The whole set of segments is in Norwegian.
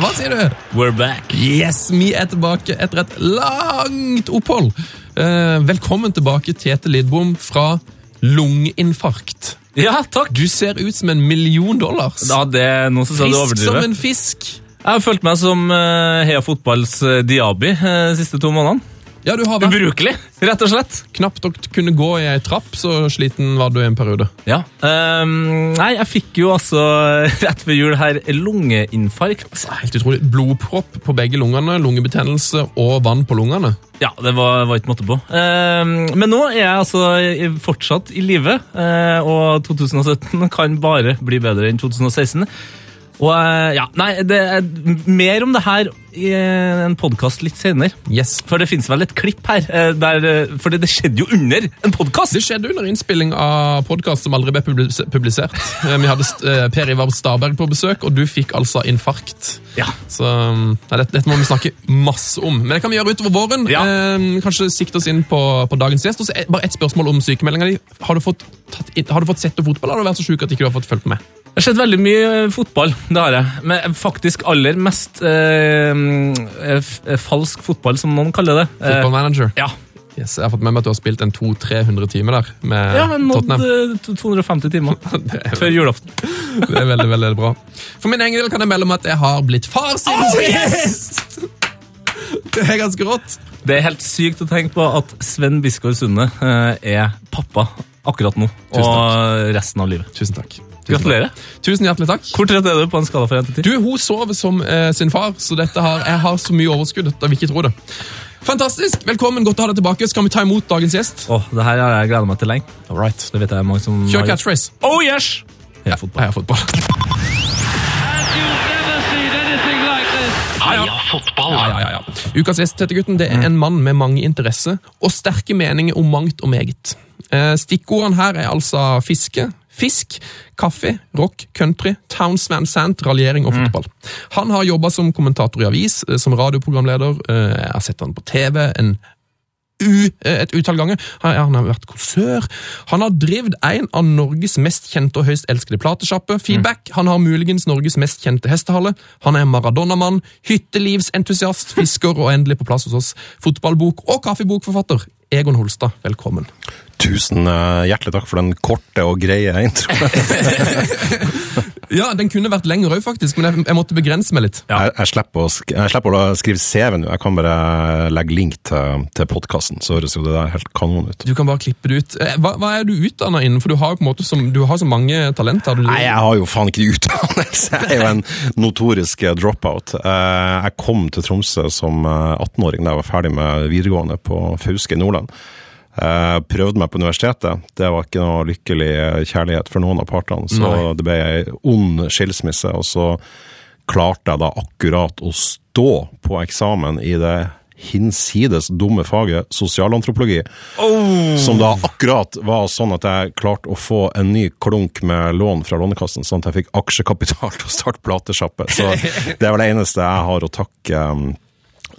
Hva sier du? We're back. Yes, vi er tilbake etter et langt opphold. Eh, velkommen tilbake, Tete Lidbom fra lungeinfarkt. Ja, takk. Du ser ut som en million dollars. Ja, det er noen som sa du Frisk som en fisk. Jeg har følt meg som Hea Heia Fotballs Diabi Diaby uh, de siste to månedene. Ja, du har vært Ubrukelig, rett og slett. knapt nok kunne gå i ei trapp, så sliten var du i en periode. Ja. Um, nei, jeg fikk jo altså rett ved jul her lungeinfarkt. Helt utrolig. Blodpropp på begge lungene, lungebetennelse og vann på lungene. Ja, det var, var ikke måte på. Um, men nå er jeg altså fortsatt i live, eh, og 2017 kan bare bli bedre enn 2016. Og eh, ja, nei, det er mer om det her i eh, en podkast litt senere. Yes. For det finnes vel et klipp her, eh, der, for det skjedde jo under en podkast! Det skjedde under innspilling av podkast som aldri ble publisert. Vi hadde Per Ivar Staberg på besøk, og du fikk altså infarkt. Ja. Så nei, dette, dette må vi snakke masse om. Men det kan vi gjøre utover våren. Ja. Eh, kanskje sikte oss inn på, på dagens gjest. Og så bare ett spørsmål om sykemeldinga di. Har du fått, har du fått sett noe fotball, eller har du vært så sjuk at ikke du har fått fulgt med? Det har sett veldig mye eh, fotball, det har jeg. Men faktisk aller mest eh, eh, eh, falsk fotball, som noen kaller det. Eh, Football manager. ja. Yes, jeg har fått med meg at du har spilt en 200-300 timer der med ja, jeg Tottenham. eh, 250 timer er, før julaften. det er veldig, veldig bra. For min egen del kan jeg melde om at jeg har blitt far siden sist! Det er ganske rått. Det er helt sykt å tenke på at Sven Biskår Sunde eh, er pappa akkurat nå og resten av livet. Tusen takk. Gratulerer. Tusen hjertelig takk. Hvor trett er du på en skala fra 1 til 10? Du, Hun sover som eh, sin far, så dette har, jeg har så mye overskudd at jeg vil ikke tro det. Fantastisk! Velkommen, godt å ha deg tilbake. Skal vi ta imot dagens gjest? Åh, det her har jeg gleda meg til lenge. All right. Det vet jeg mange som Kjør catchphrase. Oh yes! Heia fotball. Heia fotball. Like fotball. Ja, ja, ja, ja. Ukas gjest, Tete Gutten, det er en mann med mange interesser og sterke meninger om mangt og meget. Eh, Stikkordene her er altså fiske, fisk, kaffe, rock, country, Towns Van Sant, raljering og fotball. Han har jobba som kommentator i avis, eh, som radioprogramleder. eh, Jeg har sett han på TV en u, eh, et utall ganger. Han, han har vært konsør. Han har drevet en av Norges mest kjente og høyst elskede platesjappe, Feedback. Han har muligens Norges mest kjente hestehale. Han er Maradona-mann, hyttelivsentusiast, fisker og endelig på plass hos oss. Fotballbok- og kaffebokforfatter. Egon Holstad, velkommen. Tusen eh, hjertelig takk for den korte og greie introen. Ja, Den kunne vært lengre òg, faktisk, men jeg, jeg måtte begrense meg litt. Ja. Jeg, jeg, slipper å, jeg slipper å skrive CV nå, jeg kan bare legge link til, til podkasten, så høres jo det der helt kanon ut. Du kan bare klippe det ut. Eh, Hva, hva er du utdanna innen? For du har jo på en måte som, du har så mange talenter. Du, Nei, jeg har jo faen ikke utdannelse, jeg er jo en notorisk dropout. Eh, Jeg kom til Tromsø som eh, 18-åring da jeg var ferdig med videregående på Fauske i Nordland. Eh, Prøvde meg på universitetet. Det var ikke noe lykkelig kjærlighet for noen av partene, så Nei. det ble ei ond skilsmisse. Og så klarte jeg da akkurat å stå på eksamen i det hinsides dumme faget sosialantropologi. Som da akkurat var sånn at jeg klarte å få en ny klunk med lån fra Lånekassen, sånn at jeg fikk aksjekapital til å starte platesjappe. Så det er vel det eneste jeg har å takke um,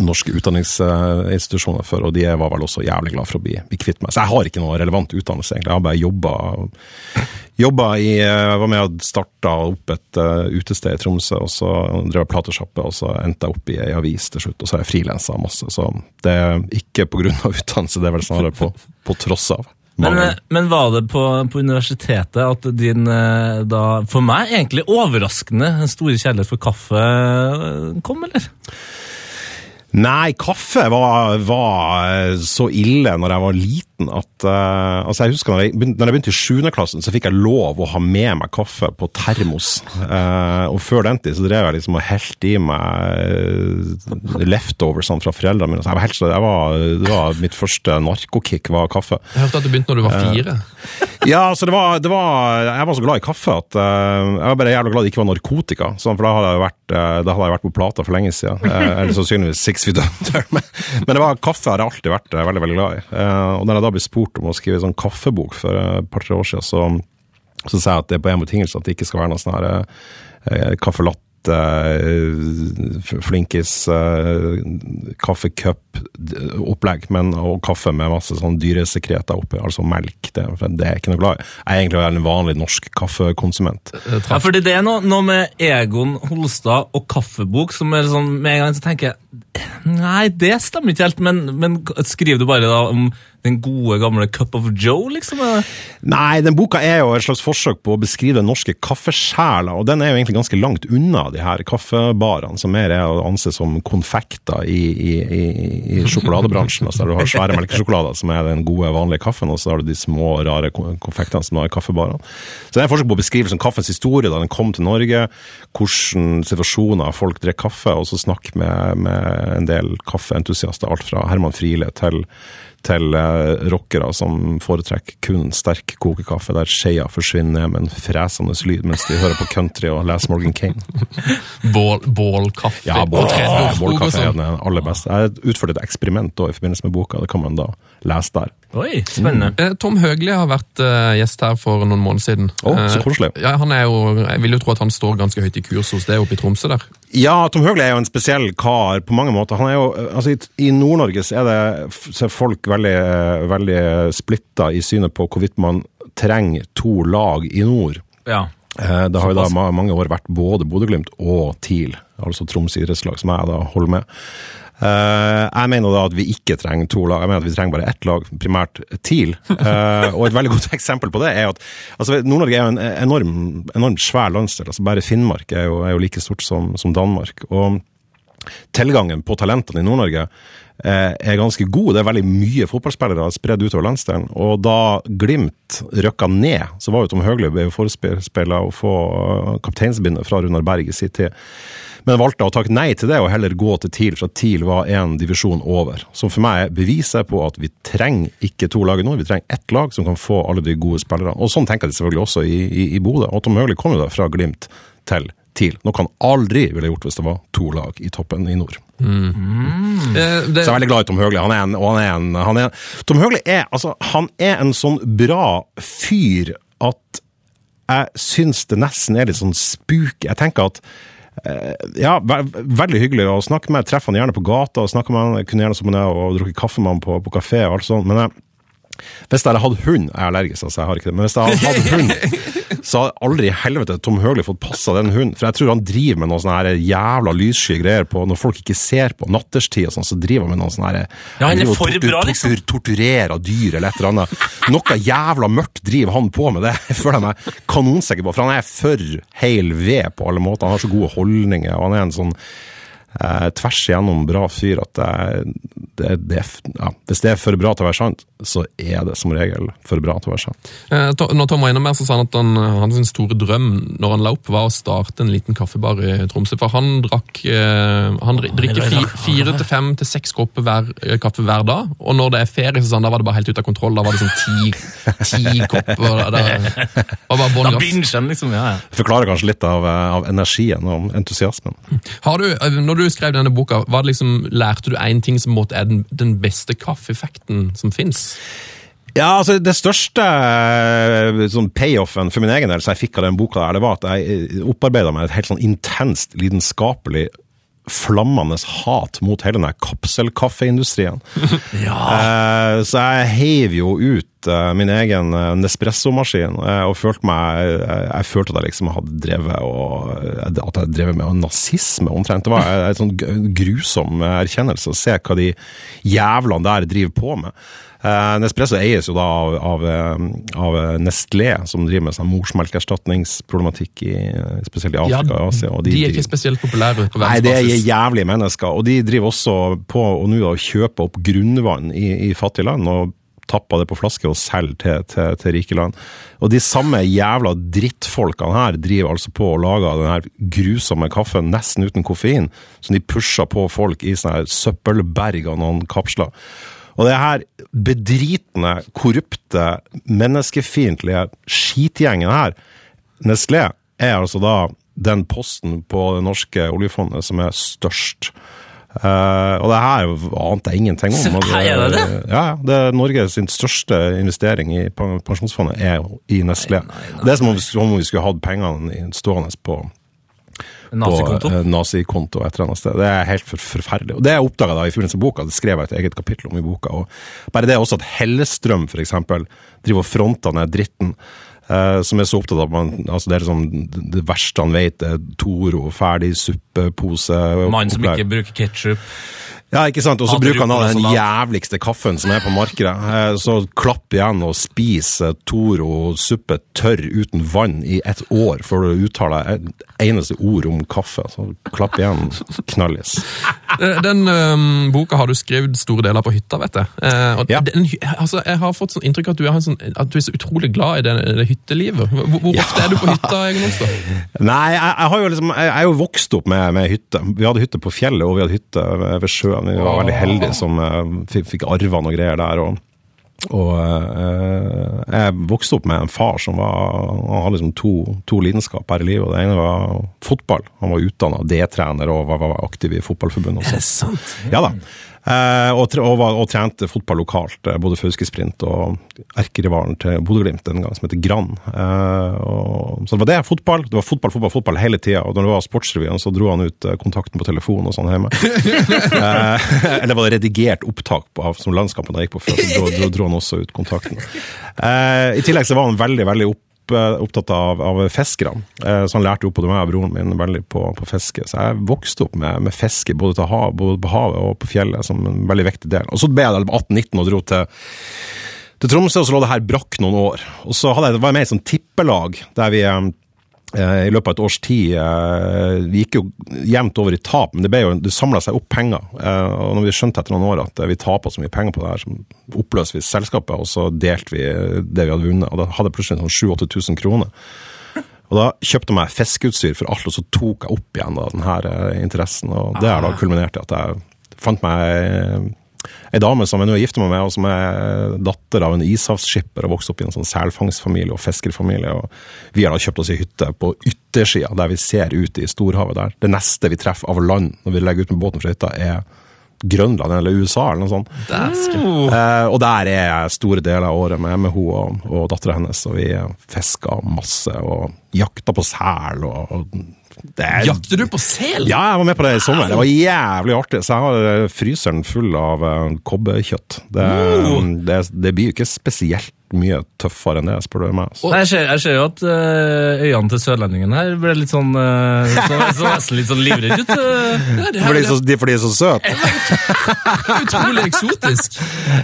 norske utdanningsinstitusjoner for, og de var vel også jævlig glad for å bli, bli kvitt meg. Så jeg har ikke noe relevant utdannelse, egentlig. Jeg har bare jobba Jobba i Jeg var med og starta opp et uh, utested i Tromsø, og så drev jeg platesjappe, og så endte jeg opp i ei avis til slutt, og så har jeg frilansa masse. Så det er ikke på grunn av utdannelse, det er vel snarere på, på tross av. Men, eh, men var det på, på universitetet at din eh, da, for meg egentlig overraskende store kjærlighet for kaffe eh, kom, eller? Nei, kaffe var, var så ille når jeg var liten nesten at uh, altså Jeg husker når jeg, begynte, når jeg begynte i 7. klassen, så fikk jeg lov å ha med meg kaffe på termos. Uh, og før den tid så drev jeg liksom og helte i meg leftovers sånn, fra foreldrene mine. Så jeg var helt, så- jeg var, det var mitt første narkokick var kaffe. Jeg hørte at du begynte når du var fire. Ja, så det var, det var Jeg var så glad i kaffe at eh, jeg var bare jævla glad det ikke var narkotika. Sånn, for da hadde jeg vært, eh, da hadde jeg vært på plata for lenge siden. Eh, eller sannsynligvis Six Feet Under. Men, men det var, kaffe har jeg alltid vært eh, veldig veldig glad i. Eh, og når jeg da ble spurt om å skrive en sånn kaffebok for eh, et par-tre år siden, så, så sa jeg at det er på en betingelse at det ikke skal være noe sånn her eh, caffè latte, eh, flinkis, eh, kaffecup-opplegg, men og kaffe med masse sånn dyresekreter oppi, altså melk. Det, for det er jeg ikke noe glad i. Jeg er egentlig en vanlig norsk kaffekonsument. Ja, fordi det er noe, noe med Egon Holstad og kaffebok som er sånn Med en gang så tenker jeg Nei, det stemmer ikke helt, men, men skriver du bare da om den gode, gamle Cup of Joe, liksom? Nei, den boka er jo et slags forsøk på å beskrive den norske kaffesjela, og den er jo egentlig ganske langt unna de her kaffebarene, som mer er å anse som konfekter i, i, i, i sjokoladebransjen. Altså, du har svære melkesjokolader, som er den gode, vanlige kaffen, og så har du de små, rare konfektene som er kaffebarene. Så det er et forsøk på å beskrive som kaffens historie da den kom til Norge, hvordan situasjoner folk drikker kaffe, og så snakke med, med en del kaffeentusiaster, alt fra Herman Friele til til eh, rockere som foretrekker kun sterk kokekaffe, der skeia forsvinner med en fresende lyd mens de hører på country og leser Morgan Kane. Bålkaffe Ja, bålkaffe er sånn. den aller beste. Jeg utførte et eksperiment da, i forbindelse med boka, det kan man da lese der. Oi, spennende. Eh, Tom Høgli har vært eh, gjest her for noen måneder siden. Å, så koselig. Ja, han er jo, jeg vil jo tro at han står ganske høyt i kurs hos deg oppe i Tromsø der. Ja, Tom Høgli er jo en spesiell kar på mange måter. Han er jo, altså I, i Nord-Norge så er, det, så er folk veldig, veldig splitta i synet på hvorvidt man trenger to lag i nord. Ja. Eh, Det har jo da mange år vært både Bodø-Glimt og TIL, altså Troms idrettslag, som jeg da holder med. Eh, Jeg mener da at vi ikke trenger to lag, jeg mener at vi trenger bare ett lag, primært TIL. Eh, Og et veldig godt eksempel på det er at altså Nord-Norge er jo en enorm, enormt svær landsdel. altså Bare Finnmark er jo, er jo like stort som, som Danmark. og tilgangen på talentene i Nord-Norge eh, er ganske god. Det er veldig mye fotballspillere spredd utover landsdelen. Og da Glimt røkka ned, så var jo Tom Høgli forespeila å få kapteinsbindet fra Runar Berg i sin tid. Men valgte å takke nei til det og heller gå til TIL, for TIL var en divisjon over. Som for meg er beviset på at vi trenger ikke to lag i nord, vi trenger ett lag som kan få alle de gode spillerne. Og sånn tenker jeg selvfølgelig også i, i, i Bodø. Og Tom Høgli kom jo da fra Glimt til TIL. Noe han aldri ville gjort hvis det var to lag i toppen i nord. Mm. det, Så jeg er veldig glad i Tom Høgli. Han er en, og han er en, han er, Tom Høgli er, altså, han er en sånn bra fyr at jeg syns det nesten er litt sånn spooky. Jeg tenker at eh, ja, ve veldig hyggelig å snakke med. Treffer han gjerne på gata og snakker med han. Kunne gjerne som han er og drukket kaffe med han på, på kafé og alt sånt. Men jeg, hvis jeg hadde hatt hund Jeg er allergisk, altså, jeg har ikke det. Men hvis jeg hadde hatt hund, så hadde aldri i helvete Tom Høgli fått passa den hunden. For jeg tror han driver med noen sånne her jævla lyssky greier på når folk ikke ser på natterstid og sånn, så driver han med noen sånne her Ja, han er for tortur- bra, liksom. tortur- Torturerer dyr eller et eller annet. Noe jævla mørkt driver han på med det. Jeg føler jeg meg kanonsikker på, for han er for heil ved på alle måter. Han har så gode holdninger, og han er en sånn eh, tvers igjennom bra fyr at det, det, det, ja, hvis det er for bra til å være sant, så er det som regel for bra til å være sant. eh, To- når Tom var innom her, så sa han at han, eh, sin store drøm når han la opp, var å starte en liten kaffebar i Tromsø. For han drakk eh, Han drikker fi, fire til fem til seks kopper hver, eh, kaffe hver dag. Og når det er ferie, så sa han, da var det bare helt ute av kontroll. Da var det sånn ti, ti kopper. Da, da, Da han, liksom. Ja, ja. Forklarer kanskje litt av, eh, av energien og entusiasmen. Har du, når du skrev denne boka, liksom, lærte du én ting som måtte er den, den beste kaffeeffekten som fins? Ja, altså Det største eh, sånn payoffen for min egen del som jeg fikk av den boka, der, det var at jeg opparbeida meg et helt sånn intenst lidenskapelig flammende hat mot hele den kapselkaffeindustrien. Eh, så jeg heiv jo ut eh, min egen eh, Nespresso-maskin eh, og følte meg jeg, Jeg følte at jeg liksom hadde drevet og At jeg drev med nazisme, omtrent. Det var en sånn grusom erkjennelse å se hva de jævlene der driver på med. Eh, Nespresso eies jo da av, av, eh, av Nestlé, som driver med sånn morsmelkerstatningsproblematikk, i, spesielt i Afrika og Asia. Og de, er ikke spesielt populære på Nei, det er verdensbasis. jævlige mennesker. Og de driver også på å nå da kjøpe opp grunnvann i, i fattige land, og tapper det på flaske og selger til, til, til rike land. Og de samme jævla drittfolkene her driver altså på å lage den her grusomme kaffen nesten uten koffein, som de pusher på folk i sånne her søppelberg av noen kapsler. Og det her bedritne, korrupte, menneskefiendtlige skitgjengen her, Nestlé, er altså da den posten på det norske oljefondet som er størst. Uh, og det her ante jeg ingenting om. Det, er det det? Ja, det er Norges sin største investering i pensjonsfondet er i Nestlé. Det er som om vi, som om vi skulle hatt pengene stående på Nazikonto. på eh, nazikonto et eller annet sted. Det er helt forferdelig. Og det jeg oppdaga da i forbindelse med boka, det skrev jeg et eget kapittel om i boka. og Bare det også at Hellestrøm for eksempel, driver og fronter ned dritten. eh, som er så opptatt av at man, altså det er liksom det verste han vet, er Toro, ferdig suppepose. Mann som ikke bruker ketsjup. Ja, ikke sant? Og så bruker han den jævligste kaffen som er på markedet. Eh, Så klapp igjen og spis eh, Toro suppe tørr uten vann i et år før du uttaler et eneste ord om kaffe. Så klapp igjen, knallis. Eh, Den øhm, boka har du skrevet store deler på hytta, vet jeg. Eh, Ja. den, altså, jeg har fått sånn inntrykk at du sånn, at du er så utrolig glad i det, det hyttelivet. Hvor, hvor ofte er du på hytta, Olstad? Nei, jeg, jeg, liksom, jeg, jeg er jo vokst opp med, med hytte. Vi hadde hytte på fjellet, og vi hadde hytte ved sjøen. Vi var veldig heldige som eh, fikk, fikk arva noe greier der. og og eh, jeg vokste opp med en far som var Han hadde liksom to, to lidenskap her i livet. og Det ene var fotball. Han var utdanna D-trener og var, var aktiv i fotballforbundet. Er det sant? Ja da. Eh, og, og, og trente fotball lokalt, eh, både Fauskesprint og erkerivalen til Bodø-Glimt den gang, som heter Gran. Eh, og- så det var det, fotball. Det var fotball, fotball, fotball hele tida. Og når det var Sportsrevyen, så dro han ut kontakten på telefonen og sånn hjemme. eller var det redigert opptak på, som landskampen da gikk på før, så dro, dro, dro han også ut kontakten. Eh, I tillegg så var han veldig, veldig opp eh, opptatt av, av fiskerne. Eh, Så han lærte opp både meg og broren min veldig på, på fiske. Så jeg vokste opp med, med fiske både, hav, både på havet og på fjellet som en veldig viktig del. Og så ble jeg 18-19 og dro til, til Tromsø, og så lå det her brakk noen år. Og så jeg, var jeg med i et sånt tippelag der vi eh, i løpet av et års tid eh, Vi gikk jo jevnt over i tap, men det, ble jo, det samla seg opp penger. Eh, og når vi skjønte etter noen år at eh, vi taper så mye penger på det her, så oppløste vi selskapet, og så delte vi det vi hadde vunnet. Og da hadde jeg plutselig sånn 7000-8000 kroner. Og da kjøpte jeg meg fiskeutstyr for alt, og så tok jeg opp igjen da, den her eh, interessen. Og det har da kulminert i at jeg fant meg eh, ei dame som jeg nå er gift med meg, og som er datter av en ishavsskipper og vokste opp i en sånn selfangstfamilie og fiskerfamilie. og Vi har da kjøpt oss ei hytte på yttersida, der vi ser ut i storhavet der. Det neste vi treffer av land når vi legger ut med båten fra hytta, er Grønland eller USA eller noe sånt. Eh, og der er jeg store deler av året med, med hun og, og dattera hennes, og vi fisker masse og jakter på sel og, og er, Jakter du på sel? ja, jeg var med på det i sommer. Det var jævlig artig. Så jeg har eh, fryseren full av uh, kobberkjøtt. Det, det, det blir jo ikke spesielt mye tøffere enn det, spør du meg. altså. Nei, jeg, ser, jeg ser jo at øh, øynene til sørlendingen her ble litt sånn øh, så, så nesten litt sånn livredd ut. øh. Ja, Fordi de, så, de, fordi de er så søte? utrolig eksotisk.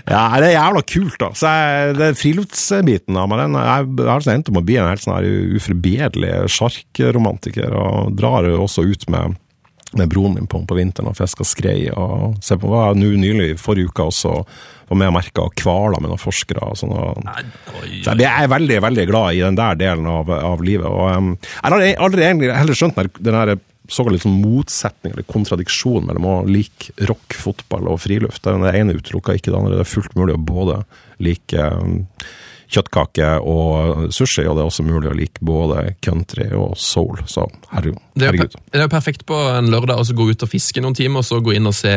Ja, det er jævla kult, da. Så jeg, det friluftsbiten av meg. Den, jeg, jeg har endt om å bli en helt sånn uforbederlig sjarkromantiker, og drar jo også ut med med broren min på, på vinteren og fiska skrei. og se på, var Nå nylig, forrige uke også, var med og merka kvala med noen forskere. og sånn. Så jeg er veldig veldig glad i den der delen av, av livet. og um, Jeg har aldri egentlig heller skjønt den, den der såkalt liksom motsetning eller kontradiksjon mellom å like rock, fotball og friluft. Det ene utelukker ikke det andre. Det er fullt mulig å både like kjøttkake og sushi, og det er også mulig å like både country og soul. Så herregud. Det er, jo det er perfekt på en lørdag å gå ut og fiske noen timer, og så gå inn og se,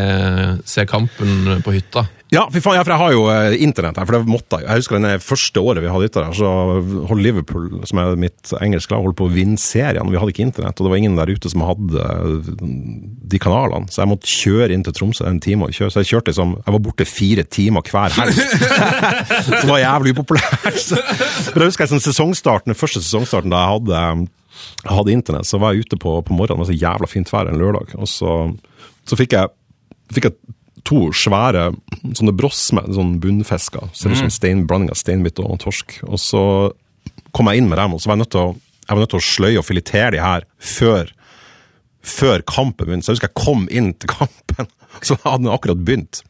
se kampen på hytta. Ja, fy faen, ja, for jeg har jo eh, internett her, for det måtte jeg. Jeg husker det første året vi hadde hytta der, så holdt Liverpool, som er mitt engelske lag, holdt på å vinne serien, vi hadde ikke internett, og det var ingen der ute som hadde eh, de kanalene, så jeg måtte kjøre inn til Tromsø en time og kjøre, så jeg kjørte liksom, jeg var borte fire timer hver helg. så det var jævlig upopulært. Men jeg husker jeg, sånn sesongstarten, den første sesongstarten da jeg hadde, hadde internett, så var jeg ute på, på morgenen, det var så jævla fint vær en lørdag, og så, så fikk jeg, fikk jeg to svære sånne bross med sånn bunnfisker. Ser ut som stein, blanding av steinbit og torsk. Og så kom jeg inn med dem, og så var jeg nødt til å, jeg var nødt til å sløye og filetere de her før, før kampen begynte. Så jeg husker jeg kom inn til kampen, så hadde den akkurat begynt.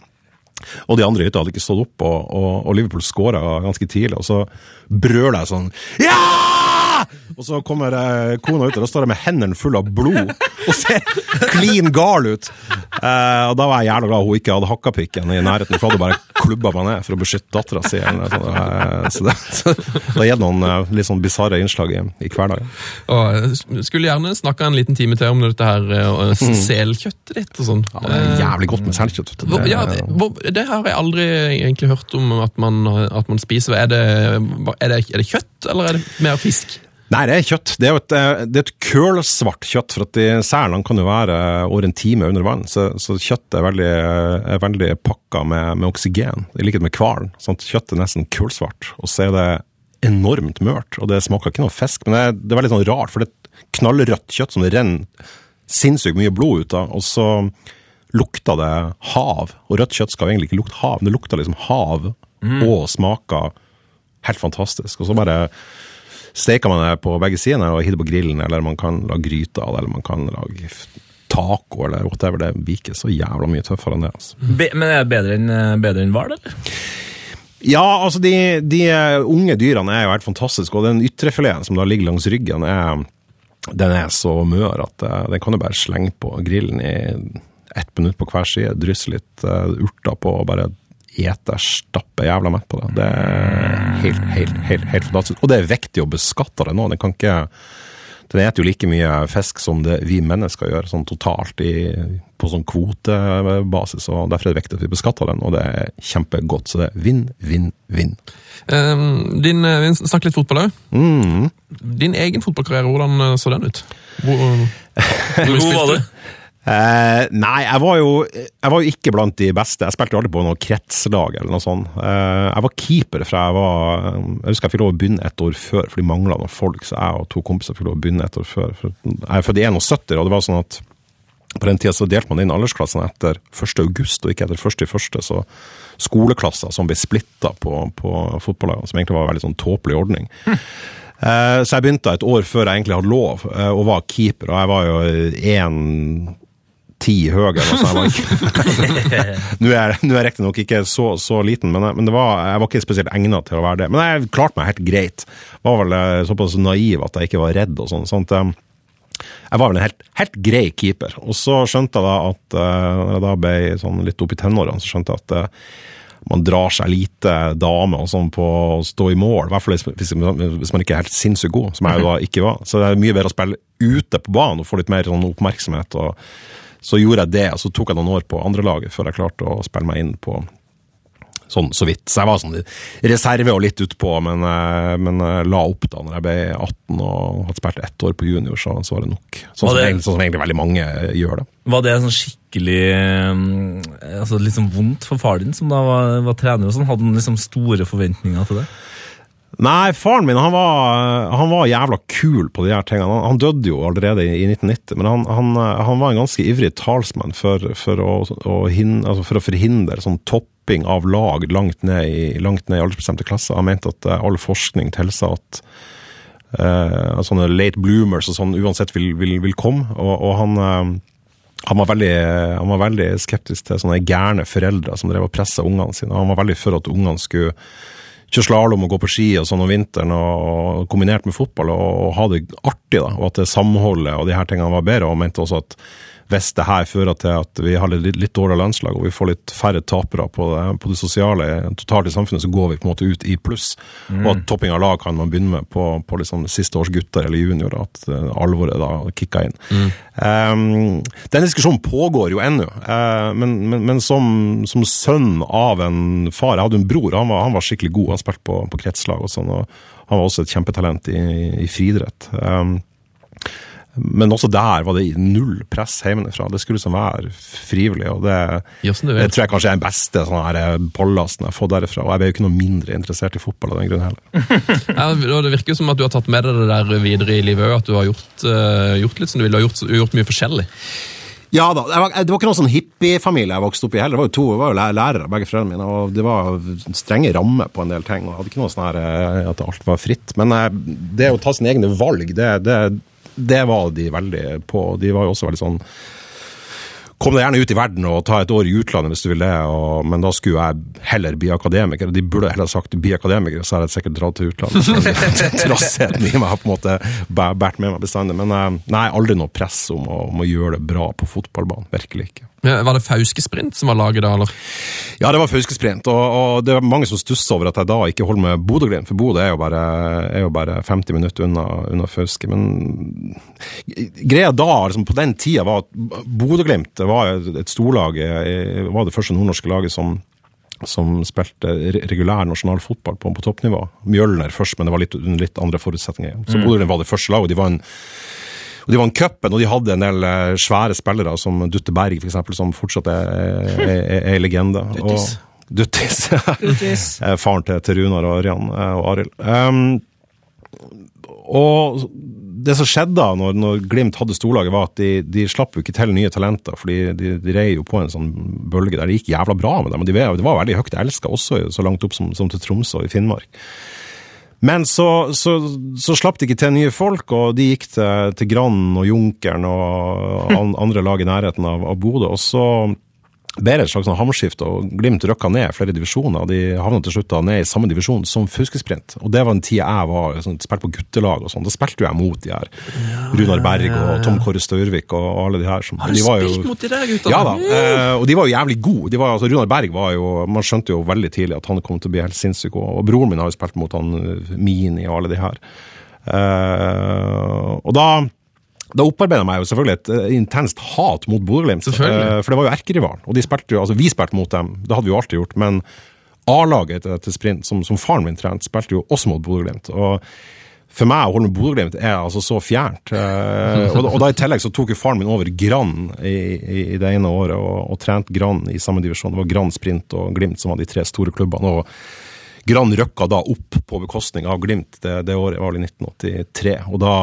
Og de andre i hytta hadde ikke stått opp, og, og, og Liverpool skåra ganske tidlig. Og så brøler jeg sånn Ja! Og så kommer eh, kona ut, og da står jeg med hendene fulle av blod og ser klin gal ut. Eh, og da var jeg jævla glad hun ikke hadde hakkapikken i nærheten, for hun hadde bare klubba meg ned for å beskytte dattera si. Eh, Så det, så det har gitt noen eh, litt sånn bisarre innslag i, i hverdagen. Og skulle gjerne snakka en liten time til om dette her eh, selkjøttet ditt og sånn. Ja, det er jævlig godt med selkjøtt. Det. Det- Ja, det, det har jeg aldri egentlig hørt om at man, at man spiser. Er det, er, det, er det kjøtt, eller er det mer fisk? Nei, det er kjøtt. Det er et, eh, det er et kølsvart kjøtt, for at selene kan jo være over en time under vann, så, så kjøttet er veldig, er veldig pakka med, med oksygen, i likhet med hvalen. Sånn kjøttet er nesten kullsvart, og så er det enormt mørt, og det smaker ikke noe fisk, men det er, det er veldig sånn rart, for det er et knallrødt kjøtt som det renner sinnssykt mye blod ut av, og så lukter det hav, og rødt kjøtt skal jo egentlig ikke lukte hav, men det lukter liksom hav, og smaker helt fantastisk, og så bare steker man det på begge sidene og hiver det på grillen, eller man kan lage gryte av det, eller man kan lage taco, eller whatever. Det blir ikke så jævla mye tøffere enn det. altså. Be, men er det bedre enn eh, enn hval, eller? Ja, altså de, de eh, unge dyrene er jo helt fantastiske, og den ytrefileten som da ligger langs ryggen, er, den er så mør at eh, den kan du bare slenge på grillen i ett minutt på hver side, drysse litt urter på og bare ete, stappe jævla mett på det. Det er helt, helt, helt, helt fantastisk. Og det er viktig å beskatte det nå. Den kan ikke den eter jo like mye fisk som det vi mennesker gjør, sånn totalt i, på sånn kvotebasis. og Derfor er det viktig at vi beskatter den, og det er kjempegodt. Så det er vinn, vinn, vinn. Um, din, eh, vi snakker litt fotball òg. Mm. Din egen fotballkarriere, hvordan eh, så den ut? Hvor, Hvor hvor var du? Eh, nei, jeg var, jo, jeg var jo ikke blant de beste. Jeg spilte aldri på noe kretslag eller noe sånt. Eh, jeg var keeper fra jeg var Jeg husker jeg fikk lov å begynne et år før, for de mangla noen folk, så jeg og to kompiser fikk lov å begynne et år før. For jeg er født i 71, og det var sånn at på den tida så delte man inn aldersklassene etter 1. august, og ikke etter 1. i 1. så skoleklasser som ble splitta på, på fotballagene, som egentlig var en veldig sånn tåpelig ordning. Eh, Så jeg begynte et år før jeg egentlig hadde lov, eh, og var keeper, og jeg var jo én ti høyere. Altså nå er nå er jeg riktignok ikke så, så liten, men, jeg- men var, jeg var ikke spesielt egnet til å være det. Men jeg klarte meg helt greit. Var vel eh, såpass naiv at jeg ikke var redd og sånn. sånt. eh, jeg var vel en helt, helt grei keeper. Og så skjønte jeg da at eh, når jeg da ble sånn litt opp i tenårene, så skjønte jeg at man drar seg lite dame og sånn på å stå i mål. I hvert fall hvis man ikke er helt sinnssykt god, som jeg jo da ikke var. Så det er mye bedre å spille ute på banen og få litt mer sånn oppmerksomhet. og så gjorde jeg det, og så tok jeg noen år på andrelaget før jeg klarte å spille meg inn på sånn så vidt. Så jeg var sånn reserve og litt utpå, men, eh, men jeg la opp da når jeg ble 18 og hadde spilt ett år på junior, så, så var det nok. Sånn, Var som, egentlig, sånn som egentlig veldig mange gjør det. Var det sånn skikkelig eh, altså sånn vondt for far din, som da var, var trener? og sånn? Hadde han liksom store forventninger til det? Nei, faren min han var, han var jævla kul på de her tingene. Han, han døde jo allerede i, i 1990, men han, han, han var en ganske ivrig talsmann for, for, å, å, hin, altså for å forhindre sånn topping av lag langt ned i, langt ned i aldersbestemte klasser. Han mente at eh, all forskning tilsa at eh, sånne late bloomers og sånn uansett vil, vil, vil komme, og, og han eh, han var, veldig, han var veldig skeptisk til sånne gærne foreldre som drev og pressa ungene sine. Han var veldig for at ungene skulle kjøre slalåm og gå på ski og sånn om vinteren, og kombinert med fotball, og, og ha det artig, da, og at det samholdet og de her tingene var bedre, og mente også at hvis det her fører til at vi har litt, litt dårligere landslag, og vi får litt færre tapere på det, på det sosiale totalt i samfunnet, så går vi på en måte ut i pluss. Og at topping av lag kan man begynne med på, på liksom siste års gutter eller juniorer, at eh, alvoret da kicka inn. Um, den diskusjonen pågår jo ennå, uh, men, men, men som, som sønn av en far Jeg hadde en bror, han var, han var skikkelig god, han spilte på, på kretslag og sånn, og han var også et kjempetalent i, i friidrett. Um, men også der var det null press hjemmefra. Det skulle liksom være frivillig. og Det, yes, det tror jeg kanskje er den beste sånn her ballasten jeg har fått derifra. Og jeg ble jo ikke noe mindre interessert i fotball av den grunn heller. Ja, det virker jo som at du har tatt med deg det der videre i livet òg, at du har gjort, uh, gjort litt som du ville, Du har gjort, gjort mye forskjellig. Ja da, det var ikke noen sånn hippiefamilie jeg vokste opp i heller. Det var jo to jeg var jo lærere, begge foreldrene mine, og det var strenge rammer på en del ting. og jeg hadde ikke noe sånn her eh, at alt var fritt. Men eh, det å ta sine egne valg, det, det, det var de veldig på. De var jo også veldig sånn Kom deg gjerne ut i verden og ta et år i utlandet hvis du vil det, og, men da skulle jeg heller bli akademiker. De burde heller sagt bli akademiker, så hadde jeg sikkert dratt til utlandet. Trassheten i meg har på en måte båret med meg bestandig. Men eh, nei, aldri noe press om å, om å gjøre det bra på fotballbanen. Virkelig ikke. Var det Fauske Sprint som var laget da, eller? Ja, det var Fauskesprint, og, og det var mange som stussa over at jeg da ikke holder med Bodø-Glimt, for Bodø er er jo bare 50 minutter unna, unna Fauske. Men greia da, liksom på den tida, var at Bodø-Glimt var et et storlag, eh, var det første nordnorske laget som som spilte regulær nasjonal fotball på, på toppnivå. Mjølner først, men det var litt, litt andre forutsetninger. Så Bodø-Glimt var det første laget, De var vant og de vant cupen, og de hadde en del eh, svære spillere, som Dutte Berg, for eksempel, som fortsatt er, ei legende. Duttis. Og, Duttis. Eh, Faren til, til Runar og Ørjan eh, og Arild. Um, og det som skjedde da når, når Glimt hadde storlaget, var at de, de slapp jo ikke til nye talenter. fordi de, de rei jo på en sånn bølge der det gikk jævla bra med dem. og De var, var veldig høyt elska, også så langt opp som, som til Tromsø og i Finnmark. Men så, så, så slapp de ikke til nye folk, og de gikk til, til Grand og Junkeren og an, andre lag i nærheten av, av Bodø. Og så det et slags sånn hamskifte, og Glimt røkka ned flere divisjoner. De havna til slutt ned i samme divisjon som Fuskesprint. Og det var en tid jeg var sånn, spilte på guttelag og sånn. Da spilte jo jeg mot de her. Runar Berg og Tom Kåre Staurvik og, alle de her. Som, Har du de var jo- spilt mot de der gutta? ja da, eh, og de var jo jævlig gode. Var, altså, Runar Berg var jo Man skjønte jo veldig tidlig at han kom til å bli helt sinnssyk. Og, og broren min har jo spilt mot han eh, Mini og alle de her. Eh, og da da opparbeida meg jo selvfølgelig et eh, intenst hat mot Bodø-Glimt. Eh, For det var jo erkerivalen. Og de spilte jo, altså vi spilte mot dem, det hadde vi jo alltid gjort. Men A-laget til, Sprint, som, som faren min trente, spilte jo også mot Bodø-Glimt. Og for meg å holde med Bodø-Glimt er altså så fjernt. Eh, og, og da i tillegg så tok jo faren min over Grann i, i, i det ene året, og, og trente Grann i samme divisjon. Det var Grann Sprint og Glimt som var de tre store klubbene. og Grann røkka da opp på bekostning av Glimt det, det året, var vel i 1983. Og da,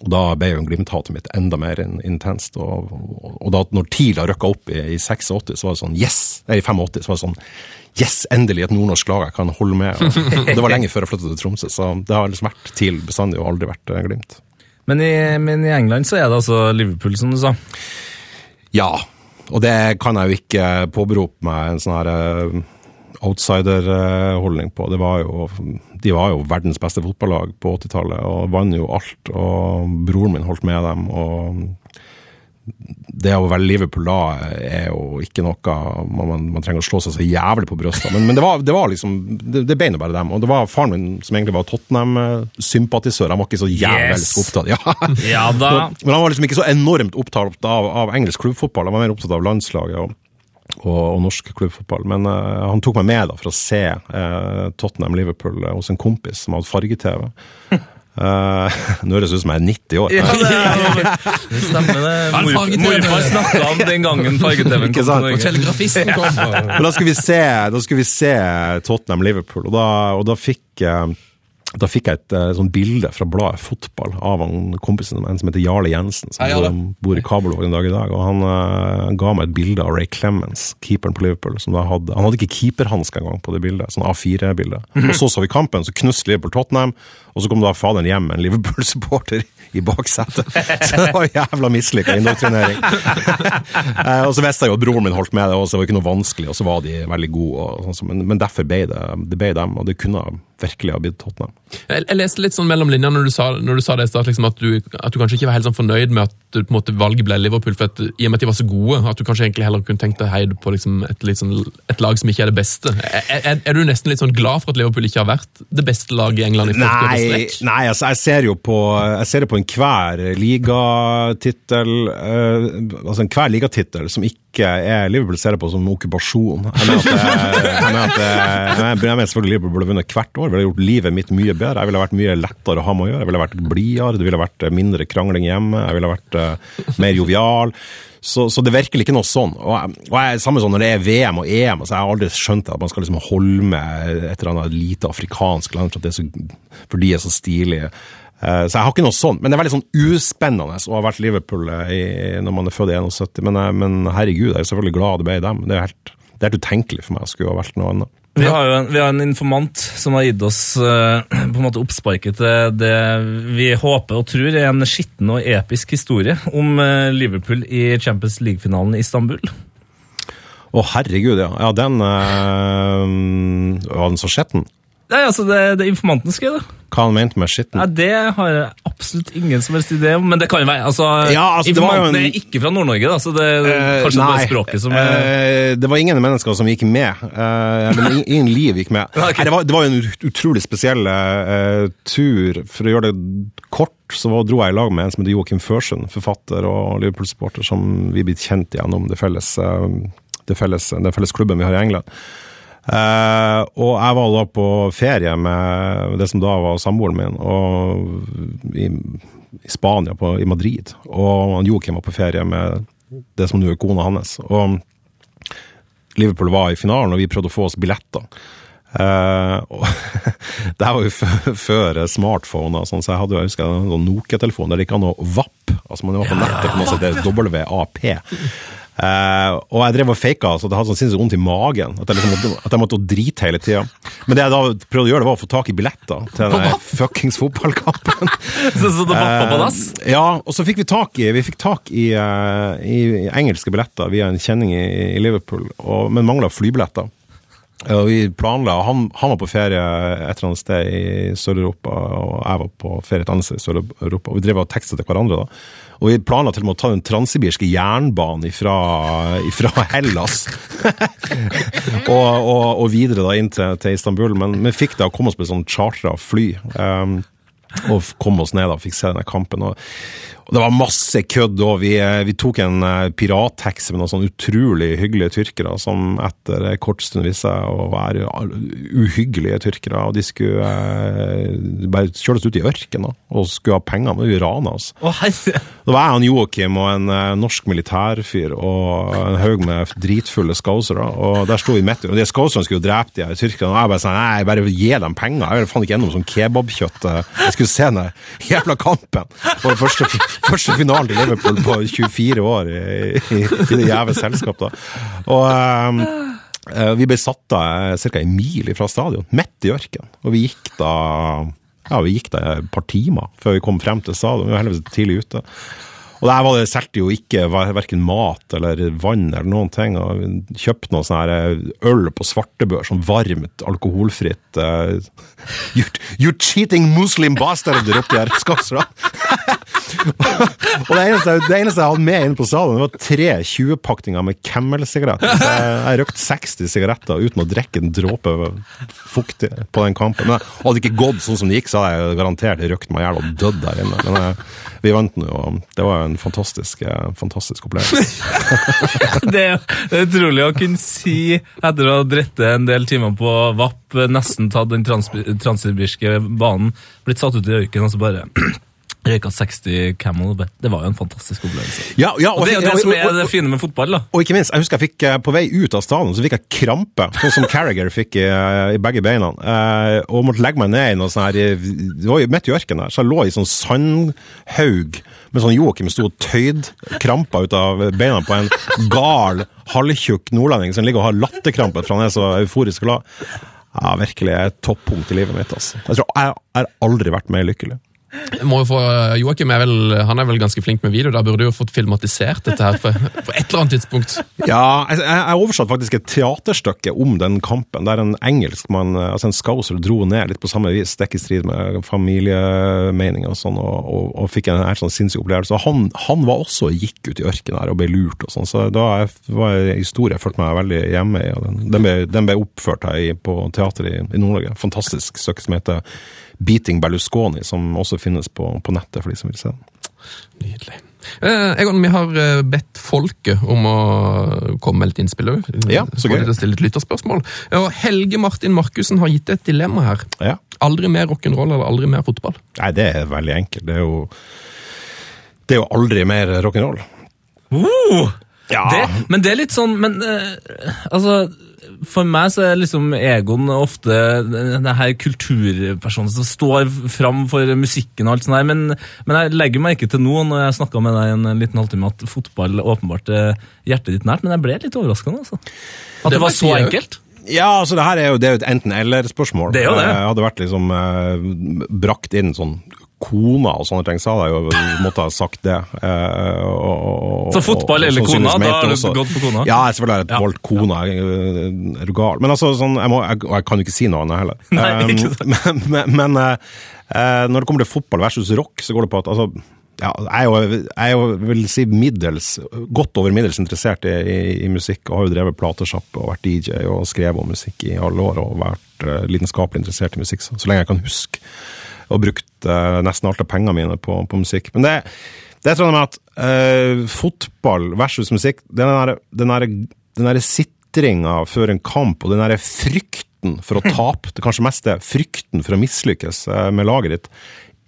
og da ble jo Glimt-hatet mitt enda mer intenst. Og, og, og da når TIL har røkka opp i, i 86, så var det sånn yes! Nei, i 85, så var det sånn yes! Endelig et nordnorsk lag jeg kan holde med. Og, det var lenge før jeg flyttet til Tromsø, så det har liksom vært TIL bestandig og aldri vært eh, Glimt. Men i, men i England så er det altså Liverpool, som du sa. Ja, og det kan jeg jo ikke påberope meg en sånn her eh, outsider-holdning på. Det var jo, de var jo verdens beste fotballag på 80-tallet og vant jo alt. Og broren min holdt med dem. og det å være Liverpool da er jo ikke noe man, man, man trenger å slå seg så jævlig på brystet. Men, men det, var, det var liksom Det, det beina bare dem. Og det var faren min som egentlig var Tottenham-sympatisør. Han var ikke så jævlig Yes. opptatt. Ja. Ja da. Men han var liksom ikke så enormt opptatt av, av engelsk klubbfotball. Han var mer opptatt av landslaget og, og, og norsk klubbfotball. Men uh, han tok meg med da for å se uh, Tottenham-Liverpool uh, hos en kompis som hadde farge-TV. Eh, Nå høres det ut som jeg er 90 år. Ja, det, er- det stemmer, det. Han Mor, morfar snakka om den gangen farge-TV-en kom Ikke til Norge. telegrafisten kom. Men da skulle vi se, vi se Tottenham-Liverpool, og, da, og da fikk eh, da fikk jeg et eh, sånt bilde fra bladet Fotball av han kompisen min som heter Jarle Jensen, som Hei, ja, bor, i Kabelvåg en dag i dag. og Han uh, ga meg et bilde av Ray Clemens, keeperen på Liverpool. hadde, Han hadde ikke keeperhansker engang på det bildet, sånn A4-bilde. Og Så så vi kampen, så knuste Liverpool Tottenham, og så kom da faderen hjem med en Liverpool-supporter i baksetet. Så det var jævla mislykka indoktrinering. uh, og så visste jeg jo at broren min holdt med det, og så var det ikke noe vanskelig, og så var de veldig gode. Og sånt, men, men derfor ble det, det ble dem, og det kunne virkelig har blitt Tottenham. Jeg, jeg leste litt sånn mellom linjene når du sa, når du sa det i start, liksom at, du, at du kanskje ikke var helt sånn fornøyd med at måte, valget ble Liverpool, for at, i og med at de var så gode, at du kanskje egentlig heller kunne tenkt deg heid på liksom, et, sånn, et lag som ikke er det beste. Er, er, er du nesten litt sånn glad for at Liverpool ikke har vært det beste laget i England i 40 år på Nei, nei altså, jeg ser jo på Jeg ser det på enhver ligatittel uh, Altså enhver ligatittel som ikke er Liverpool, ser jeg på som okkupasjon. Jeg mener mener selvfølgelig Liverpool burde vunnet hvert år. Ville gjort livet mitt mye bedre. Jeg ville vært mye lettere å ha med å gjøre. Jeg ville vært blidere, det ville vært mindre krangling hjemme. Jeg ville vært eh, mer jovial. Så, så det virker ikke noe sånn. Og, jeg- og jeg samme sånn når det er VM og EM, så jeg har aldri skjønt at man skal liksom holde med et eller annet lite afrikansk land for, det er så, for de er så stilige. Eh, Så jeg har ikke noe sånt, men det er veldig sånn uspennende å ha vært Liverpool eh, i, når man er født i 71. Men, eh, men herregud, jeg er selvfølgelig glad det ble dem. Det er helt, det er helt utenkelig for meg å skulle ha vært noe annet. Vi har jo en, vi har en informant som har gitt oss uh, på en måte oppsparket til det vi håper og tror er en skitten og episk historie om uh, Liverpool i Champions League-finalen i Istanbul. Å, herregud, ja. Ja, den uh, Var den så skitten? Nei, altså, det, det er informanten skrev, det. Hva han mente med skitten? Nei, Det har jeg absolutt ingen som helst idé om, men det kan jo være. altså, Ja, altså, det Informanten en- er ikke fra Nord-Norge, da, så det er Eh, kanskje nei, bare språket som er eh, Det var ingen mennesker som gikk med. eh, eller ingen liv gikk med. okay. Nei, det, var, det var jo en utrolig spesiell eh, tur. For å gjøre det kort, så var, dro jeg i lag med en som heter Joakim Førsund, forfatter og Liverpool-supporter, som vi er blitt kjent gjennom det felles, eh, det felles, den felles klubben vi har i England. Eh, og jeg var da på ferie med det som da var samboeren min, og i, i Spania, på, i Madrid. Og han Joakim var på ferie med det som nå er kona hans. Og Liverpool var i finalen, og vi prøvde å få oss billetter. Eh, og det var jo før smartphone, sånn, så jeg hadde jo jeg husker, en sånn Nokia-telefon der det gikk an å VAP. Altså man var på nettet på noe som heter WAP. Eh, og jeg drev og faka så det hadde sånn sinnssykt vondt i magen. At jeg, liksom måtte, at jeg måtte drite hele tida. Men det jeg da prøvde å gjøre, det var å få tak i billetter til den fuckings fotballkampen. Så, så det vappa på dass? Eh, Ja, og så fikk vi tak i, vi fikk tak i, i, i engelske billetter via en kjenning i, i Liverpool, og, men mangla flybilletter. Og vi planla, han, han var på ferie et eller annet sted i Sør-Europa, og jeg var på ferie et annet sted i Sør-Europa. og Vi drev og teksta til hverandre. da. Og vi planla til og med å ta den transsibirske jernbanen fra Hellas og, og, og videre da inn til, til Istanbul. Men vi fikk da komme oss på sånn chartra fly. Um, og kom oss ned da, fikk se denne kampen. Og, og det var masse kødd òg. Vi, eh, vi tok en eh, pirattaxi med noen sånn utrolig hyggelige tyrkere, som etter en kort stund viste seg å være uhyggelige tyrkere. Og de skulle eh, bare kjøre oss ut i ørkenen og skulle ha penger. Men de rana oss. Å. Det var jeg, og Joakim og en eh, norsk militærfyr og en haug med dritfulle skausere. Og der sto vi midt i Og de skauserne skulle jo drepe de her tyrkerne. Og jeg bare sa Nei, bare gi dem penger. Jeg vil faen ikke gjennom sånn kebabkjøtt. Jeg skulle se den jævla kampen. For Det første, første finalen til Liverpool på 24 år i, i, i det jævla selskapet. Og eh, vi ble satt av ca. en mil fra stadion, midt i ørkenen. Og vi gikk da ja, vi gikk da et par timer før vi kom frem til stadion. Vi var heldigvis tidlig ute. Og der var det solgte jo ikke verken mat eller vann eller noen ting. og Kjøpte noe sånn her øl på svartebør, sånn varmt, alkoholfritt. You're, you're you cheating muslim bastard, ropte jeg. Og det eneste, det eneste jeg hadde med inne på salen, det var tre 20-pakninger med Camel-sigaretter. Så jeg, jeg røkte 60 sigaretter uten å drikke en dråpe fuktig på den kampen. Men hadde det ikke gått sånn som det gikk, så hadde jeg garantert røkt meg i hjel og dødd der inne. Men jeg, vi vant nå, og det var en fantastisk, eh, fantastisk opplevelse. Det det er utrolig å kunne si, etter å ha dritt en del timer på VAP, nesten tatt den trans transsibirske banen, blitt satt ut i ørkenen og så bare røyka 60 Camel. Det var jo en fantastisk opplevelse. Ja, ja, Og det er jo det som er det fine med fotball, da. Og ikke minst, jeg husker jeg fikk eh, på vei ut av stadion, så fikk jeg krampe, sånn som Carragher fikk i, eh, i begge beina. Eh, og måtte legge meg ned i noe sånn her Det var jo midt i ørkenen der, så jeg lå i sånn sandhaug med sånn Joakim sto og tøyd krampa ut av beina på en gal, halvtjukk nordlending som ligger og har latterkrampe for han er så euforisk glad. Ja, virkelig et toppunkt i livet mitt. altså. Jeg tror jeg har aldri vært mer lykkelig. Må jo få, Joakim er vel, han er vel ganske flink med video, da burde du jo fått filmatisert dette her på, på et eller annet tidspunkt. Ja, jeg, jeg oversatte faktisk et teaterstykke om den kampen, der en engelskmann, altså en scouser, dro ned litt på samme vis, stikk i strid med familiemeninger og sånn, og, og, og fikk en her sånn sinnssyk opplevelse. Og Han, han var også gikk ut i ørkenen her og ble lurt og sånn, så da var en historie jeg følte meg veldig hjemme i. Den, den, ble, den ble oppført her på teater i, i Nord-Norge. Fantastisk stykke som heter Beating Berlusconi, som også finnes på, på nettet for de som vil se den. Nydelig. Eh, Egon, vi har eh, bedt folket om å komme med litt innspill òg. Ja, så gøy. Stille et lytterspørsmål. Og Helge Martin Markussen har gitt et dilemma her. Ja. Aldri mer rock'n'roll eller aldri mer fotball? Nei, det er veldig enkelt. Det er jo, det er jo aldri mer rock'n'roll. Uh! Ja. Det, men det er litt sånn men, uh, Altså, for meg så er liksom Egon ofte denne her kulturpersonen som står fram for musikken og alt sånt der, men, men jeg legger merke til nå, når jeg snakka med deg en liten halvtime, at fotball åpenbart er hjertet ditt nært, men jeg ble litt overraskende, altså. At det, Det var så jeg enkelt. Ja, altså det her er jo, det er jo et enten-eller-spørsmål. Det er jo det. Jeg hadde vært liksom eh, brakt inn sånn kona og sånne ting, så hadde jeg jo måtte ha sagt det. Eh, og, og, Så fotball eller kona, da har du gått for kona? Ja, selvfølgelig har jeg valgt kona. Jeg- Er du gal? Men altså, sånn, jeg, må, jeg, og jeg kan jo ikke si noe annet heller. Nei, ikke sant. men men, men eh, eh, når det kommer til fotball versus rock, så går det på at altså, ja, jeg er jo, er vil si middels, godt over middels interessert i, i, i musikk, og har jo drevet platesjappe og vært DJ og skrevet om musikk i alle år, og vært eh, lidenskapelig interessert i musikk så, så lenge jeg kan huske. Og brukt eh, nesten alt av pengene mine på, på musikk. Men det, det tror jeg med at eh, fotball versus musikk, den der, den der, den der sitringa før en kamp, og den der frykten for å tape, det kanskje mest er frykten for å mislykkes eh, med laget ditt,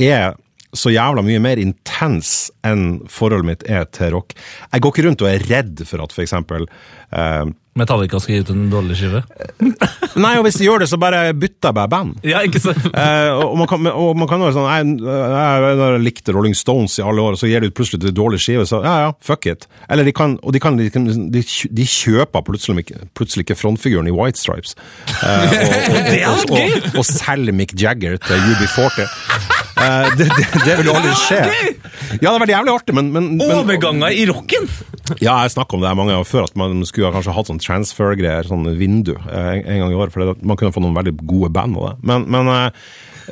er så jævla mye mer intens enn forholdet mitt er til rock. Jeg går ikke rundt og er redd for at eksempel eh, Metallica skal gi ut en dårlig skive. Nei, og hvis de gjør det, så bare bytter jeg bare band. Ja, ikke sant? Eh, og man kan, og man kan være sånn Jeg, jeg, jeg likte Rolling Stones i alle år, og så gir de ut plutselig en dårlig skive, så ja ja, fuck it. Eller de kan, og de, kan, de, de, de kjøper plutselig, plutselig ikke frontfiguren i White Stripes. Eh, og, og, og, og, selger Mick Jagger til UB40. Eh, det, det, det vil aldri skje. Ja, det har vært jævlig artig, men, men, men Overganger i rocken! ja, jeg snakka om det her mange ganger før, at man skulle ha kanskje hatt sånn transfer-greier, sånn vindu, eh, en, en gang i år. For det, man kunne få noen veldig gode band av det. Men, men eh,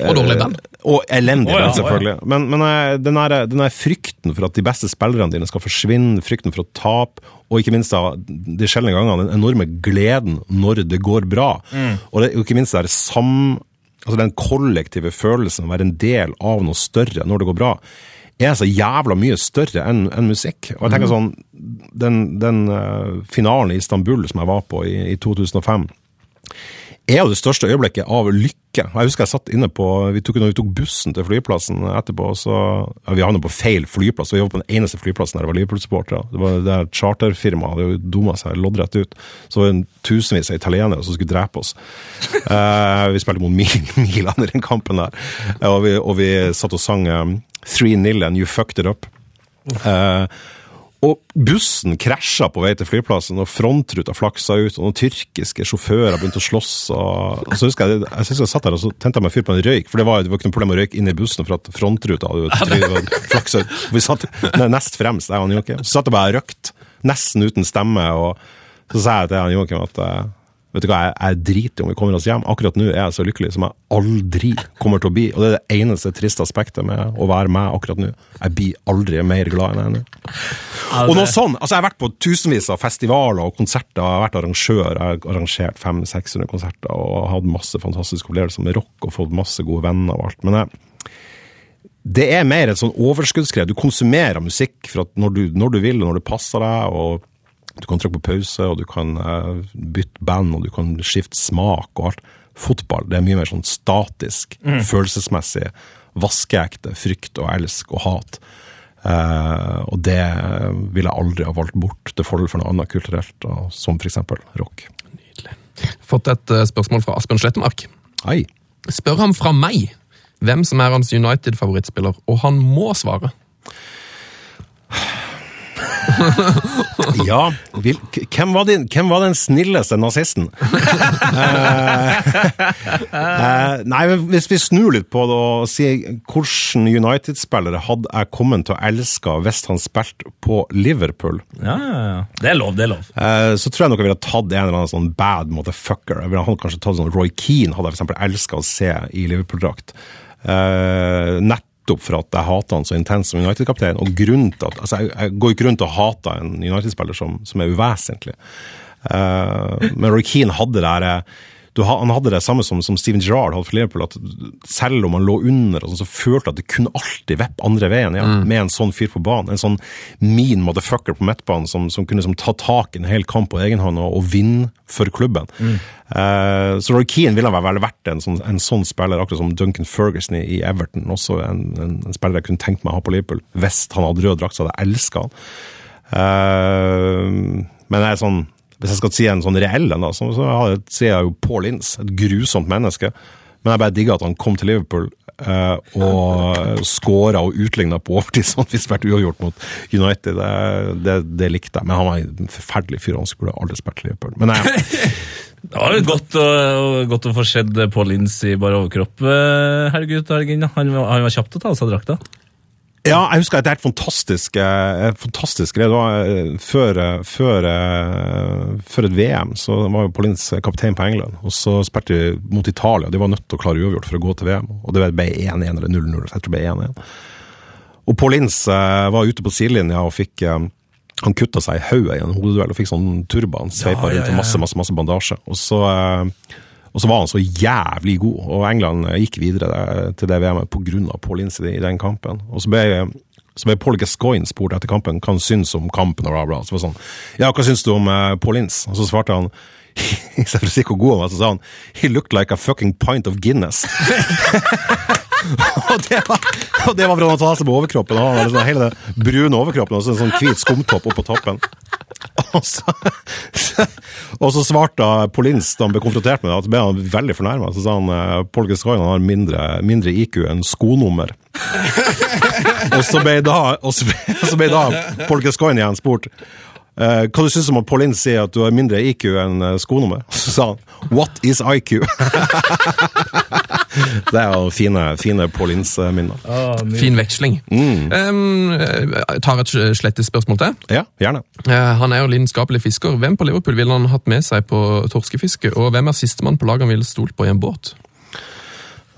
Og dårlig band. Og elendig Å, ja, band, selvfølgelig. Men, men eh, den, der, den der frykten for at de beste spillerne dine skal forsvinne, frykten for å tape, og ikke minst da, de sjeldne gangene den enorme gleden når det går bra. Og det, og ikke minst det sam... Altså den kollektive følelsen av å være en del av noe større når det går bra, er så jævla mye større enn en musikk. Og jeg tenker sånn, Den, den uh, finalen i Istanbul som jeg var på i, i 2005, er jo det største øyeblikket av lykke. Jeg husker jeg satt inne på vi tok, Når vi tok bussen til flyplassen etterpå, så ja, Vi havnet på feil flyplass, vi var på den eneste flyplassen der det var Liverpool-supportere. Det var det charterfirmaet hadde jo dumma seg loddrett ut. Så var det tusenvis av italienere som skulle drepe oss. Eh, vi spilte mot Mil- Milan i den kampen der, og vi, og vi satt og sang um, 3-0 and you fucked it up. Eh, og bussen krasja på vei til flyplassen, og frontruta flaksa ut, og noen tyrkiske sjåfører begynte å slåss. Og, og så husker jeg, jeg, husker jeg satt der og så tente jeg meg fyr på en røyk, for det var, det var ikke noe problem å røyke inn i bussen, for at frontruta hadde jo flaksa ut. Vi satt nest fremst, jeg og han Joakim. Så satt jeg bare og røykte, nesten uten stemme, og så sa jeg til Joakim at eh, Vet du hva, jeg, jeg driter om vi kommer oss hjem. Akkurat nå er jeg så lykkelig som jeg aldri kommer til å bli. Og det er det eneste triste aspektet med å være meg akkurat nå. Jeg blir aldri mer glad enn jeg er nå. Og noe sånn, altså Jeg har vært på tusenvis av festivaler og konserter. Jeg har vært arrangør. Jeg har arrangert 500-600 konserter og hatt masse fantastiske opplevelser med rock og fått masse gode venner og alt. Men jeg, det er mer et sånn overskuddsgreie. Du konsumerer musikk for at når, du, når du vil og når det passer deg. og Du kan trykke på pause, og du kan eh, bytte band og du kan skifte smak og alt. Fotball det er mye mer sånn statisk, følelsesmessig. Vaskeekte frykt og elsk og hat. Uh, og det ville jeg aldri ha valgt bort til fordel for noe annet kulturelt, som f.eks. rock. Nydelig. Fått et eh, spørsmål fra Asbjørn Slettemark. Hei. Spør ham fra meg hvem som er hans United-favorittspiller, og han må svare. Ja, vil, hvem, var din, hvem var den snilleste nazisten? Eh, eh, nei, Hvis vi snur litt på det og sier hvordan United-spillere hadde jeg kommet til å elske hvis han spilte på Liverpool, Ja, ja, ja. Det er lov, det er lov. eh, så tror jeg nok jeg ville tatt en eller annen sånn bad motherfucker. Jeg ville kanskje tatt sånn Roy Keane hadde jeg for eksempel elska å se i Liverpool-drakt. Eh, nettopp for at jeg hater han så intenst som United-kaptein. Og grunnen til at, altså jeg, jeg går ikke rundt og hater en United-spiller som, som er uvesentlig. Uh, men Roy Keane hadde det der du, ha- han hadde det samme som, som Steven Gerrard hadde for Liverpool, at selv om han lå under, sånn, så følte han at det kunne alltid vippe andre veien igjen, med en sånn fyr på banen. En sånn mean motherfucker på midtbanen som, som kunne som, ta tak i en hel kamp på egen hånd og, og vinne for klubben. Eh, så Roy Keane ville vel vel vært en sånn, en sånn spiller, akkurat som Duncan Ferguson i, i Everton. Også en, en, en spiller jeg kunne tenkt meg å ha på Liverpool. Hvis han hadde rød drakt, så hadde jeg elska han. Uh, men jeg er sånn hvis jeg skal si en sånn reell en, så, sier jeg jo Paul Ince. Et grusomt menneske. Men jeg bare digga at han kom til Liverpool eh, og skåra og utligna på overtid, sånn at vi spilte uavgjort mot United. Det, det, det likte jeg. Men han var en forferdelig fyr, han skulle aldri spilt Liverpool. Men jeg, Det var jo godt å, godt å få sett Paul Ince i bare overkropp. eh, Herregud, herregud, han, han var kjapp til å ta av seg drakta. Ja, jeg husker at det er et fantastisk greie. Det var eh, før, eh, før, eh, før et VM, så var jo Paulins kaptein på England. Og så spilte de mot Italia. De var nødt til å klare uavgjort for å gå til VM. Og det ble 1-1 eller 0-0. Jeg tror det ble 1-1. Og Paulins eh, var ute på sidelinja og fikk eh, Han kutta seg i hodet i en hodeduell og fikk sånn turban, sveipa Ja, ja, rundt og masse, masse, masse bandasje. Og så eh, og så var han så jævlig god, og England gikk videre til det VM-et pga. Paul Ince i, den kampen. Og så ble, så ble Paul Gascoigne spurt etter kampen hva han syntes om kampen. og bla bla. Så var sånn, ja, hva syns du om uh, Paul Ince? Og så svarte han, i stedet for å si hvor god han var, så sa han He looked like a fucking pint of Guinness. og, det var, og det var for han ta seg på overkroppen. Og han hadde liksom hele det brune overkroppen og så en sånn hvit skumtopp oppå toppen. Og så, og så svarte Polins da han ble konfrontert med det, at ble han veldig fornærma. Så sa han eh, Paul Gascoigne har mindre, mindre IQ enn skonummer. og så ble da, og da Paul Gascoigne igjen spurt eh, hva du syns om at Pauline sier at du har mindre IQ enn eh, skonummer. Så sa han What is IQ? det er jo fine, fine Paulins-minner. Fin veksling. Um, jeg tar et slettespørsmål til. Ja, gjerne. Uh, Han er jo lidenskapelig fisker. Hvem på Liverpool ville han hatt med seg på torskefiske, og hvem er sistemann på laget han ville stolt på i en båt?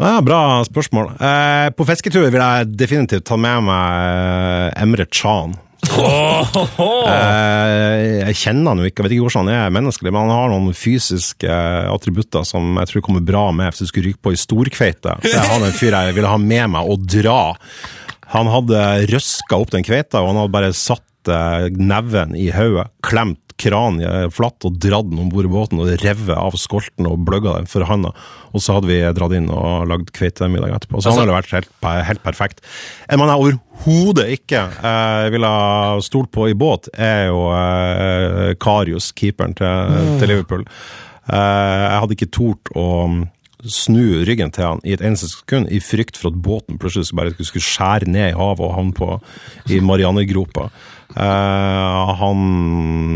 Ja, bra spørsmål. Uh, på fisketur vil jeg definitivt ta med meg eh, Emre Chan. Eh, jeg kjenner han jo ikke, jeg vet ikke hvordan han er menneskelig, men han har noen fysiske eh, attributter som jeg tror kommer bra med hvis du skulle ryke på i storkveite. Så jeg har en fyr jeg ville ha med meg og dra. Han hadde røska opp den kveita, og han hadde bare satt eh, neven i hodet, klemt kraniet flatt og dratt den om bord i båten og revet av skolten og bløgga den for handa. Og så hadde vi dratt inn og lagd kveitemiddag etterpå. Så han hadde vært helt, helt perfekt. En man jeg overhodet ikke eh, ville stolt på i båt, er jo eh, Karius, keeperen til, til Liverpool. Eh, jeg hadde ikke tort å snu ryggen til han i et eneste sekund, i frykt for at båten plutselig bare skulle skjære ned i havet og havne på i Marianergropa. Uh, han,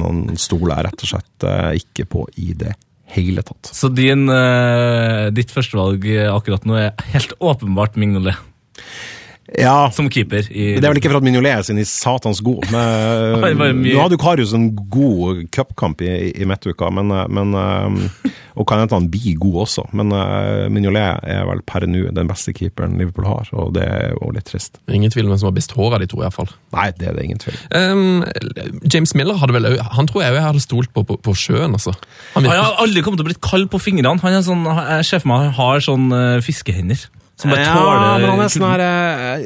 han stoler rett og slett uh, ikke på i det hele tatt. Så din, uh, ditt førstevalg akkurat nå er helt åpenbart Mignolet Ja, som keeper. i... det er vel ikke for at Mignolet er sin i satans god, men mye- nå hadde jo Karius en god cupkamp i, i midtuka, men, men eh, og kan hende han blir god også, men uh, Mignolet er vel per nå den beste keeperen Liverpool har, og det er jo litt trist. Ingen tvil om hvem som har best hår av de to, iallfall. Nei, det er det ingen tvil. Um, James Miller hadde vel Han tror jeg òg jeg hadde stolt på på, på sjøen, altså. Han Han har aldri kommet til å bli kald på fingrene. Han er sånn, jeg ser for meg han har sånn eh, fiskehender. Som bare Ja, tåler men han er sånn her eh,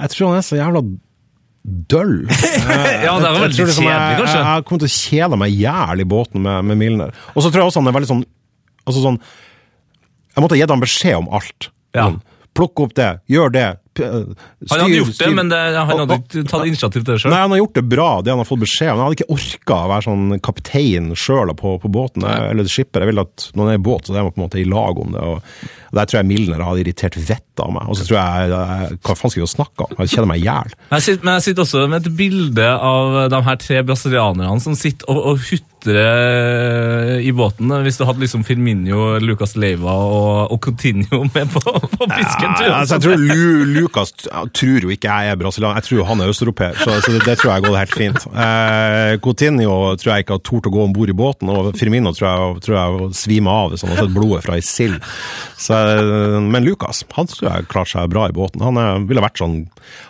Jeg tror han er så jævla døll. Ja, det Jeg veldig liksom kjedelig, kanskje. Jeg, jeg kommer til å kjede meg jævlig i båten med, med Milner. Og så tror jeg også han er veldig sånn Altså sånn Jeg måtte ha gitt ham beskjed om alt. Ja. Sånn, Plukk opp det, gjør det. P- Han hadde gjort det, men det, han hadde ikke tatt initiativ til det sjøl. Nei, han har gjort det bra, det han har fått beskjed om. Han hadde ikke orka å være sånn kaptein sjøl på, på båten, jeg, eller skipper. Jeg vil at når han er i båt, så er man på en måte i lag om det. og Der tror jeg Milner hadde irritert vettet av meg. Og så tror jeg, jeg Hva faen skal vi snakke om? Jeg kjeder meg i hjel. Men jeg sitter også med et bilde av de her tre brasilianerne som sitter og, og hutrer i båten. Hvis du hadde liksom Firmino, Lucas Leiva og, og Coutinho med på, på jeg. Ja, altså, jeg tror Lu, Lucas tror jo ikke jeg er brasilianer, jeg tror han er østeuropeer. Så, så det, det tror jeg går helt fint. Eh, Coutinho tror jeg ikke har tort å gå om bord i båten, og Firmino tror jeg, tror jeg svimer av hvis han har sett blodet fra ei sild. Eh, Men Lucas han tror jeg klarte seg bra i båten. Han er, ville vært sånn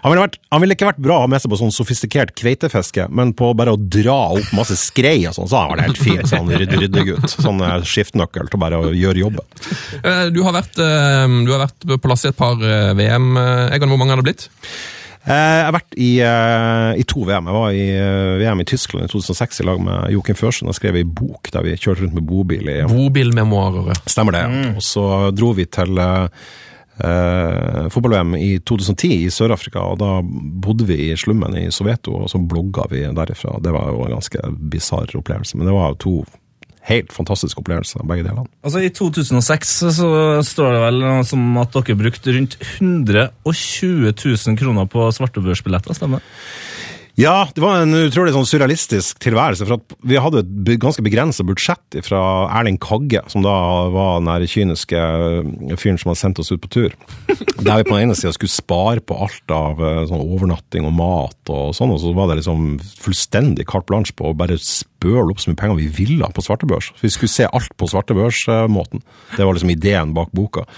han ville, vært, han ville ikke vært bra å ha med seg på sånn sofistikert kveitefiske, men på bare å dra opp masse skrei og sånn, så hadde det helt fint, Sånn rydde, ryddegutt. Sånn skiftenøkkel skiftnøkkel til bare å gjøre jobben. Eh, du, har vært, eh, du har vært på plass i et par eh, VM. eh, Egon, hvor mange har det blitt? Eh, Jeg har vært i, eh, i to VM. Jeg var i eh, VM i Tyskland i 2006 i lag med Joakim Førsen og skrev ei bok der vi kjørte rundt med bobil. i Bobilmemoarer. Stemmer det. Og så dro vi til eh, fotball-VM i 2010 i Sør-Afrika, og da bodde vi i slummen i Soveto, og så blogga vi derifra. Det var jo en ganske bisarr opplevelse, men det var jo to helt fantastiske opplevelser, begge delene. Altså I 2006 så står det vel som at dere brukte rundt 120 000 kroner på svartebørsbilletter, stemmer? Ja, det var en utrolig sånn surrealistisk tilværelse. For at vi hadde et ganske begrensa budsjett fra Erling Kagge, som da var den kyniske øh, fyren som hadde sendt oss ut på tur. Der vi på den ene sida skulle spare på alt av øh, sånn overnatting og mat og sånn, og så var det liksom fullstendig carte blanche på å bare spøle opp så mye penger vi ville på svartebørs. Vi skulle se alt på svartebørsmåten. Det var liksom ideen bak boka.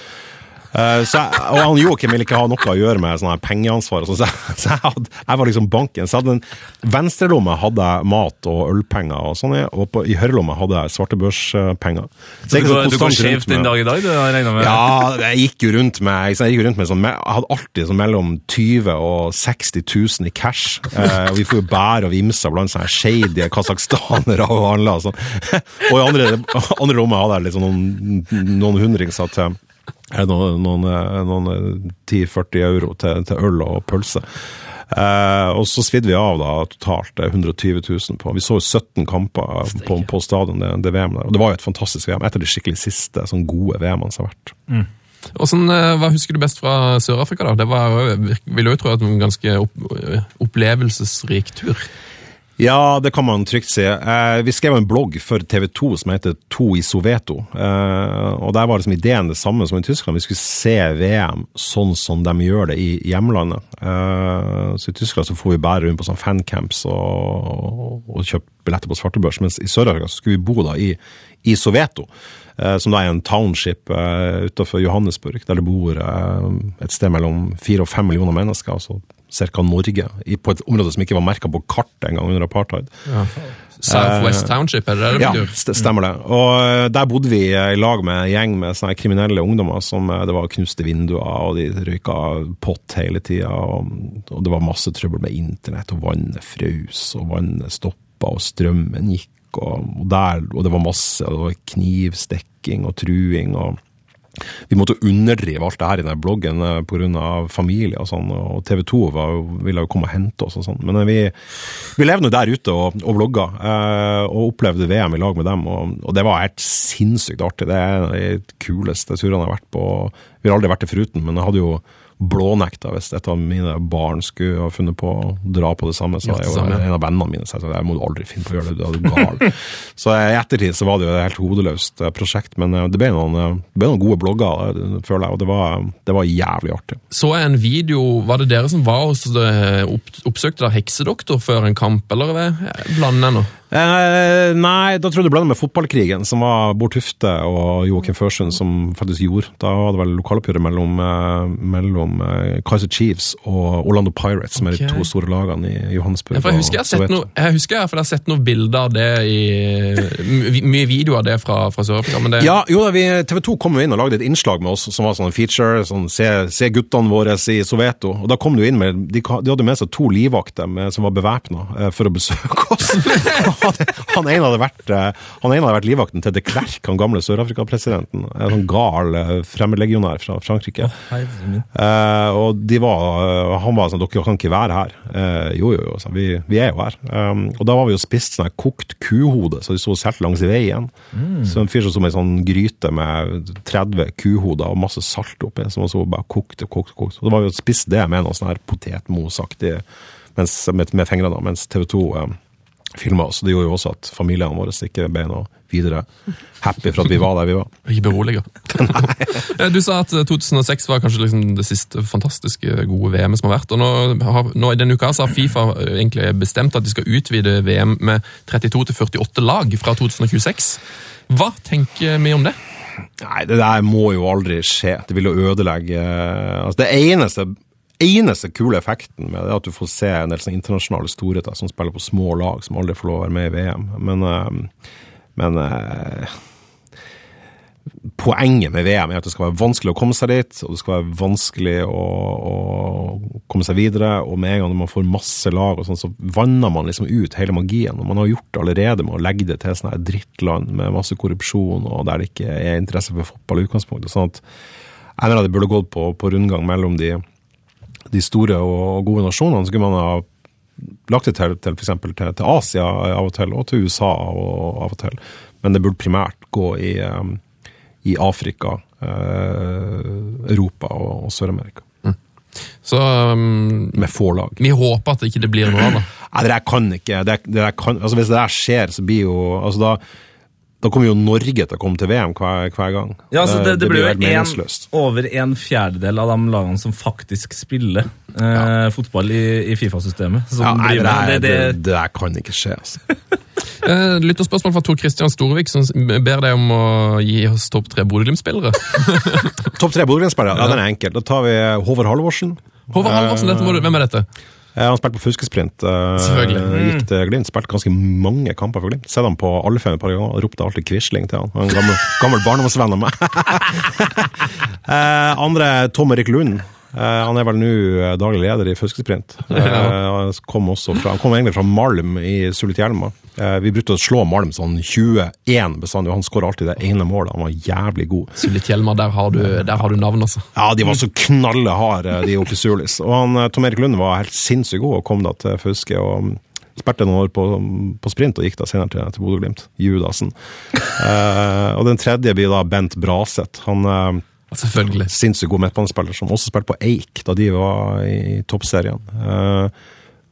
Så jeg, og han Joakim ville ikke ha noe å gjøre med sånn pengeansvar. sånn, Så, jeg, så jeg, hadde, jeg var liksom banken. Så hadde en venstrelomme hadde jeg mat og ølpenger, og sånn, og på, i høyrelomma hadde jeg svartebørspenger. Så går, sånn du går skjevt den dag i dag, du har med? ja, jeg gikk jo rundt med, jeg rundt med sånn, hadde alltid sånn mellom 20 og 60 000 i cash. Uh, og vi får jo bære og vimse blant sånne shady kasakhstanere og handla. og Sånn. Og i andre, andre rommet hadde jeg sånn noen, noen hundringser til eh, noen, noen, eh, noen eh, 10-40 euro til, til øl og pølse. Eh, og så svidde vi av da totalt eh, 120 000 på Vi så jo 17 kamper på, på stadion, det, det VM der. Og det var jo et fantastisk VM. Et av de skikkelig siste sånn gode VM-ene som har vært. og sånn, hva husker du best fra Sør-Afrika? da? Det var vil jo tro at det var en ganske opp, opplevelsesrik tur. Ja, det kan man trygt si. Eh, vi skrev en blogg for TV 2 som heter To i Soveto. Eh, og der var liksom ideen det samme som i Tyskland. Vi skulle se VM sånn som de gjør det i hjemlandet. Eh, så i Tyskland så får vi bære rundt på sånn fancamps og, og kjøpe billetter på svartebørs. Mens i Sør-Afrika skulle vi bo da i, i Soveto. Som da er en township uh, utenfor Johannesburg, der det bor et sted mellom fire og fem millioner mennesker. altså Cirka Norge, på et område som ikke var merka på kartet engang under apartheid. Southwest Township, er det det Ja, st stemmer det. Og eh, der bodde vi eh, i lag med en gjeng med sånne kriminelle ungdommer som eh, det var knuste vinduer, og de røyka pott hele tida. Og, og det var masse trøbbel med internett, og vannet frøs, og vannet stoppa, og strømmen gikk. Og, og, der, og det var masse det var knivstikking og truing. og vi måtte underdrive alt det her i den bloggen eh, pga. familie og sånn, og TV 2 var, ville jo komme og hente oss og sånn. Men eh, vi, vi levde nå der ute og, og blogga, eh, og opplevde VM i lag med dem, og, og det var helt sinnssykt artig. Det er en av de kuleste turene jeg har vært på. Vi har aldri vært det foruten, men jeg hadde jo blånekta hvis et av mine barn skulle ha funnet på å dra på det samme. Så jeg, en av vennene mine sa jeg må du aldri finne på å gjøre det, du er gal. så i ettertid så var det jo et helt hodeløst eh, prosjekt, men eh, det ble noen, eh, det ble noen gode blogger, føler jeg, og det var, det var jævlig artig. Så jeg en video, Var det dere som var hos opp, oppsøkte da heksedoktor før en kamp, eller er blander jeg nå? Eh, nei, da tror jeg du blander med fotballkrigen, som var Bård Tufte og Joakim Førsund som faktisk gjorde. Da var det vel lokaloppgjøret mellom, eh, mellom eh, Kaiser Chiefs og Orlando Pirates, som er de to store lagene i Johannesburg. Ja, jeg husker jeg har sett noe, jeg husker jeg, for jeg har sett noen bilder av det i Mye video av det fra, fra Sør-Afrika, det Ja, jo da, vi, TV 2 kom jo inn og lagde et innslag med oss som var sånn feature. sånn Se, se guttene våre i Soveto. Og da kom det inn med De, de hadde med seg to livvakter med, som var bevæpna eh, for å besøke oss. han, ene hadde vært eh, Han ene hadde vært livvakten til de Klerk, han gamle Sør-Afrika-presidenten. En sånn gal eh, fremmedlegionær fra Frankrike. Eh, og de var, han var sånn Dere kan ikke være her. Eh, jo, jo, jo, sa vi, vi er jo her. Um, og da var vi jo spist sånn her kokt kuhode, så de sto og solgte langs veien. Så en fyr som med en sånn gryte med 30 kuhoder og masse salt oppi, som så bare kokte og kokte. kokte. Og da var vi og spiste det med noe sånn her potetmosaktig mens, med, med fingrene, mens TV 2 um, filma oss. Det gjorde jo også at familiene våre stikker beina videre happy for at vi var der vi var. Ikke beroliger. Eh, du sa at eh, 2006 var kanskje liksom det siste fantastiske gode VM-et som har vært. og Nå, har, nå i denne uka har Fifa eh, egentlig bestemt at de skal utvide VM med 32 til 48 lag fra 2026. Hva tenker vi om det? Nei, det der må jo aldri skje. Det vil jo ødelegge altså Det eneste, eneste kule effekten med det er at du får se en del sånne internasjonale storheter som spiller på små lag, som aldri får lov å være med i VM. Men, eh, men eh, poenget med VM er at det skal være vanskelig å komme seg dit, og det skal være vanskelig å, å komme seg videre. Og med en gang man får masse lag, og sånn, så vanner man liksom ut hele magien. Og man har gjort det allerede med å legge det til sånne drittland med masse korrupsjon, og der det ikke er interesse for fotball i utgangspunktet. sånn at jeg mener at det burde gått på, på rundgang mellom de, de store og gode nasjonene. Så kunne man ha lagt det til, til f.eks. Til, til Asia av og til, og til USA og, av og til. Men det burde primært gå i, um, i Afrika, eh, Europa og, og Sør-Amerika. Så um, Med få lag. vi håper at det ikke blir noe av det. Nei, det der kan ikke det, det der kan, altså Hvis det der skjer, så blir jo altså da, da kommer jo Norge til å komme til VM hver, hver gang. Ja, altså det, det, blir jo en, over en fjerdedel av de lagene som faktisk spiller eh, fotball i, i Fifa-systemet. Ja, nei, det, der, det, det, det der kan ikke skje, altså. Eh, Lytterspørsmål fra Tor Christian Storvik, som ber deg om å gi oss topp tre Bodø-Glimt-spillere. Topp tre Bodø-Glimt-spillere? Ja, den er enkel. Da tar vi Håvard Halvorsen. Håvard Halvorsen, dette må du, hvem er dette? Han spilte på fuskesprint. eh, Selvfølgelig. Gikk til Glimt. Spilte ganske mange kamper for Glimt. Sett han på alle fem et par ganger ropte alltid Quisling til han. Han En gammel, gammel barndomsvenn av meg. eh, andre Tom Erik Lund. Eh, han er vel nå eh, daglig leder i fuskesprint. Eh, han kom, fra, han kom egentlig fra Malm i Sulitjelma. Vi brukte å slå Malm sånn 21 bestandig, og han skåra alltid det ene målet. Han var jævlig god. Sulit Hjelmar, der har du, der har du navn, altså. Ja, de var så knalle harde, de oppe i Sulis. Og han, Tom Erik Lund var helt sinnssykt god og kom da til Fauske. og Spilte noen år på, på sprint og gikk da senere til, til Bodø-Glimt. Judasen. Eh, og den tredje blir da Bent Braseth. Han eh, Selvfølgelig. sinnssykt god midtbanespiller som også spilte på Eik da de var i toppserien. Eh,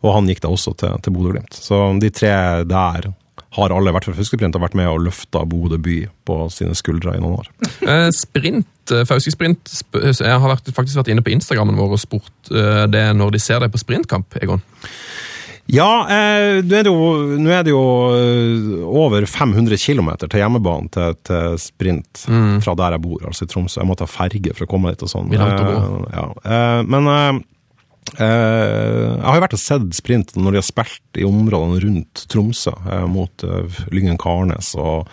og han gikk da også til, til Bodø-Glimt. Så de tre der har alle vært fra Fuskeprint og vært med og løfta Bodø by på sine skuldre i noen år. Eh, sprint, eh, Fauske Sprint Jeg har faktisk vært inne på Instagrammen vår og spurt eh, det når de ser deg på sprintkamp, Egon. Ja, eh, nå er jo, nå er det jo eh, over 500 km til hjemmebanen til, til sprint fra der jeg bor, altså i Tromsø. Jeg må ta ferge for å komme dit og sånn. Eh, ja. eh, men eh, eh, jeg har jo vært og sett sprint når de har spilt i områdene rundt Tromsø, mot eh, Lyngen Karnes og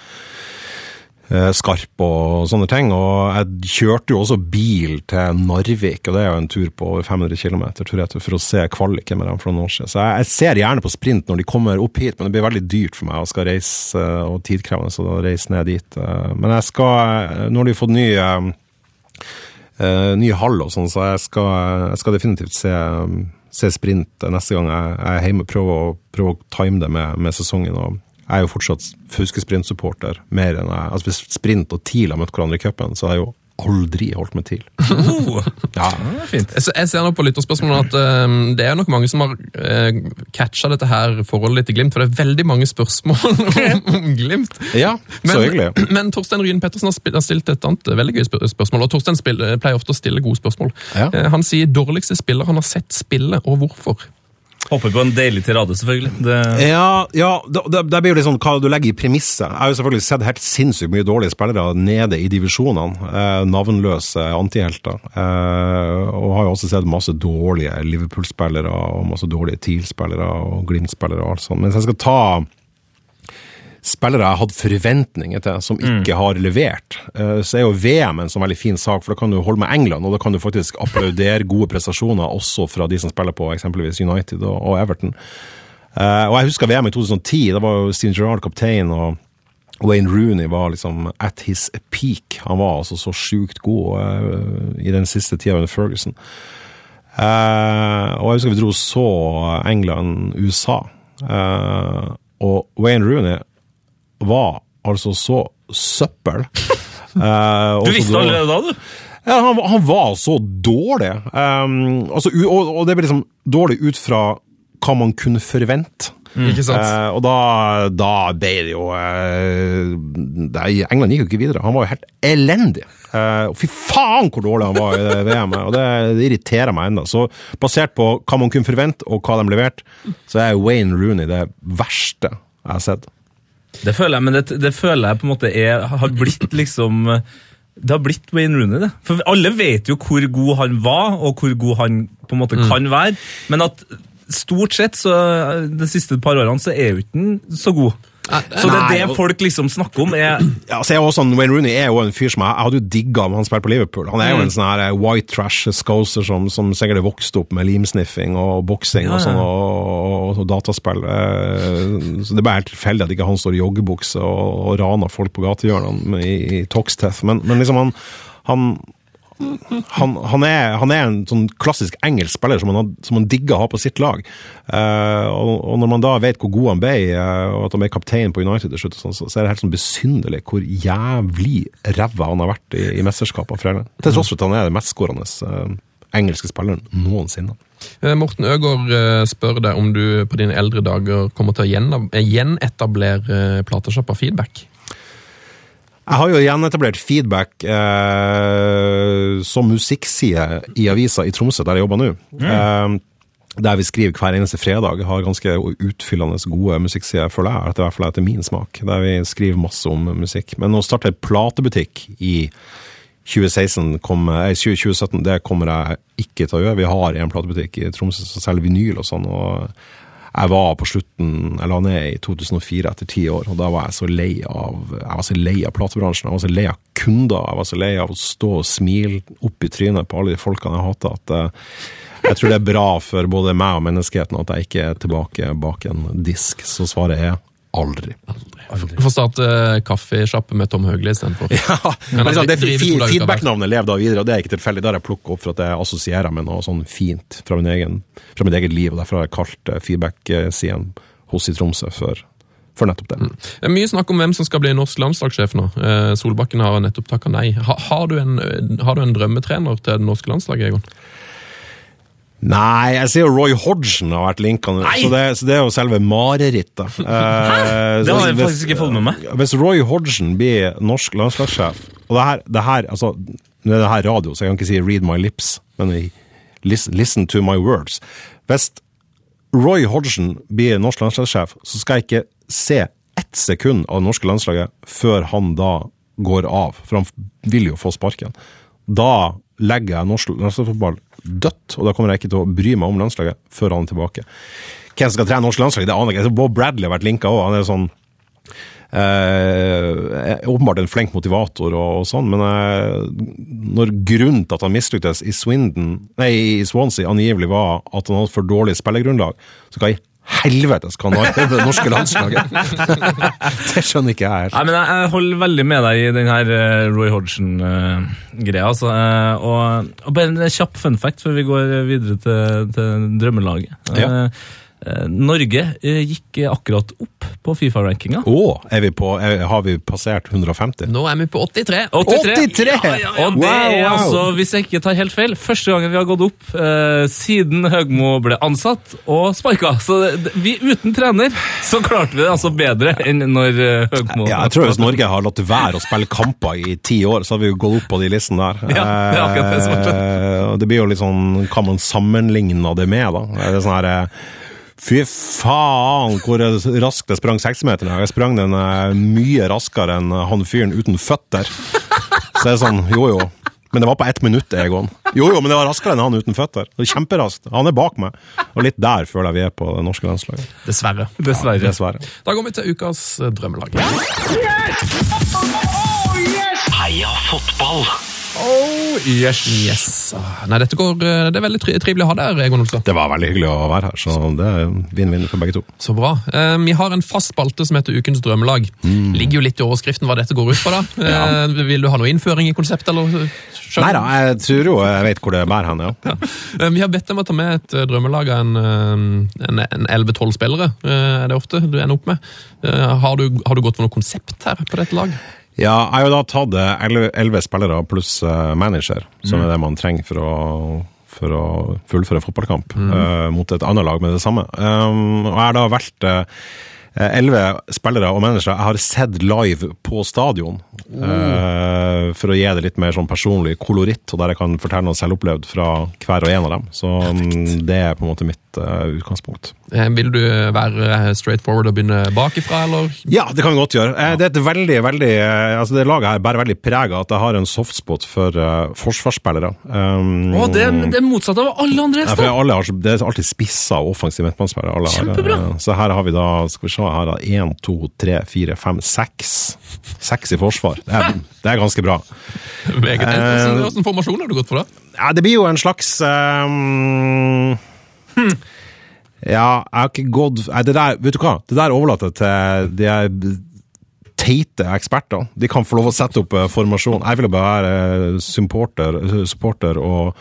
Skarp og sånne ting. Og jeg kjørte jo også bil til Narvik, og det er jo en tur på over 500 km tror jeg, for å se kvaliken med dem for noen år siden. Så jeg, jeg ser gjerne på sprint når de kommer opp hit, men det blir veldig dyrt for meg å skal reise, eh, og tidkrevende, da reise ned dit. Eh, Men jeg skal, nå har de fått ny eh, eh, ny hall og sånn, så jeg skal, jeg skal definitivt se, se sprint neste gang jeg, jeg er hjemme. Prøve å, prøve å time det med, med sesongen. og jeg er jo fortsatt Fauske-sprint-supporter. mer enn jeg, altså Hvis Sprint og TIL har møtt hverandre i cupen, så har jeg jo aldri holdt med til. Oh, Ja, fint. Jeg, ser- nå på lytterspørsmålene at eh, det er nok mange som har uh, catcha dette her forholdet litt til Glimt, for det er veldig mange spørsmål om, om Glimt. ja så hyggelig. Men Torstein Ryen Pettersen har, stilt et annet veldig gøy spør- spørsmål, og Torstein spill- pleier ofte å stille gode spørsmål. Ja. Uh, Han sier dårligste spiller han har sett spille, og hvorfor. Håper på en deilig tirade, selvfølgelig. Det, Ja, ja det, det blir jo litt sånn hva du legger i premisset. Jeg har jo selvfølgelig sett helt sinnssykt mye dårlige spillere nede i divisjonene. Eh, navnløse antihelter. Eh, og har jo også sett masse dårlige Liverpool-spillere og masse dårlige TIL-spillere og Glimt-spillere og alt sånt. Men hvis jeg skal ta spillere jeg hadde forventninger til, som ikke har levert, eh, så er jo VM en sånn veldig fin sak, for da kan du holde med England, og da kan du faktisk applaudere gode prestasjoner også fra de som spiller på eksempelvis United og, Everton. Eh, og jeg husker VM i 2010, da var jo Steven Gerrard kaptein, og Wayne Rooney var liksom at his peak. Han var altså så sjukt god eh, i den siste tida under Ferguson. Og jeg husker vi dro så England-USA, Uh, og Wayne Rooney var altså så søppel. Eh, du visste allerede da, du? Ja, han, han var så dårlig. Um, altså, og, og det ble liksom dårlig ut fra hva man kunne forvente. Ikke sant? Eh, og da, da ble det jo eh, England gikk jo ikke videre. Han var jo helt elendig. Eh, og fy faen hvor dårlig han var i det VM-et! Og det, det irriterer meg ennå. Så basert på hva man kunne forvente, og hva de leverte, så er Wayne Rooney det verste jeg har sett. Det føler jeg, men det, det føler jeg på en måte er, har blitt liksom Det har blitt Wayne Rooney, det. For alle vet jo hvor god han var, og hvor god han på en måte kan være. Men at stort sett, så de siste par årene, så er jo ikke han så god. Så det er det folk liksom snakker om, er Ja, så jeg er sånn, Wayne Rooney er jo en fyr som jeg, jeg hadde jo digga om han spilte på Liverpool. Han er jo en sånn her eh, white trash scouser som, som sikkert vokste opp med limsniffing og boksing Ja, og sånn, ja. og, og, dataspill. Eh, Så det er bare helt tilfeldig at ikke han står i joggebukse og, og raner folk på gatehjørnene i, i Toxteth. Men, men liksom han, han han, han, er, han er en sånn klassisk engelsk spiller som han, som han digger å ha på sitt lag. Uh, og, og når man da vet hvor god han ble, uh, og at han ble kaptein på United til slutt, sånn, så, så er det helt sånn besynderlig hvor jævlig ræva han har vært i, i mesterskapene for. Til tross for at han er den mestskårende uh, engelske spilleren noensinne. Eh, Morten Øgaard eh, spør deg om du på dine eldre dager kommer til å eh, gjenetablere platesjappa Feedback. Jeg har jo gjenetablert feedback eh, som musikkside i avisa i Tromsø, der jeg jobber nå. Eh, der vi skriver hver eneste fredag. Har ganske utfyllende gode musikksider, føler jeg. Etter, i hvert fall etter min smak. Der vi skriver masse om musikk. Men å starte platebutikk i 2016 kom, eh, 2017, det kommer jeg ikke til å gjøre. Vi har en platebutikk i Tromsø som selger vinyl og sånn. og jeg var på slutten, jeg la ned i 2004 etter ti år, og da var jeg så lei av jeg var så lei av platebransjen. Jeg var så lei av kunder. Jeg var så lei av å stå og smile opp i trynet på alle de folkene jeg hater. at eh, jeg tror det er bra for både meg og menneskeheten at jeg ikke er tilbake bak en disk. Så svaret er aldri. Du får starte uh, kaffesjappe med Tom Høgli istedenfor. Ja, men liksom, det Feedback-navnet lever da videre, og det er ikke tilfeldig. Der jeg plukket opp for at jeg assosierer med noe sånn fint fra, min egen, fra mitt eget liv. og Derfor har jeg kalt eh, feedback-siden hos i Tromsø for, for nettopp det. Det er mye snakk om hvem som skal bli norsk landslagssjef nå. Eh, Solbakken har nettopp takka nei. Ha, har, du en, eh, har du en drømmetrener til det norske landslaget, Egon? Nei, jeg ser jo Roy Hodgson har vært linka, så så det er jo selve marerittet. Eh, Det har jeg faktisk ikke fått med meg. Hvis Roy Hodgson blir norsk landslagssjef Og det her, det her altså, Nå er det her radio, så jeg kan ikke si 'read my lips', men listen, listen to my words. Hvis Roy Hodgson blir norsk landslagssjef, så skal jeg ikke se ett sekund av det norske landslaget før han da går av, for han vil jo få sparken. Da legger jeg norsk landslagsfotball dødt, og da kommer jeg ikke til å bry meg om landslaget før han er tilbake. Hvem som skal trene norsk landslag, det aner jeg ikke. Bob Bradley har vært linka òg. Han er sånn eh, åpenbart en flink motivator og, og sånn, men eh, når grunnen til at han mislyktes i Swindon, nei, i Swansea angivelig var at han hadde for dårlig spillergrunnlag, så hva i helvete kan han ha i det norske landslaget? det skjønner ikke jeg helt. Nei, men jeg, jeg holder veldig med deg i den her eh, Roy Hodgson-greia. altså. Eh, og, og bare en kjapp fun fact før vi går videre til, til drømmelaget. Ja. Eh, eh, Norge eh, gikk akkurat opp på Fifa-rankinga. Oh, er vi på, er, har vi passert 150? Nå er vi på 83. 83! Ja, ja, ja. Og det Wow, er altså, hvis jeg ikke tar helt feil, første gangen vi har gått opp eh, siden Høgmo ble ansatt og sparka. Så det, vi uten trener så klarte vi det altså bedre enn når eh, Høgmo Ja, jeg tror hvis Norge har latt være å spille kamper i ti år, så hadde vi jo gått opp på de listene der. Ja, det er akkurat det som er Eh, det blir jo litt sånn Hva man sammenligner det med, da? Er sånn her eh, Fy faen, hvor raskt jeg sprang seksmeteren. Jeg sprang den eh, mye raskere enn han fyren uten føtter. Så det er sånn, jo jo. Men det var på ett minutt, Egon. Jo jo, men det var raskere enn han uten føtter. Det er Kjemperaskt. Han er bak meg. Og litt der føler jeg vi er på det norske landslaget. Dessverre. Dessverre. Dessverre. Da går vi til ukas eh, drømmelag. Heia fotball! Oh, yes. yes. Ah, Nei, dette går, eh, det er veldig tri trivelig å ha deg, Egon Olsen. Det var veldig hyggelig å være her, så det er vinn-vinn for begge to. Så bra. Eh, vi har en fast spalte som heter Ukens drømmelag. Ligger jo litt i overskriften hva dette går ut på, da. Eh, vil du ha noe innføring i konseptet, eller? skjønner Nei da, jeg tror jo jeg vet hvor det bærer hen, ja. Eh, Vi har bedt dem å ta med et eh, drømmelag av en, en, en 11-12 spillere. Er det ofte du ender opp med? Har du, har du gått for noe konsept her på dette laget? Ja, jeg har jo da tatt elleve spillere pluss eh, manager, som er det man trenger for å, for å fullføre en fotballkamp eh, mot et annet lag med det samme. Um, og jeg har da valgt elleve spillere og managere jeg har sett live på stadion, eh, for å gi det litt mer sånn personlig koloritt, og der jeg kan fortelle noe selvopplevd fra hver og en av dem. Så Perfekt. det er på en måte mitt eh, utgangspunkt. Eh, Vil du være eh, straight forward og begynne bakifra, eller? Ja, det kan vi godt gjøre. Eh, Det er et veldig, veldig eh, altså det laget her bærer veldig preg av at jeg har en softspot for eh, forsvarsspillere. Um, oh, det, er- det er motsatt av alle andre ja, alle har, det er alltid spissa og offensive midtbanespillere. har, Kjempebra. eh, Så her har vi da skal vi se, her har én, to, tre, fire, fem, seks. Seks i forsvar. Det er, det er ganske bra. Meget. Hvordan hvordan formasjon har du gått for, da? Ja, det blir jo en slags um, Ja, jeg har ikke gått det der, Vet du hva? Det der overlater jeg til de teite eksperter. De kan få lov å sette opp eh, formasjon. Jeg vil jo bare være eh, supporter, supporter og,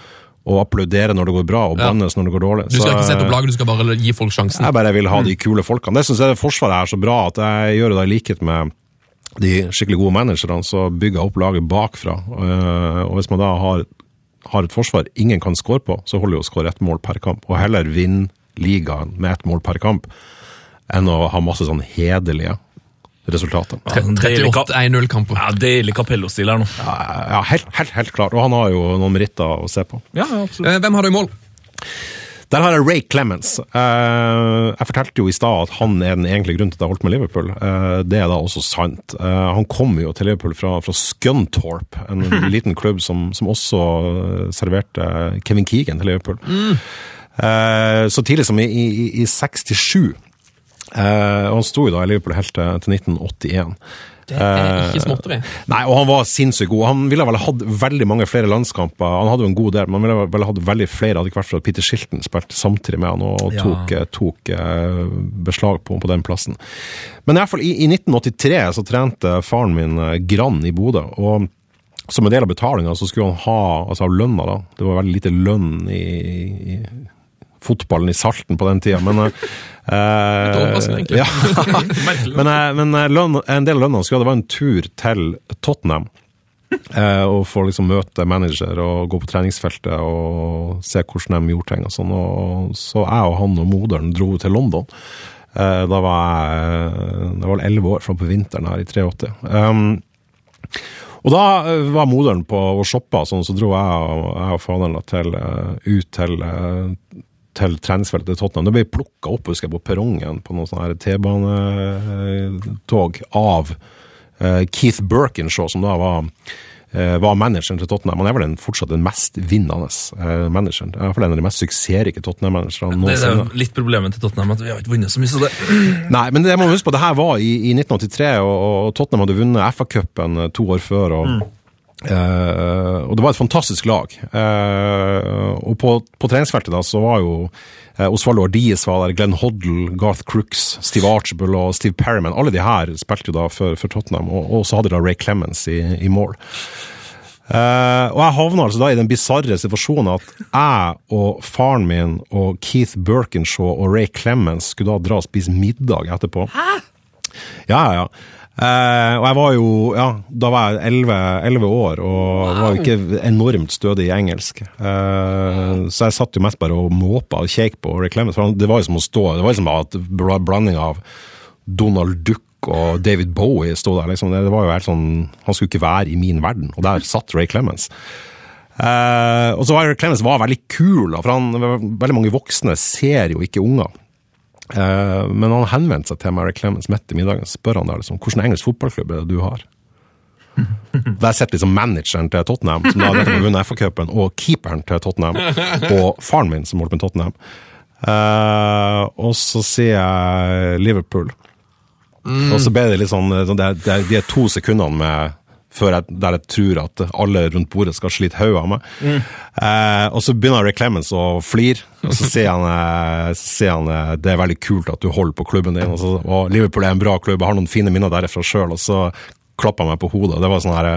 og applaudere når det går bra, og Ja. når det går dårlig. Du skal ikke sette opp laget, du skal bare gi folk sjansen. jeg bare vil ha de kule folkene. Det syns jeg det Forsvaret er så bra, at jeg gjør det i likhet med de skikkelig gode managerne, så bygger jeg opp laget bakfra. Eh, Og hvis man da har har et forsvar ingen kan score på, så holder det å skåre ett mål per kamp. Og heller vinne ligaen med ett mål per kamp enn å ha masse sånn hederlige resultater. Ja, deilig kap- 38 1-0-kamper. Ja, Deilig Capello-stil her nå. Ja, helt, helt, helt klart. Og han har jo noen meritter å se på. Ja, ja, absolutt. Eh, Hvem har du i mål? Der har jeg Ray Clemens. Eh, jeg fortalte jo i stad at han er den egentlige grunnen til at jeg holdt med Liverpool. Eh, det er da også sant. Eh, han kom jo til Liverpool fra, fra Scunthorpe, en liten klubb som, som også serverte Kevin Keegan til Liverpool. Mm. så tidlig som i, i, i 67. Eh, og han sto jo da i Liverpool helt til, til 1981. Det er ikke småtteri. Nei, og han var sinnssykt god. Han ville vel hatt veldig mange flere landskamper. Han hadde jo en god del, men han ville vel hatt veldig flere, hadde ikke vært for at Peter Shilton spilte samtidig med han og Ja. tok, tok eh, beslag på, på den plassen. Men i hvert fall i, i 1983 så trente faren min eh, Grann i Bodø. og som en del av betalinga så skulle han ha altså av lønna, da. Det var veldig lite lønn i, i fotballen i Salten på den tida, men eh. Ja. Men, eh, men eh, lønn, en del av lønna skulle ha, det var en tur til Tottenham. Eh, og få liksom møte manager og gå på treningsfeltet og se hvordan de gjorde ting. og sånn. Og så jeg og han og moderen dro til London. Eh, da var jeg det var elleve år, fram på vinteren her i 83. Um, og da eh, var moderen på og shoppe, sånn, så dro jeg og, jeg og faderen til, ut til, til treningsfeltet til Tottenham. Det ble plukka opp husker jeg, på perrongen på noen sånne her T-banetog av eh, Keith Birkinshaw, som da var, eh, var manageren til Tottenham. Han er vel den, fortsatt den mest vinnende eh, manageren. I hvert fall en av de mest suksessrike Tottenham-managerne Det er noensinne. litt problemet til Tottenham, at vi har ikke vunnet så mye. Så det. Nei, men det må man huske på, det her var i, i 1983, og, og Tottenham hadde vunnet FA-cupen to år før. og eh, og det var et fantastisk lag. Uh, og på, på treningsfeltet da, så var jo uh, Osvaldo Ardies var der, Glenn Hoddle, Garth Crooks, Steve Archibald og Steve Perriman. Alle de her spilte jo da for, for Tottenham, og, og så hadde de da Ray Clemens i, i mål. Uh, og jeg havna altså da i den bisarre situasjonen at jeg og faren min og Keith Birkinshaw og Ray Clemens skulle da dra og spise middag etterpå. Hæ? Ja, ja, ja. Eh, og jeg var jo Ja, da var jeg 11, 11 år og var jo ikke enormt stødig i engelsk. Eh, så jeg satt jo mest bare og måpa og kjekk på Ray Clemens. For det var jo som å stå Det var jo som at bl- blanding av Donald Duck og David Bowie sto der. liksom. Det, var jo helt sånn Han skulle ikke være i min verden, og der satt Ray Clemens. Eh, og så var Ray Clemens var veldig kul, for han, veldig mange voksne ser jo ikke unger. Eh, men han henvendte seg til Mary Clemens midt i middagen spør han da liksom, hvordan engelsk fotballklubb er det du har. Der sitter liksom manageren til Tottenham, som da har vunnet FA-cupen, og keeperen til Tottenham, og faren min som holder med Tottenham. Uh, og så sier jeg Liverpool. Og så ble det litt sånn, sånn det, det, de to sekundene med før jeg, der jeg tror at alle rundt bordet skal slite hodet av meg. Eh, og så begynner Ray Clemens å flire, og så sier han, eh, sier han eh, det er veldig kult at du holder på klubben din. Og, så, og Liverpool er en bra klubb, jeg har noen fine minner derfra sjøl. Og så klappa meg på hodet. Det var sånn her,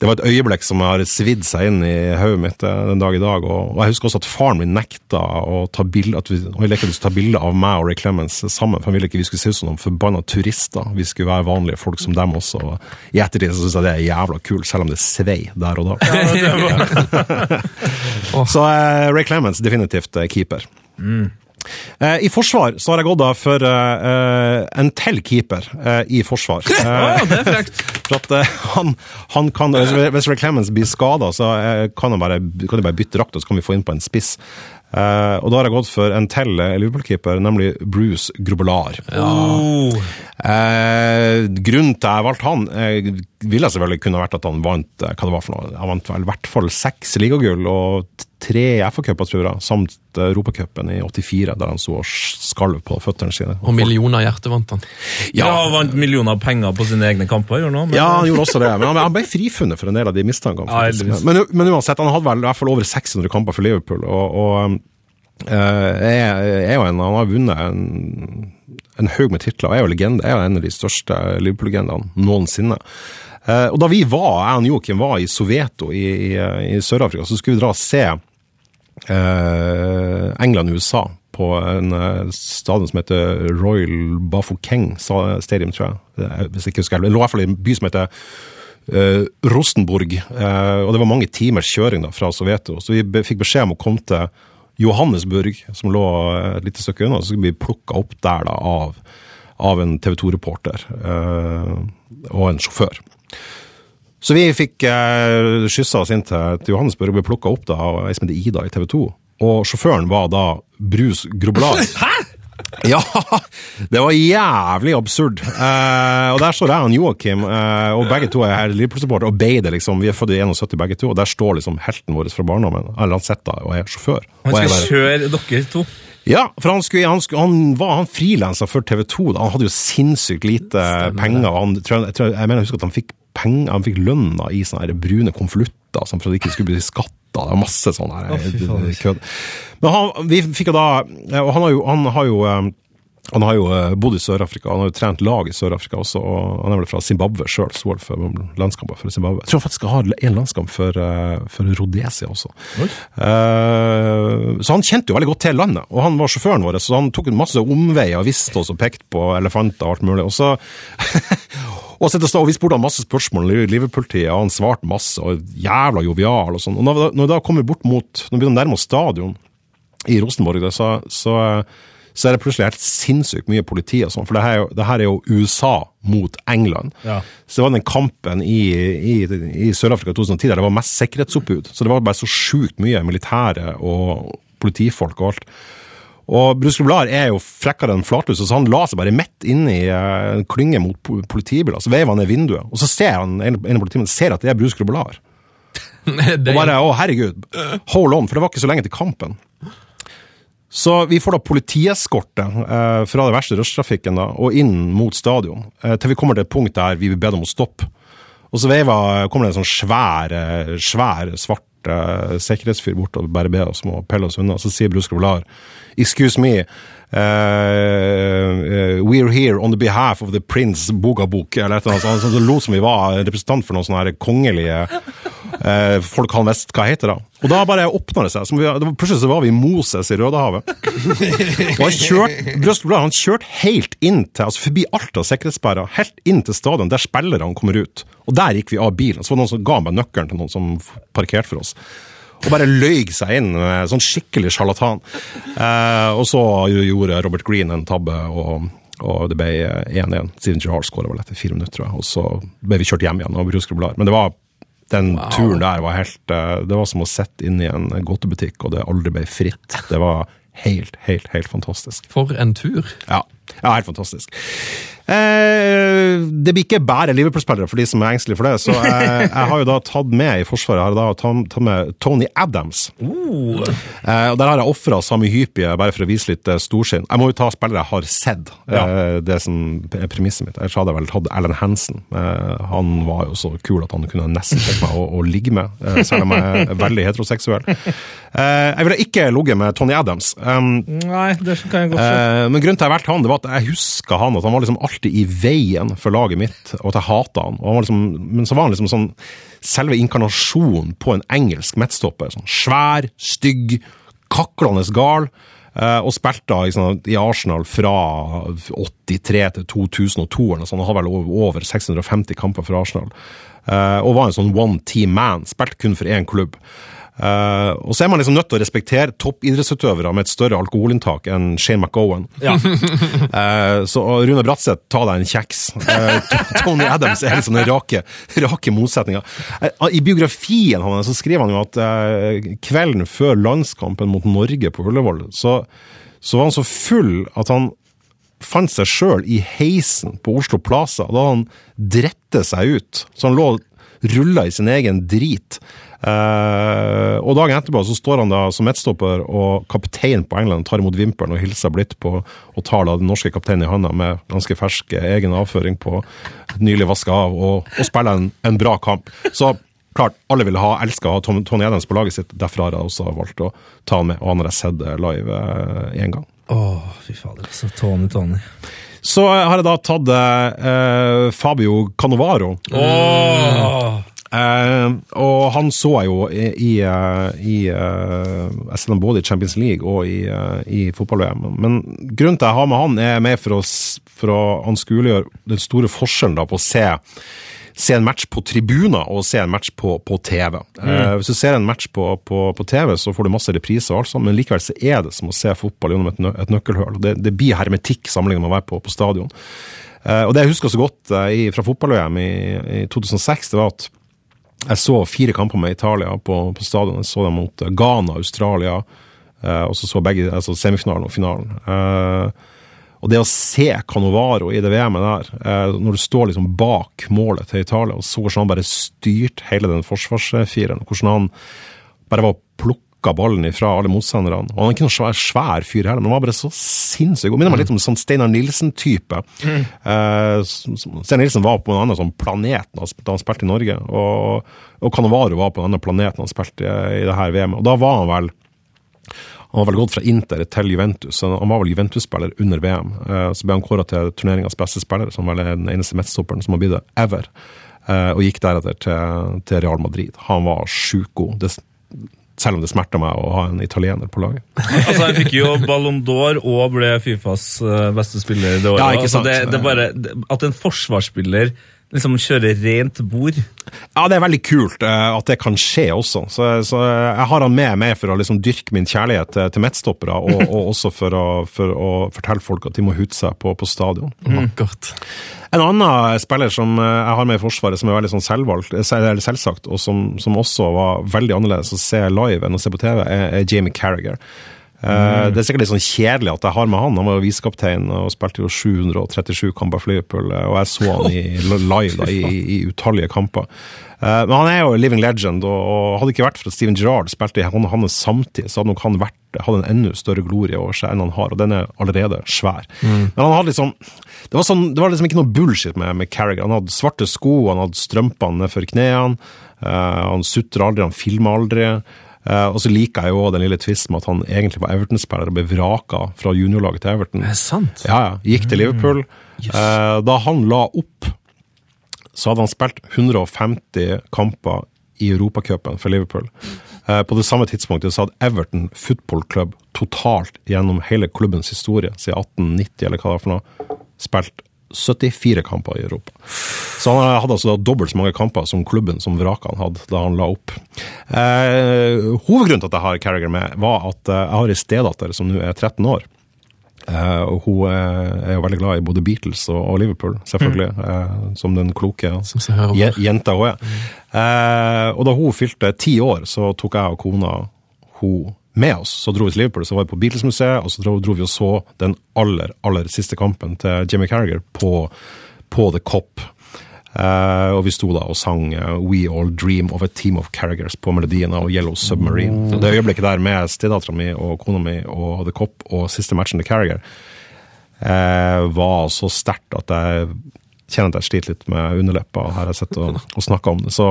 det var et øyeblikk som har svidd seg inn i hodet mitt eh, den dag i dag. Og, og jeg husker også at faren min nekta å ta bilde at vi, han ville ikke ta bilde av meg og Ray Clemens sammen, for han ville ikke vi skulle se ut som noen forbanna turister. Vi skulle være vanlige folk som dem også. Og I ettertid så syns jeg det er jævla kult, selv om det svei der og da. så eh, Ray Clemens definitivt eh, keeper. Eh, I forsvar så har jeg gått da for eh, eh, en til keeper uh, i forsvar. Eh, det er frekt. for at uh, han, han kan, hvis hvis Ray Clemens blir skada, så eh, kan, han bare, kan de bare bytte drakt, og så kan vi få inn på en spiss. Uh, og da har jeg gått for en til eh, Liverpool-keeper, nemlig Bruce Grobelar. Oh. Uh, grunnen til jeg valgte han, uh, ville selvfølgelig kunne vært at han vant eh, hva det var for noe. Han vant vel i hvert fall seks ligagull og tre FA-cuper, tror jeg, samt eh, Europacupen i 84, der han sto og skalv på føttene sine. Og millioner hjerte vant han. Ja, vant millioner av penger på sine egne kamper, gjorde han men- Ja, han gjorde også det, men han, han ble frifunnet for en del av de mistankene. Ja, men, men uansett, han hadde vel i hvert fall over 600 kamper for Liverpool, og, og eh, er, er jo en, han har vunnet en, en haug med titler, og er jo legende, er jo en av de største Liverpool-legendene noensinne. Eh, og da vi var, jeg og Joakim var i Soveto i, i, i Sør-Afrika, så skulle vi dra og se eh, England-USA på en eh, stadion som heter Royal Bafokeng Stadium, tror jeg. Hvis jeg ikke husker. Det lå i hvert fall i en by som heter eh, Rosenborg. Eh, og det var mange timers kjøring da, fra Soveto. Så vi be, fikk beskjed om å komme til Johannesburg, som lå et lite stykke unna. Så skulle vi plukka opp der da, av, av en TV 2-reporter eh, og en sjåfør. Så vi fikk eh, skyssa oss inn til, til Johannesburg og ble plukka opp da, av ei som heter Ida i TV 2. Og sjåføren var da Brus Groblar. Hæ?! Ja! Det var jævlig absurd. Eh, og der står jeg og Joakim, eh, og begge to er her Liverpool-supportere, og beider liksom. Vi er født i 71 begge to, og der står liksom helten vår fra barndommen, han Setta, og er sjåfør. Han skal bare- kjøre dere to. ja, for han, skulle, han, skulle, han var han frilanser for TV 2. Da. Han hadde jo sinnssykt lite penger. og Han, jeg, tror, jeg mener jeg husker at han fikk penger, han fikk lønna i sånne brune konvolutter sånn, for at det ikke skulle bli skatta. Det var masse sånn faen. kødd. Men han, vi fikk jo da Og han har jo, han har jo eh, han har jo eh, bodd i Sør-Afrika, han har jo trent lag i Sør-Afrika også. og Han er vel fra Zimbabwe sjøl, så for landskamper for Zimbabwe. Jeg tror han faktisk har en landskamp for, eh, for Rhodesia også. Uh, så han kjente jo veldig godt til landet, og han var sjåføren vår, så han tok en masse omveier og visste oss og pekte på elefanter og alt mulig. Og så og så og vi spurte han masse spørsmål om Liverpool-tida, han svarte masse, og jævla jovial og sånn. Og når, når vi da kommer bort mot, når vi begynner å nærme oss stadion i Rosenborg, så, så, så er det plutselig helt sinnssykt mye politi og sånn, for det her, er jo- det her er jo USA mot England. Ja. Så det var den kampen i, i, i Sør-Afrika i 2010 der det var mest sikkerhetsoppbud. Så det var bare så sjukt mye militære og politifolk og alt. Og Bruce Grublar er jo frekkere enn flatlus, så han la seg bare midt inne i eh, en klynge mot po- politibiler. Så veiv han ned vinduet, og så ser han en, av politiene ser at det er Bruce Grublar. Og bare å herregud, hold on, for det var ikke så lenge til kampen. Så vi får da politieskorte eh, fra det verste rushtrafikken og inn mot stadion, eh, til vi kommer til et punkt der vi blir bedt om å stoppe. Og så veiva, kommer det en sånn svær, svær svart eh, sikkerhetsfyr bort og bare ber oss om å pelle oss unna. Så sier Bruce Grovlar, excuse me, Uh, we're here on the behalf of the prince Bogabok, eller et eller annet sånt. Så det lot som vi var representant for noen sånne her kongelige eh, folk han visste hva heter da. Og da bare åpna det seg. Som vi, det var, plutselig så var vi i Moses i Rødehavet. Og han kjørte Brøst Blad, han kjørte helt inn til, altså forbi alt av sikkerhetssperrer, helt inn til stadion der spillerne kommer ut. Og der gikk vi av bilen. Så var det noen som ga meg nøkkelen til noen som parkerte for oss. Og bare løy seg inn, sånn skikkelig sjarlatan. Eh, og så gjorde Robert Green en tabbe, og, og det ble 1-1. Siden Gerrard skåra vel etter fire minutter, tror jeg. Og så ble vi kjørt hjem igjen av Bruce Grublar. Men det var den turen der var helt eh, Det var som å sitte inne i en godtebutikk, og det aldri ble fritt. Det var helt, helt, helt fantastisk. For en tur. Ja, ja helt fantastisk. Eh, det blir ikke bare Liverpool-spillere for de som er engstelige for det. Så jeg, jeg har jo da tatt med i Forsvaret har da tatt, tatt med Tony Adams. Uh. Eh, og Der har jeg ofra Sami Hypie, bare for å vise litt eh, storsinn. Jeg må jo ta spillere jeg har sett, eh, det som er premisset mitt. Ellers hadde jeg vel tatt Alan Hansen. Eh, han var jo så kul at han kunne nesten tenkt meg å, å ligge med, eh, selv om jeg er veldig heteroseksuell. Eh, jeg ville ikke ligget med Tony Adams. Um, Nei, det kan jeg godt se. Eh, men grunnen til at jeg valgte han, det var at jeg huska han, at han var liksom alltid i veien for laget mitt, og at jeg hata han. Han liksom, men så var han liksom sånn selve inkarnasjonen på en engelsk midtstopper. Sånn svær, stygg, kaklende gal. eh, og spilte liksom, i Arsenal fra 83 til 2002. eller sånt. Han hadde vel over 650 kamper for Arsenal. Eh, og var en sånn one team man. Spilte kun for én klubb. Eh, og så er man liksom nødt til å respektere toppidrettsutøvere med et større alkoholinntak enn Shane McGowan. Ja. uh, så Rune Bratseth, ta deg en kjeks. Uh, Tony Adams er liksom den rake, rake motsetninga. I biografien hans så skriver han jo at kvelden før landskampen mot Norge på Ullevål, så, så var han så full at han fant seg sjøl i heisen på Oslo Plaza. Da han drette seg ut. Så han lå rulla i sin egen drit. Eh, og dagen etterpå så står han da som midtstopper og kaptein på England tar imot vimpelen og hilser blidt på og tar da den norske kapteinen i handa med ganske fersk egen avføring på nylig vaska av, og, og spiller en, en bra kamp. Så klart, alle ville ha, elska å ha Tom- Tony Adams på laget sitt. Derfor har jeg også valgt å ta han med, og han har jeg sett live én gang. Åh, fy fader, altså. Tony, Tony. Så har jeg da tatt eh, Fabio Canovaro. Eh, og han så jeg jo i, i, eh, i Jeg både i Champions League og i, i fotball-VM. Men grunnen til at jeg har med han, er mer for å, for å anskueliggjøre den store forskjellen da på å se se en match på tribuner og se en match på, på TV. Eh, hvis du ser en match på, på, på TV, så får du masse repriser, og alt sånt, men likevel så er det som å se fotball gjennom et, nø et nøkkelhull. Det, det blir hermetikk sammenlignet med å være på, på stadion. Eh, og Det jeg husker så godt i, fra fotball-VM i, i 2006, det var at jeg så fire kamper med Italia på, på stadion. Jeg så dem mot Ghana, Australia, eh, og så så begge, altså semifinalen og finalen. Eh, og det å se Canovaro i det VM-et der, eh, når du står liksom bak målet til Italia, og så hvordan han bare styrte hele den forsvarsfireren, hvordan han bare var plukka ballen ifra alle motstanderne. Og han er ikke noen svær, svær fyr heller, men han var bare så sinnssyk. Og minner meg litt om sånn Steinar Nilsen-type. Eh, som- som- Steinar Nilsen var på en annen sånn planet da han spilte i Norge, og, og Cannavaro var på en annen planet da han spilte i, i det her VM-et. Og da var han vel han var vel gått fra Inter til Juventus, han var vel Juventus-spiller under VM. Eh, Så ble han kåra til turneringas beste spiller, som vel er den eneste midtstopperen som har blitt det ever. Eh, Og gikk deretter til Real Madrid. Han var sjukt god. Det, selv om det smerter meg å ha en italiener på laget. Altså, Han fikk jo Ballon d'Or og ble Fifas eh, beste spiller det året. Ja, ikke altså, det, det er bare, det, at en forsvarsspiller liksom kjøre rent bord Ja, det er veldig kult uh, at det kan skje også. Så, så jeg har han med meg for å liksom dyrke min kjærlighet til, til midtstoppere, og, og også for å, for å fortelle folk at de må hute seg på, på stadion. Mm. En annen spiller som eh, jeg har med i Forsvaret, som er veldig sånn selvvalgt, eh, selvsagt, og som, som også var veldig annerledes å se live enn å se på TV, er, er Jamie Carragher. Eh, Det er sikkert litt sånn kjedelig at jeg har med han. Han var jo visekaptein og spilte jo 737 kamper for Liverpool, eh, og jeg så han i, live da, i, i utallige kamper. Eh, Men han er jo living legend, og, hadde ikke vært for at Steven Gerrard spilte i han- hans samtid, så hadde nok han vært, hadde en enda større glorie over seg enn han har, og den er allerede svær. Men han hadde liksom det var, sånn, det var liksom ikke noe bullshit med, med Carragher. Han hadde svarte sko, han hadde strømpene nedfor knærne, han sutra aldri, han filma aldri. Eh, og så liker jeg jo også den lille tvisten med at han egentlig var Everton-spiller og ble vraka fra juniorlaget til Everton. Det Er sant? Ja, ja. Gikk til Liverpool. Eh, da han la opp, så hadde han spilt 150 kamper i Europacupen for Liverpool. Eh, på det samme tidspunktet så hadde Everton Football Club totalt gjennom hele klubbens historie, siden 1890 eller hva det var for noe, spilt 74 kamper i Europa. Så han hadde altså da dobbelt så mange kamper som klubben som vrakene hadde da han la opp. Eh, hovedgrunnen til at jeg har Carragher med, var at eh, jeg har ei stedatter som nå er 13 år. Eh, og hun eh, er jo veldig glad i både Beatles og, og Liverpool, selvfølgelig. eh, som den kloke Som jenta hun er. Eh, og da hun fylte ti år, så tok jeg og kona hun med oss. Så dro vi til Liverpool, så var vi på Beatles-museet, og så dro, dro vi og så den aller, aller siste kampen til Jimmy Carragher på, på The Cop. Uh, og vi sto da og sang uh, We All Dream of a Team of Carriagers' på melodien av Yellow Submarine. Mm. det øyeblikket der med stedattera mi og kona mi og The Cop og siste matchen til Carragher uh, var så sterkt at jeg kjenner at jeg sliter litt med underleppa. Her har jeg sett og, og snakka om det. Så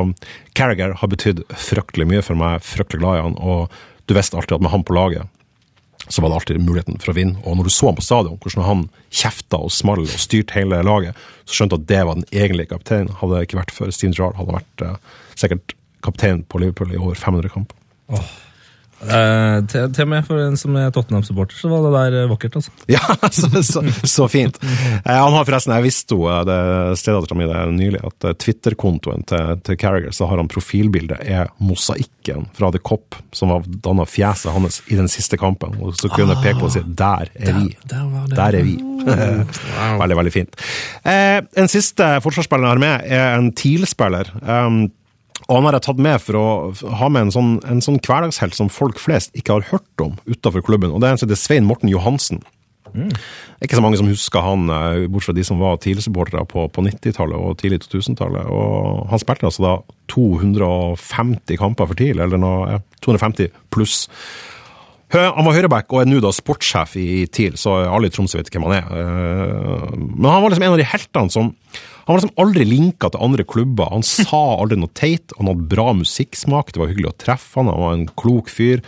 Carragher har betydd fryktelig mye for meg, fryktelig glad i han. Og du visste alltid at med han på laget, så var det alltid muligheten for å vinne. Og når du så han på stadion, hvordan han kjefta og small og styrte hele laget, så skjønte du at det var den egentlige kapteinen. Hadde det ikke vært for Steve Jarl, hadde vært eh, sikkert kaptein på Liverpool i over 500 kamper. Eh, til, til meg, for en som er Tottenham-supporter, så var det der eh, vakkert, altså. Ja, så, så, så fint. Eh, han har forresten, jeg visste jo eh, det stedattera mi det nylig, at eh, Twitter-kontoen til, til Carragher, så har han profilbildet er mosaikken fra The Cop, som var danna fjeset hans i den siste kampen. Og så kunne jeg peke på og si der er vi. Der der. Der er vi. veldig, veldig fint. Eh, en siste forsvarsspiller jeg har med, er en TIL-spiller. Um, og han har jeg tatt med for å ha med en sånn, en sånn hverdagshelt som folk flest ikke har hørt om utenfor klubben. Og det er en som heter Svein Morten Johansen. Er ikke så mange som husker han, eh, bortsett fra de som var TIL-supportere på, på 90-tallet og tidlig 2000-tallet. Og han spilte altså da 250 kamper for TIL, eller noe, ja, 250 pluss. Han var høyreback og er nå da sportssjef i TIL, så alle i Tromsø vet hvem han er. Eh, Men han var liksom en av de heltene som Han var liksom aldri linka til andre klubber. Han sa aldri noe teit. Han hadde bra musikksmak, det var hyggelig å treffe han, han var en klok fyr.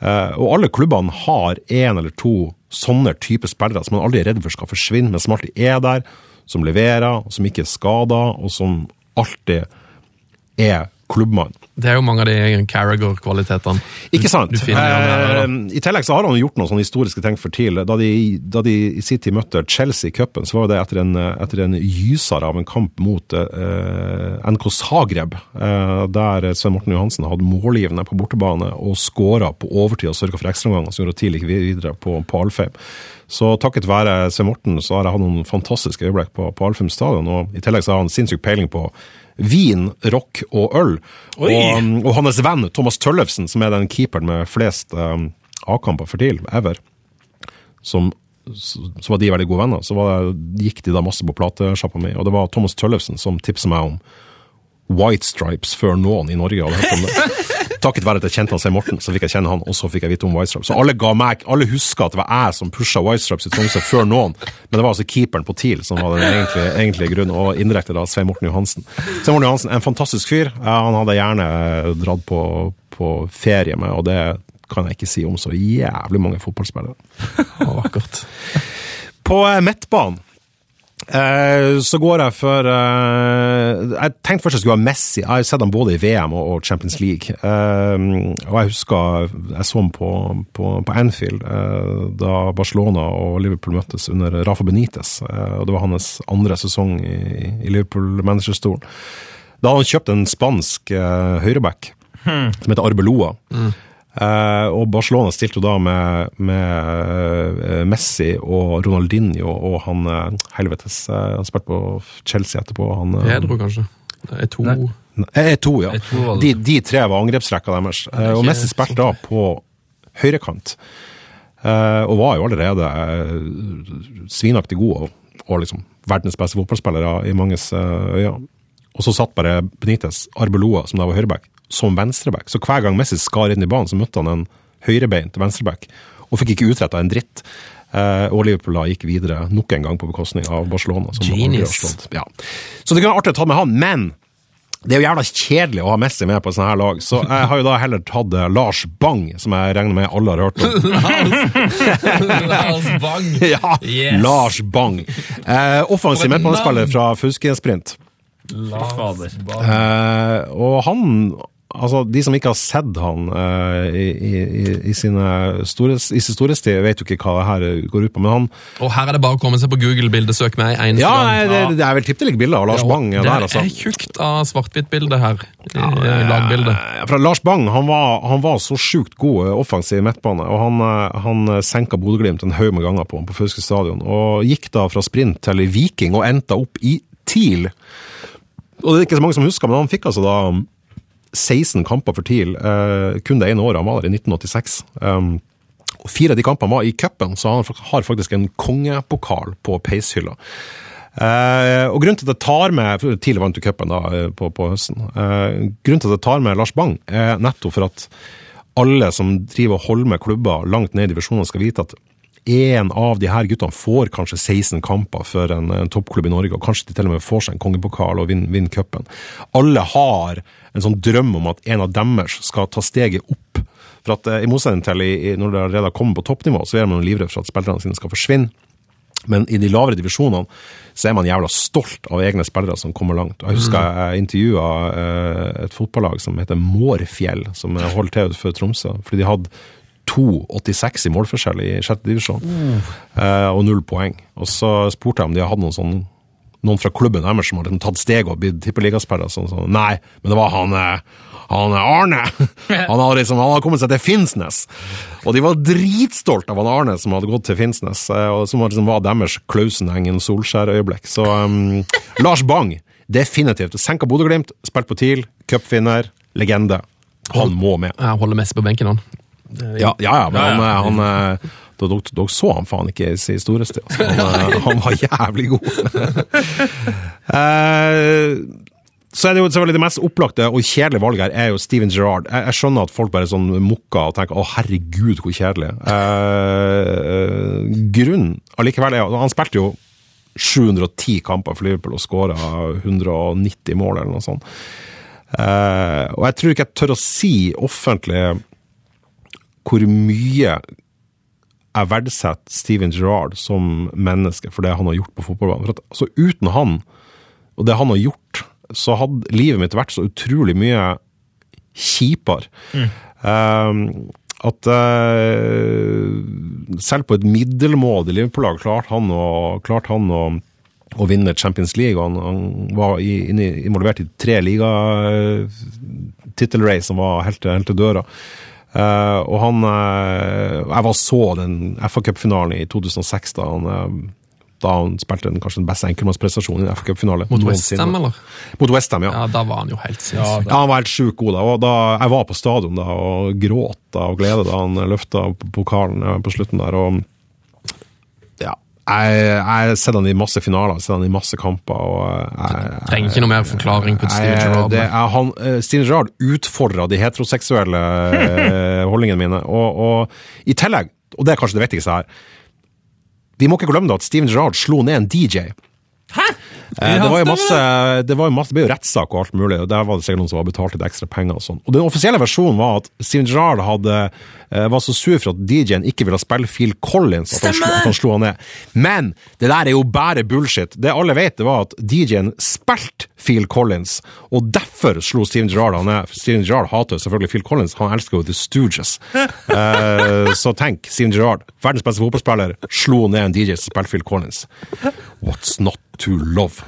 Eh, Og alle klubbene har én eller to sånne type spillere som man aldri er redd for skal forsvinne, men som alltid er der, som leverer, som ikke er skada, og som alltid er klubbmann. Det er jo mange av de Carragher-kvalitetene. Ikke sant? Det her. Eh, I tillegg så har han gjort noen sånne historiske ting for TIL. Da de, da de i tid møtte Chelsea i cupen, så var det etter en, etter en gyser av en kamp mot eh, NK Zagreb, eh, der Svein Morten Johansen hadde målgivende på bortebane og skåra på overtid og sørga for ekstraomganger, som gjorde at TIL gikk videre på, på Alfheim. Så takket være Svein Morten så har jeg hatt noen fantastiske øyeblikk på, på Alfheim stadion, og i tillegg så har han sinnssyk peiling på vin, rock og øl. Og, og hans venn Thomas Tøllefsen, som er den keeperen med flest um, A-kamper for TIL ever, som så var de veldig gode venner. Så var det, gikk de da masse på platesjappa mi, og det var Thomas Tøllefsen som tipsa meg om White Stripes før noen i Norge hadde hørt om det. Takket være at jeg kjente han seg Morten, så fikk jeg kjenne han, og så fikk jeg vite om White Så alle ga meg, alle huska at det var jeg som pusha White Stripes i Tromsø før noen, men det var altså keeperen på TIL som var den egentlige, egentlige grunnen, og indirekte da Svein Morten Johansen. Svein Morten Johansen en fantastisk fyr. Han hadde gjerne dratt på, på ferie med, og det kan jeg ikke si om så jævlig mange fotballspillere. Å, vakkert. På eh, midtbanen eh, så går jeg for uh, Jeg tenkte først jeg skulle ha Messi. Jeg har sett ham både i VM og, og Champions League. Uh, og jeg husker jeg så ham på, på, på Anfield da Barcelona og Liverpool møttes under Rafa Benitez. Og det var hans andre sesong i, i Liverpool-managerstolen. Da hadde han kjøpt en spansk høyreback som heter Arbeloa. Eh, og Barcelona stilte jo da med, med eh, Messi og Ronaldinho og han eh, helvetes eh, Han spilte på Chelsea etterpå. Han, eh, Pedro, kanskje. Det er to Nei. Eh, to, ja. Eh, to. De, de tre var angrepsrekka deres. Eh, og Messi spilte da på høyrekant. Eh, og var jo allerede eh, svinaktig god og, og liksom verdens beste fotballspillere i manges eh, øyne. Og så satt bare Benitez Arbeloa, som da var høyreback, som venstreback. Så hver gang Messi skar inn i banen, så møtte han en høyrebeint venstreback, og fikk ikke utretta en dritt. Eh, og Liverpool da gikk videre nok en gang på bekostning av Barcelona. Som Genius. Ja. Så det kunne vært artig å ta med han, men det er jo jævla kjedelig å ha Messi med på et sånt her lag, så jeg har jo da heller tatt eh, Lars Bang, som jeg regner med alle har hørt om. Lars Bang! ja, Yes. Lars Bang. Eh, offensiv midtbanespiller fra fra Lars Bang. Eh, og han Altså, De som ikke har sett han uh, i, i, i, sine store, i sin storhetstid, vet jo ikke hva det her går ut på. Men han Og her er det bare å komme seg på Google-bildet, søk meg eneste Ja, gang. Ja, det, det er vel tippelig bilde av Lars Ja, Bang det der, altså. er tjukt av svart-hvitt-bilde her. i lagbildet. Fra Lars Bang han var, han var så sjukt god offensiv offensiv midtbane, og han, eh, han senka Bodø-Glimt en haug med ganger på, på Fauske stadion. Og gikk da fra sprint til Viking og endte opp i TIL. Og det er ikke så mange som husker, men han fikk altså da 16 kamper for TIL, eh, kun det ene året han var der, i 1986. Um, og Fire av de kampene var i cupen, så han har faktisk en kongepokal på peishylla. Uh, og grunnen til at jeg tar med TIL vant jo cupen eh, på, på høsten. Uh, grunnen til at jeg tar med Lars Bang, er nettopp for at alle som driver og holder med klubber langt ned i divisjonene, skal vite at en av de her guttene får kanskje 16 kamper for en, en toppklubb i Norge, og kanskje de til og med får seg en kongepokal og vinner vin cupen. Alle har en sånn drøm om at en av deres skal ta steget opp. For at eh, I motsetning til i, når det allerede kommet på toppnivå, så er man livredd for at spillerne sine skal forsvinne. Men i de lavere divisjonene så er man jævla stolt av egne spillere som kommer langt. Jeg husker jeg intervjua eh, et fotballag som heter Mårfjell, som holdt til utenfor Tromsø. Fordi de hadde 2,86 i målforskjell i sjette divisjon, eh, og null poeng. Og så spurte jeg om de hadde noen sånn noen fra klubben deres som har liksom tatt steg og blitt tippeligaspillere. Sånn, sånn. Nei, men det var han, eh, han eh, Arne! Han hadde liksom, han hadde kommet seg til Finnsnes! Og de var dritstolte av han Arne som hadde gått til Finnsnes, eh, og som liksom var deres Klausenengen Solskjær-øyeblikk. Så um, Lars Bang, definitivt. Senka Bodø-Glimt, spilt på TIL, cupvinner, legende. Han må med. Jeg holder mest på benken, han. Ja, ja, ja men Ja, ja. han, eh, han eh, Dere dere så han faen ikke i sin storhetstid. Altså. Han, eh, han var jævlig god. Eh, så er det jo selvfølgelig det mest opplagte og kjedelige valget her er jo Steven Gerrard. Jeg, jeg skjønner at folk bare sånn mukker og tenker 'å, herregud, hvor kjedelig'. Eh, grunnen allikevel er Han spilte jo 710 kamper for Liverpool og skåra 190 mål, eller noe sånt. Eh, og jeg tror ikke jeg tør å si offentlig hvor mye jeg verdsetter Steven Gerrard som menneske for det han har gjort på fotballbanen. For at, altså, uten han, og det han har gjort så hadde livet mitt vært så utrolig mye kjipere. Eh, at uh, selv på et middelmådig Liverpool-lag klarte han å, klart han å å vinne Champions League. og Han, han var i, involvert i tre ligatittelrace som var helt, helt til døra. Eh, og han uh, Jeg var så den FA Cup-finalen i 2006, da han, uh, da han spilte den, kanskje den beste enkeltmannsprestasjonen i en FA Cup-finale. Mot. Westham, eller? Mot Westham, ja. Ja, da var han jo helt sinnssyk. Ja, han var helt sjukt god da. Og da. Jeg var på stadion da og gråt da, og glede da han løfta pokalen på slutten der. og ja, jeg jeg har sett han i masse finaler, sett han i masse kamper. og jeg, Trenger ikke noe mer forklaring på Steven jeg- Gerrard. er han, eh, Steven Gerrard utfordra de heteroseksuelle eh, holdningene mine. Og, og i tillegg, og det er kanskje det viktigste her Vi må ikke glemme da at Steven Gerrard slo ned en DJ. Hæ? Eh, Det var jo masse, det var jo masse, det ble jo rettssak og alt mulig, og der var det sikkert noen som var betalt litt ekstra penger og sånn. Og den offisielle versjonen var at Steven Gerrard hadde, eh, var så sur for at DJ-en ikke ville spille Phil Collins, at han, slo, at han slo han ned. Men det der er jo bare bullshit. Det alle vet, det var at DJ-en spilte Phil Collins, og derfor slo Steven Gerrard han ned. Steven Gerrard hater selvfølgelig Phil Collins, han elsker jo The Stooges. Eh, så tenk, Steven Gerrard, verdens beste fotballspiller, slo ned en DJ som spilte Phil Collins. What's not to love?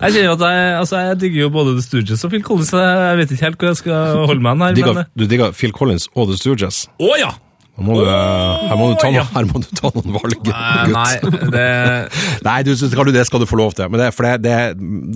Jeg kjenner at jeg, altså, jeg digger jo både The Stooges og Phil Collins, jeg vet ikke helt hvor jeg skal holde meg her. Digger, men... du digger Phil Collins og The Stooges? Å ja! Må, du, her, må du ta, her må du ta noen valg, gutt. Nei, det Nei, du, skal du, det skal du få lov til. Men det, for det, det,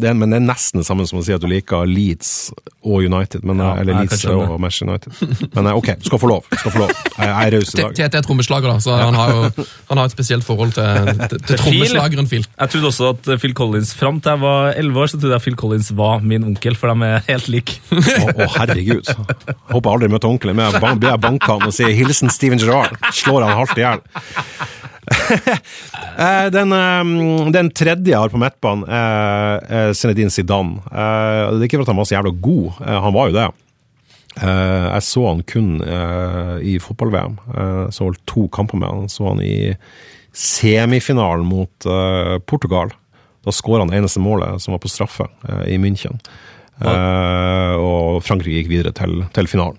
det, men det er nesten det samme som å si at du liker Leeds og United. Men, Ja, eller Leeds og Manchester United. Men eh, ok, du skal få lov. Skal få lov. Jeg, jeg er raus i dag. Tete er trommeslager, da, så han har jo han har et spesielt forhold til, til, til trommeslageren Phil. Jeg trodde også at Phil Collins Fram til jeg var 11 år, så trodde jeg Phil Collins var min onkel, for de er helt like. Å, å, herregud. Håper jeg aldri møter onkelen min. Blir jeg banka han og sier 'hilsen Steven Gerrard'. Slår han halvt i hjel. Eh, den, eh, den tredje jeg har på midtbanen, er er Zinedine Zidane. Eh, Det er ikke for at han var så jævla god, Eh, han var jo det. Eh, Jeg så han kun eh, i fotball-VM. Eh, Så holdt to kamper med han. Så han i semifinalen mot eh, Portugal. Da skåra han eneste målet, som var på straffe, eh, i München. Eh, og Frankrike gikk videre til, til finalen.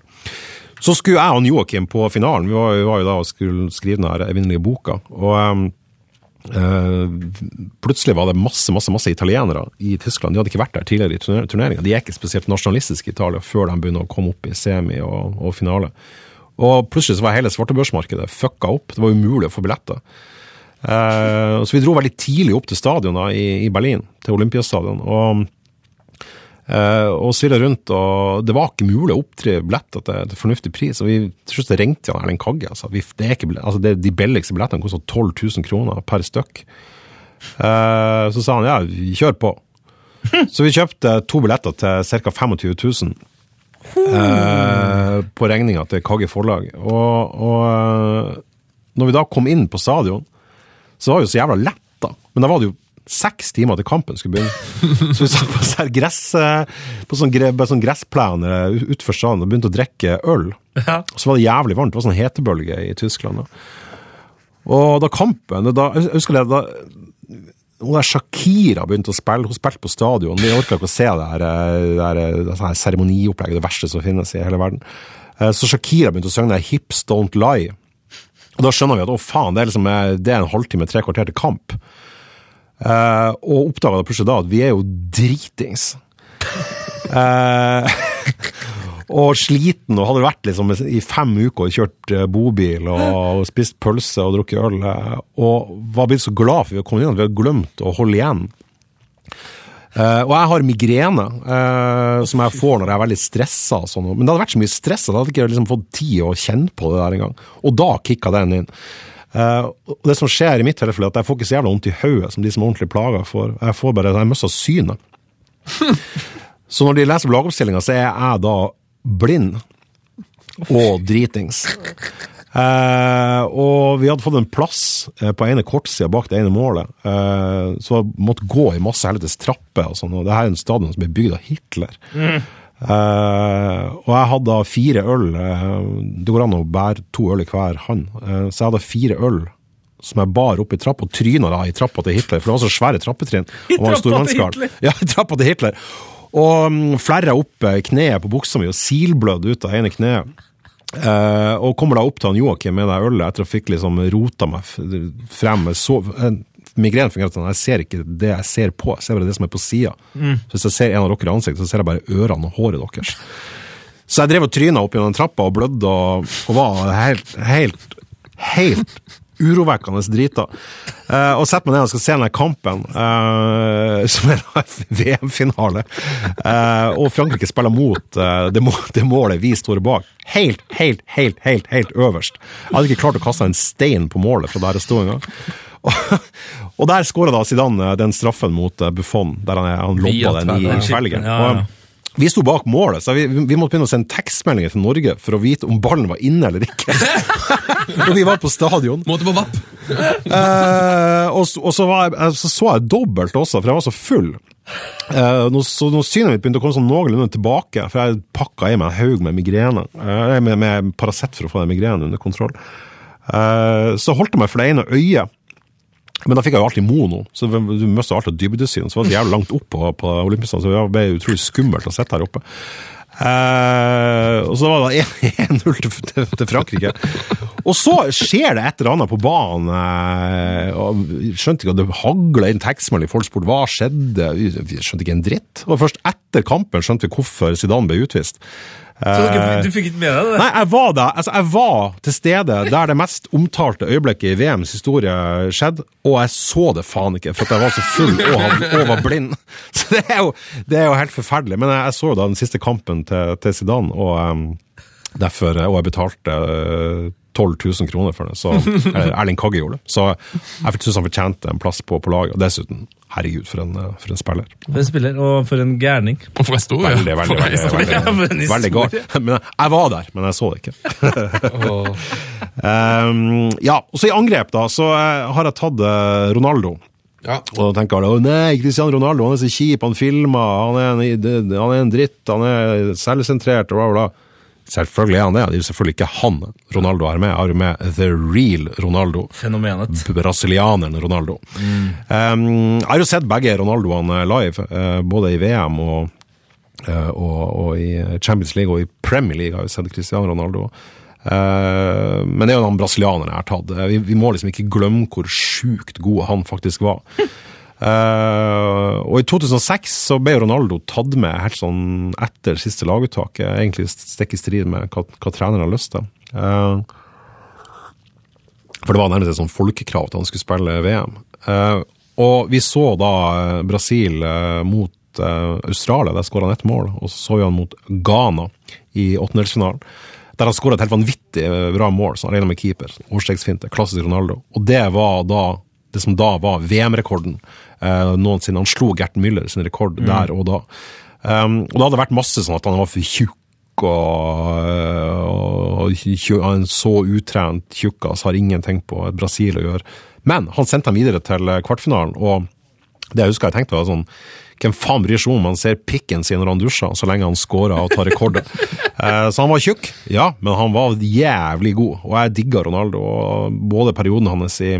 Så skulle jeg og Joakim på finalen. Vi var, vi var jo da og skulle skrive den evinnelige boka. Og Um, eh, plutselig var det masse masse, masse italienere i Tyskland. De hadde ikke vært der tidligere i turner- turneringa. De er ikke spesielt nasjonalistiske i Italia før de begynner å komme opp i semi og, og finale. Og plutselig så var hele svartebørsmarkedet fucka opp. Det var umulig å få billetter. Eh, så vi dro veldig tidlig opp til stadion i, Berlin, til Olympiastadion. og og svirra rundt, og det var ikke mulig å oppdrive billetter til, fornuftig pris. Og vi til slutt ringte han Erling Kagge. Altså, vi, det er ikke, altså, det, de billigste billettene koster 12 000 kroner per stykk. Uh, så sa han ja, kjør på. Så vi kjøpte to billetter til ca. 25 000 Uh, på regninga til Kagge forlag. Og, og eh, når vi da kom inn på stadion, så var vi så jævla lett, da. Men da var det jo seks timer til kampen skulle begynne. Så vi satt på, sånn gress, på sånn, sånn gressplene eh, ut- utenfor stadion og begynte å drikke øl. Ja. Så var det jævlig varmt. Det var sånn hetebølge i Tyskland. Da. Og da kampen da, Jeg husker det, da hun der Shakira begynte å spille. Hun spilte på stadion. Vi orka ikke å se det her, eh, det her, det her seremoniopplegget, det verste som finnes i hele verden. Eh, Så Shakira begynte å synge der 'Hips Don't Lie'. Og da skjønner vi at å faen, det er, liksom, eh, det er en halvtime, tre kvarter til kamp. Eh, og oppdaga da plutselig da at vi er jo dritings. Eh, og sliten, og hadde vært liksom i fem uker og kjørt eh, bobil og spist pølse og drukket øl. Og var blitt så glad for vi hadde kommet inn at vi hadde glemt å holde igjen. Uh, og jeg har migrene, uh, som jeg får når jeg er veldig stressa. Sånn. Men det hadde vært så mye stress at jeg hadde ikke liksom fått tid å kjenne på det der engang. Og da kicka den inn. Eh, og det som skjer i mitt tilfelle, er at jeg får ikke så jævla vondt i hodet som de som er ordentlig plaga får. Jeg får bare, jeg mister synet. Så når de leser lagoppstillinga, så er jeg da blind og dritings. Eh, og vi hadde fått en plass eh, på ene kortsida bak det ene målet, eh, så måtte gå i masse helvetes trapper og sånn. Og det her er en stadion som ble bygd av Hitler. Eh, og jeg hadde fire øl. eh, det går an å bære to øl i hver hånd. Uh, så jeg hadde fire øl som jeg bar opp i trappa, og tryna da i trappa til Hitler, for det var så svære trappetrinn. I trappa til. Hitler? Ja, i trappa til Hitler. Og um, flerra opp kneet på buksa mi og silblødde ut av ene kneet. Uh, og kommer da opp til han Joakim med det ølet etter å ha fikk liksom rota meg frem. Jeg Så, Migrenen fungerer sånn, jeg ser ikke det jeg ser på, jeg ser bare det som er på sida. Så hvis jeg ser en av dere i ansiktet, så ser jeg bare ørene og håret deres. Så jeg drev og tryna opp gjennom trappa og blødde og, og var helt, helt, helt urovekkende drita. Uh, og setter meg ned og skal se denne kampen, uh, som er VM-finale. Uh, og Frankrike spiller mot det, må, det målet vi står bak. Helt, helt, helt, helt, helt øverst. Jeg hadde ikke klart å kaste en stein på målet fra der jeg sto engang. Og, og der skåra da Zidane eh, den straffen mot eh, Buffon, der han, han lobba den i felgen. Ja, ja. Vi sto bak målet, så vi, vi måtte begynne å sende tekstmeldinger til Norge for å vite om ballen var inne eller ikke. Og vi var på stadion. Måte på vapp. Eh, og, så- og så, var jeg, eh, så så jeg dobbelt også, for jeg var så full. Eh, når, så når synet mitt begynte å komme sånn noenlunde tilbake, for jeg pakka i meg en haug med migrene, eh, med, med Paracet for å få den migrenen under kontroll, eh, så holdt jeg meg for det ene øyet. Men da fikk jeg jo alltid mono, så du mista alltid dybdesyn. Så var det jævlig langt opp på, på Olympiastadion, så det ble utrolig skummelt å sitte her oppe. Eh, og så var det 1-0 til, til, Frankrike. Og så skjer det et eller annet på banen. eh, skjønte ikke at det hagla inn tekstmelding. Folk spurte hva skjedde. Vi skjønte ikke en dritt. Og først etter kampen skjønte vi hvorfor Zidane ble utvist. Så du, du fikk ikke med deg det? Nei, jeg var der. Altså, jeg var til stede der det mest omtalte øyeblikket i VMs historie skjedde, og jeg så det faen ikke, for jeg var så full og, og var blind. Så det er, jo, det er jo helt forferdelig. Men jeg, så jo da den siste kampen til, til Zidane, og um, derfor, og jeg betalte uh, 12 000 kroner for det, så eller Erling Kagge gjorde det. Så jeg syns han fortjente en plass på, på laget. Og dessuten, herregud, for en, eh, for en spiller. For en spiller, og for en gærning. Og for historie. Veldig, veldig, For veldig, historie. veldig, Ja, veldig, veldig galt. Men jeg, var der, men jeg så det ikke. Um, ja, og så i angrep da, så eh, har jeg tatt eh, Ronaldo. Ja. Og da tenker alle, å nei, Cristiano Ronaldo, han er så kjip, han filmer, han er en, han er en dritt, han er selvsentrert, og bla, bla. Selvfølgelig er han det, det er jo selvfølgelig ikke han Ronaldo er med, jeg har jo med The Real Ronaldo. Fenomenet. Brasilianeren Ronaldo. Um, jeg har jo sett begge Ronaldoene live, eh, både i VM og, eh, og, og i Champions League og i Premier League har jeg sett Cristiano Ronaldo. Uh, men det er jo den brasilianeren jeg har tatt. Vi, vi må liksom ikke glemme hvor sjukt god han faktisk var. Eh, og i 2006 så ble Ronaldo tatt med helt sånn etter siste laguttak, eh, egentlig stikk i strid med hva, hva treneren har lyst til. Uh, for det var nærmest et sånn folkekrav til han skulle spille VM. Uh, og vi så da eh, Brasil eh, mot eh, Australia, der skåra han ett mål. Og så så vi han mot Ghana i åttendelsfinalen. Der han skåra et helt vanvittig eh, bra mål, så han regna med keeper. Årstegsfinte, klassisk Ronaldo. Og det var da det som da var VM-rekorden eh, noensinne. Han slo Gert Müller sin rekord der og da. Um, og det hadde vært masse sånn at han var for tjukk og, og en så utrent tjukkas har ingenting på Brasil å gjøre. Men han sendte dem videre til kvartfinalen, og det jeg husker jeg tenkte var sånn hvem faen bryr seg om han ser pikken sin når han dusjer, så lenge han scorer og tar rekorder. Eh, så han var tjukk, ja, men han var jævlig god, og jeg digga Ronaldo. og Både perioden hans i,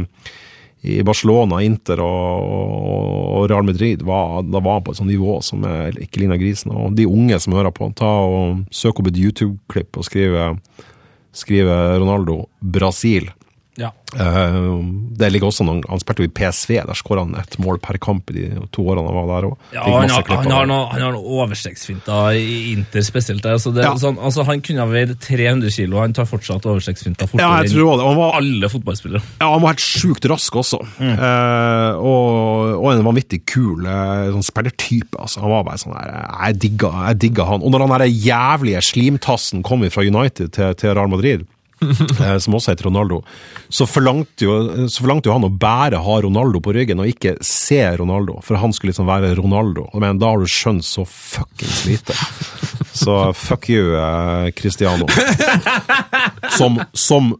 i Barcelona, Inter og, og Real Madrid, var, da var han på et sånt nivå som er ikke ligner grisen. Og de unge som hører på, ta og søk opp et YouTube-klipp og skrive, skrive Ronaldo Brasil. Ja. Eh, det ligger også noen, Han spilte jo i PSV, der skåra han ett mål per kamp i de to årene han var der òg. Ja, han, har, han, har noe, han har noen overstreksfinter i Inter spesielt. der, Altså det, Ja. sånn, altså han kunne ha veid 300 kilo, han tar fortsatt overstreksfinter fortere Ja, jeg tror det. Han var, alle fotballspillere. ja, han var helt sjukt rask også. Eh, og, og en vanvittig kul eh, sånn spillertype. Altså. Han var bare sånn der, Jeg digga, jeg digga han. Og når han der jævlige slimtassen kom fra United til, til Real Madrid som også heter Ronaldo, så forlangte, jo, så forlangte jo han å bare ha Ronaldo på ryggen og ikke se Ronaldo, for han skulle liksom være Ronaldo. Men da har du skjønt så fuckings lite. Så fuck you, eh, Cristiano. Som, som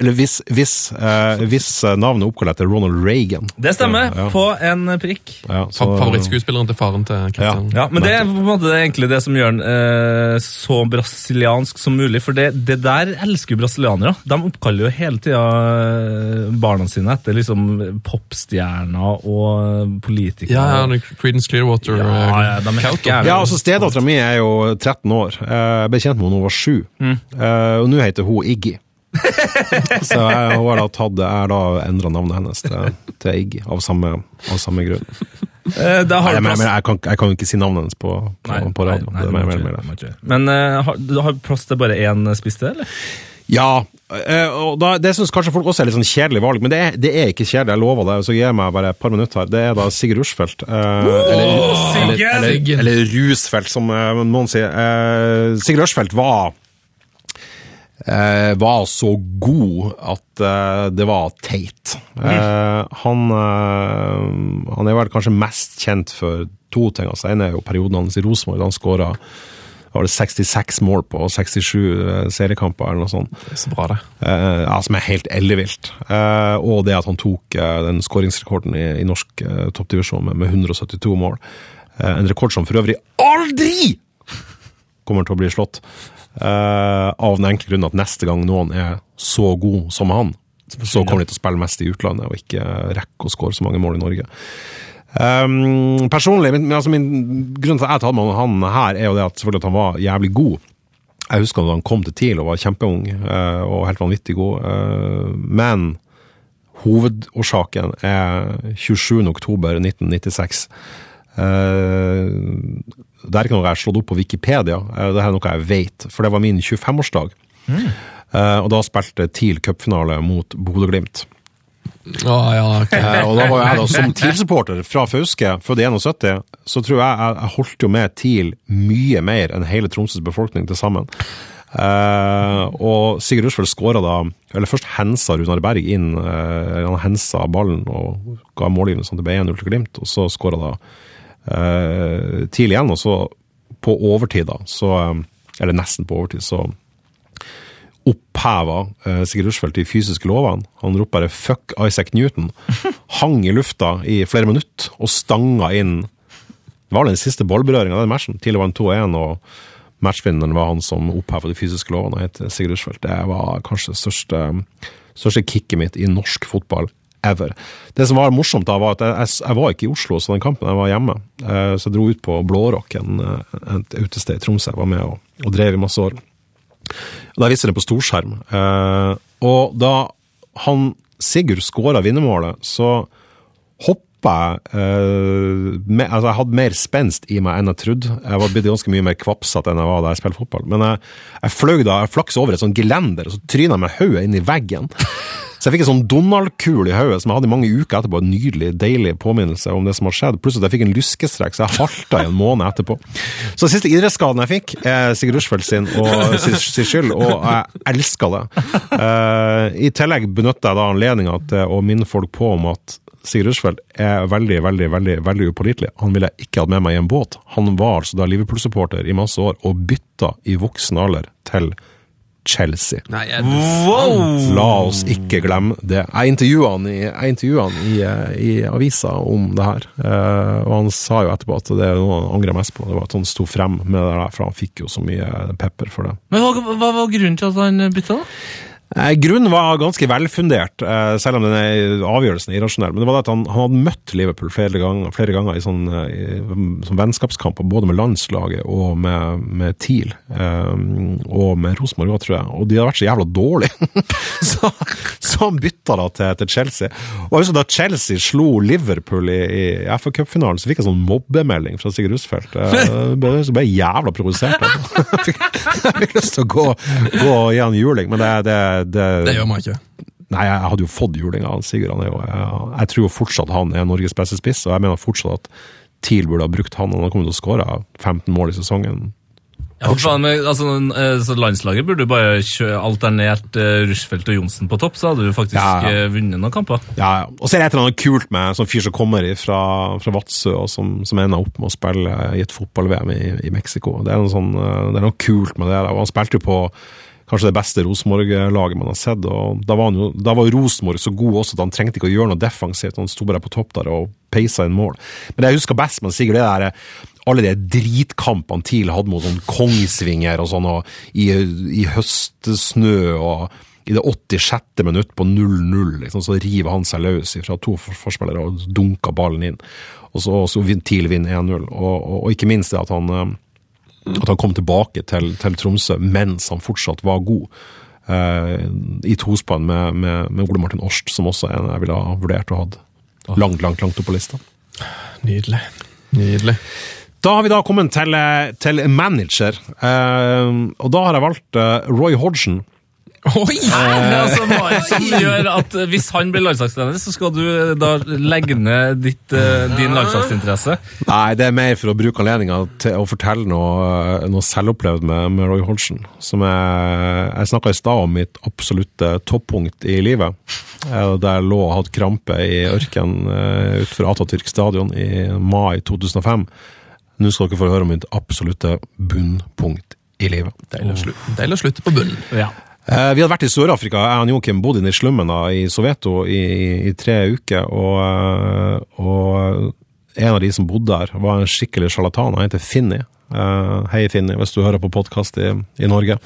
eller hvis, hvis, eh, hvis eh, navnet er oppkalt etter Ronald Reagan. Det stemmer, Ja. på en prikk. Ja, så- Favorittskuespilleren til faren til Christian. Ja, men det er på en måte egentlig det som gjør den eh, så brasiliansk som mulig. For det, det der elsker jo brasilianere. De oppkaller jo hele tida eh, barna sine etter liksom popstjerner og politikere. Ja, ja, Creedence Clearwater. Ja, eh, ja, de er helt gærne. Ja, altså Stedattera mi er jo 13 år. Eh, Jeg ble kjent med henne da hun var 7. Mm. Eh, Og nå heter hun Iggy. Så jeg hun har da tatt Jeg har da endra navnet hennes til, til Iggy, av av samme grunn. Eh, Nei, du men, jeg, kan, jeg kan jo ikke si navnet hennes på, på, Nei, på radio. nei, det er mer- mer-. Men uh, har, du har plass til bare én spiste, eller? Ja, eh, og da, det syns kanskje folk også er litt sånn kjedelig valg, men det er, det er ikke kjedelig, jeg lover det. Så gir jeg meg bare et par minutter her. Det er da Sigurd Rushfeldt. eh, eller, eller, eller, eller Rusfeldt, som eh, noen sier. Eh, Sigurd Rushfeldt var eh, var så god at eh, det var teit. Eh, han, eh, han er vel kanskje mest kjent for to ting. Altså, en er jo perioden hans i Rosenborg, han skåra 66 mål på 67 eh, seriekamper, eller noe sånt. Så bra, det. Eh, ja, som er helt ellevilt. Eh, og det at han tok den skåringsrekorden i, i norsk toppdivisjon med, med 172 mål. En rekord som for øvrig aldri kommer til å bli slått. Eh, av den enkle grunn at neste gang noen er så god som han, så kommer de til å spille mest i utlandet og ikke rekke å skåre så mange mål i Norge. Um, personlig, min, altså min grunn til at jeg tar med han her, er jo det at, selvfølgelig at han var jævlig god. Jeg husker da han kom til TIL og var kjempeung uh, og helt vanvittig god. Uh, men hovedårsaken er 27.10.1996. Uh, det er ikke noe jeg har slått opp på Wikipedia, eh, det er noe jeg vet, for det var min 25-årsdag. Eh, og da spilte TIL cupfinale mot Bodø-Glimt. Oh, ja, okay. Eh, og da var jeg da som TIL-supporter fra Fauske, født i 71, så tror jeg jeg, jeg holdt jo med TIL mye mer enn hele Tromsøs befolkning til sammen. Uh, og Sigurd Rushfeldt skåra da Eller først hensa Runar Berg inn. Uh, han hensa ballen og ga målgivende sånn at det ble 1-0 til Glimt, og så skåra da eh, TIL igjen, og så på overtid, da, så eh, Eller nesten på overtid, så oppheva eh, Sigurd Rushfeldt de fysiske lovene. Han ropte bare 'fuck Isaac Newton', hang i lufta i flere minutter og stanga inn Det var den siste ballberøringa av den matchen. Tidligere var den 2-1, og matchvinneren var han som oppheva de fysiske lovene, og het Sigurd Rushfeldt. Det var kanskje det største, største kicket mitt i norsk fotball ever. Det som var morsomt, da, var at jeg, jeg, var ikke i Oslo så den kampen, jeg var hjemme. Eh, Så jeg dro ut på Blårock, eh, et utested i Tromsø. Jeg var med og, og drev i masse år. Og Da viste det på storskjerm. Eh, og da han Sigurd skåra vinnermålet, så hoppa jeg med, Altså, jeg hadde mer spenst i meg enn jeg trodde. Jeg var blitt ganske mye mer kvapsete enn jeg var da jeg spilte fotball. Men jeg, jeg fløy da, jeg flaksa over et sånt gelender, og så tryna jeg med hodet inn i veggen. Så jeg fikk en sånn Donald-kul i hodet som jeg hadde i mange uker etterpå. En nydelig, deilig påminnelse om det som har skjedd. Pluss at jeg fikk en lyskestrekk, så jeg halta i en måned etterpå. Så den siste idrettsskaden jeg fikk, er Sigurd Rushfeldt sin, og, sin, skyld, og jeg elska det. Uh, I tillegg benytta jeg da anledninga til å minne folk på om at Sigurd Rushfeldt er veldig, veldig veldig, veldig upålitelig. Han ville ikke hatt med meg i en båt. Han var altså da Liverpool-supporter i masse år, og bytta i voksen alder til Chelsea. Nei, er Wow! La oss ikke glemme det. Jeg intervjua han, han i, eh, i avisa om det her, uh, og han sa jo etterpå at det er noe han angrer mest på. Det var at han sto frem med det der, for han fikk jo så mye pepper for det. Men hva, hva var grunnen til at han bytta, da? Eh, Grunnen var ganske velfundert, eh, selv om den er avgjørelsen er irrasjonell. Men det var det at han, han hadde møtt Liverpool flere ganger, flere ganger i sånn, eh, som vennskapskamper, både med landslaget og med, med TIL. Um, og med Rosenborg òg, tror jeg. Og de hadde vært så jævla dårlige. så, så han bytta da til, til Chelsea. Og husker da Chelsea slo Liverpool i, i FA Cup-finalen, så fikk jeg sånn mobbemelding fra Sigurd Rusfeldt. Jeg ble, så ble jeg jævla provosert. Jeg fikk- jeg fikk lyst til å gå, gå og gi han juling, men det, det, det, Det gjør man ikke. Nei, jeg hadde jo fått juling av Sigurd. Han er jo, jeg, jeg tror jo fortsatt han er Norges beste spiss, og jeg mener fortsatt at TIL burde ha brukt han. Han har kommet til å skåre 15 mål i sesongen. Ja, faen, altså, eh, så Landslaget burde bare alternert uh, Rushfeldt og Johnsen på topp, så hadde du faktisk Ja, ja. eh, vunnet noen kamper. Ja, ja. Og så er det et eller annet kult med sånn fyr som kommer fra, fra Vadsø, og som, som ender opp med å spille i et fotball-VM i, i Mexico. Det er noe, sånn, det er noe kult med det. Og han spilte jo på kanskje det beste Rosenborg-laget man har sett. og Da var, jo, var Rosenborg så god også at han trengte ikke å gjøre noe defensivt. Han sto bare på topp der og peisa inn mål. Men det jeg husker best med Sigurd, det der alle de dritkampene TIL hadde mot sånn Kongsvinger og sånn, og i, i høstsnø og i det 86. minutt på 0-0, liksom, så river han seg løs fra to forspillere og dunker ballen inn. Og så, så TIL vinner 1-0. Og, og, og, ikke minst det at han, eh, at han kom tilbake til, til, Tromsø mens han fortsatt var god. Eh, I tospann med, med, med, Ole Martin Årst, som også er en jeg ville ha vurdert å ha langt, langt, langt opp på lista. Nydelig. Nydelig. Da har vi da kommet til, til manager, eh, og da har jeg valgt eh, Roy Hodgson. Oi! Hæ? Altså, som gjør at Hvis han blir landslagstrener, så skal du da legge ned ditt, din landslagsinteresse? Nei, det er mer for å bruke anledninga til å fortelle noe, noe selvopplevd med, med, Roy Holsen. Som jeg, jeg snakka i stad om mitt absolutte toppunkt i livet. Der jeg lå og hadde krampe i ørkenen utenfor Atatürk stadion i mai 2005. Nå skal dere få høre om mitt absolutte bunnpunkt i livet. Deilig å slutte på bunnen. Ja. Eh, vi hadde vært i Sør-Afrika. Jeg og Joakim bodde inne i slummen i Soveto i, i, tre uker. Og, eh, og, en av de som bodde der, var en skikkelig sjarlatan. Han heter Finni. Uh, hei, Finni, hvis du hører på podkast i, i, Norge.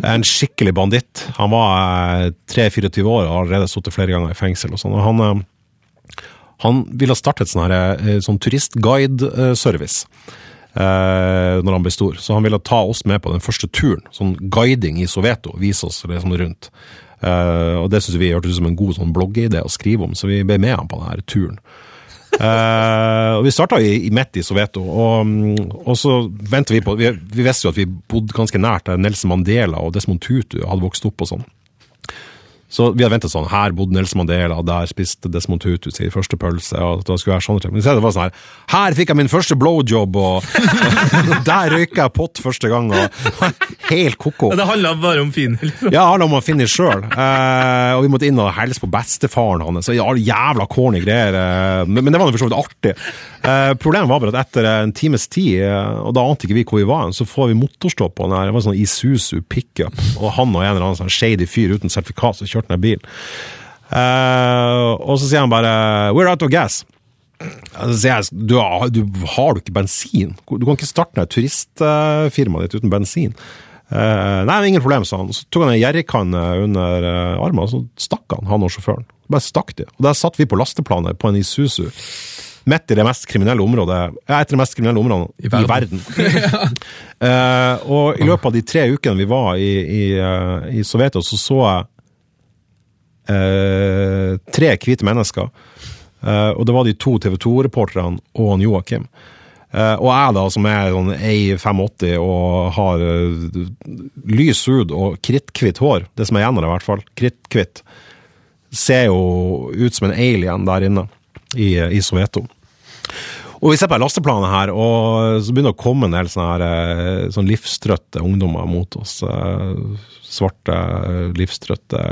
En skikkelig banditt. Han var uh, 23-24 år og har allerede sittet flere ganger i fengsel. og sånn. Og han, han ville starte et sånn, sånn turistguide-service eh, når han ble stor. Så han ville ta oss med på den første turen. Sånn guiding i Soveto. Vise oss sånn rundt. Eh, og det syns vi hørtes ut som en god sånn bloggidé å skrive om, så vi ble med han på denne turen. Uh, og Vi starta i, midt i Soveto, og, og så venter vi på vi, vi, visste jo at vi bodde ganske nært der Nelson Mandela og Desmond Tutu hadde vokst opp og sånn. Så vi hadde ventet sånn, her bodde Nils Mandela, der spiste Desmond Tutu sin første pølse. og da skulle være sånn, Men det var sånn her, her fikk jeg min første blowjob, og, og der røyka jeg pott første gang. og Helt ko-ko. Det handla bare om Finn? Liksom. Ja, det handla om å finne sjøl. Eh, og vi måtte inn og hilse på bestefaren hans. Jævla corny greier. Eh, men, men, det var for så vidt artig. Eh, problemet var bare at etter en times tid, eh, og da ante ikke vi hvor vi var, så får vi motorstopp på den her, det var sånn Isuzu pickup, og han og en eller annen sånn shady fyr uten sertifikat som kjørte ned bilen. Uh, og så sier han bare 'we're out of gas'. Så sier jeg du, du har du ikke bensin? Du kan ikke starte ned turistfirmaet ditt uten bensin. Uh, nei, ingen problem, sa han. Så tok han en jerrykanne under armen, og så stakk han, han og sjåføren. Bare stakk de. Og Der satt vi på lasteplanet på en Isuzu. Midt i det mest kriminelle området, ja, et av de mest kriminelle områdene i verden. I verden. uh, og i løpet av de tre ukene vi var i, i, i Soveto, så så jeg uh, tre hvite mennesker. Og det var de to TV 2-reporterne og Joakim. Uh, og jeg, da, som er sånn 1,85 og har uh, lys hud og kritthvitt hår, det som er igjen av det, i hvert fall, kritthvitt, ser jo ut som en alien der inne i, i Soveto. Og vi ser på lasteplanet her, og så begynner det å komme en del sånne, her, eh, sånne livstrøtte ungdommer mot oss. Svarte, livstrøtte,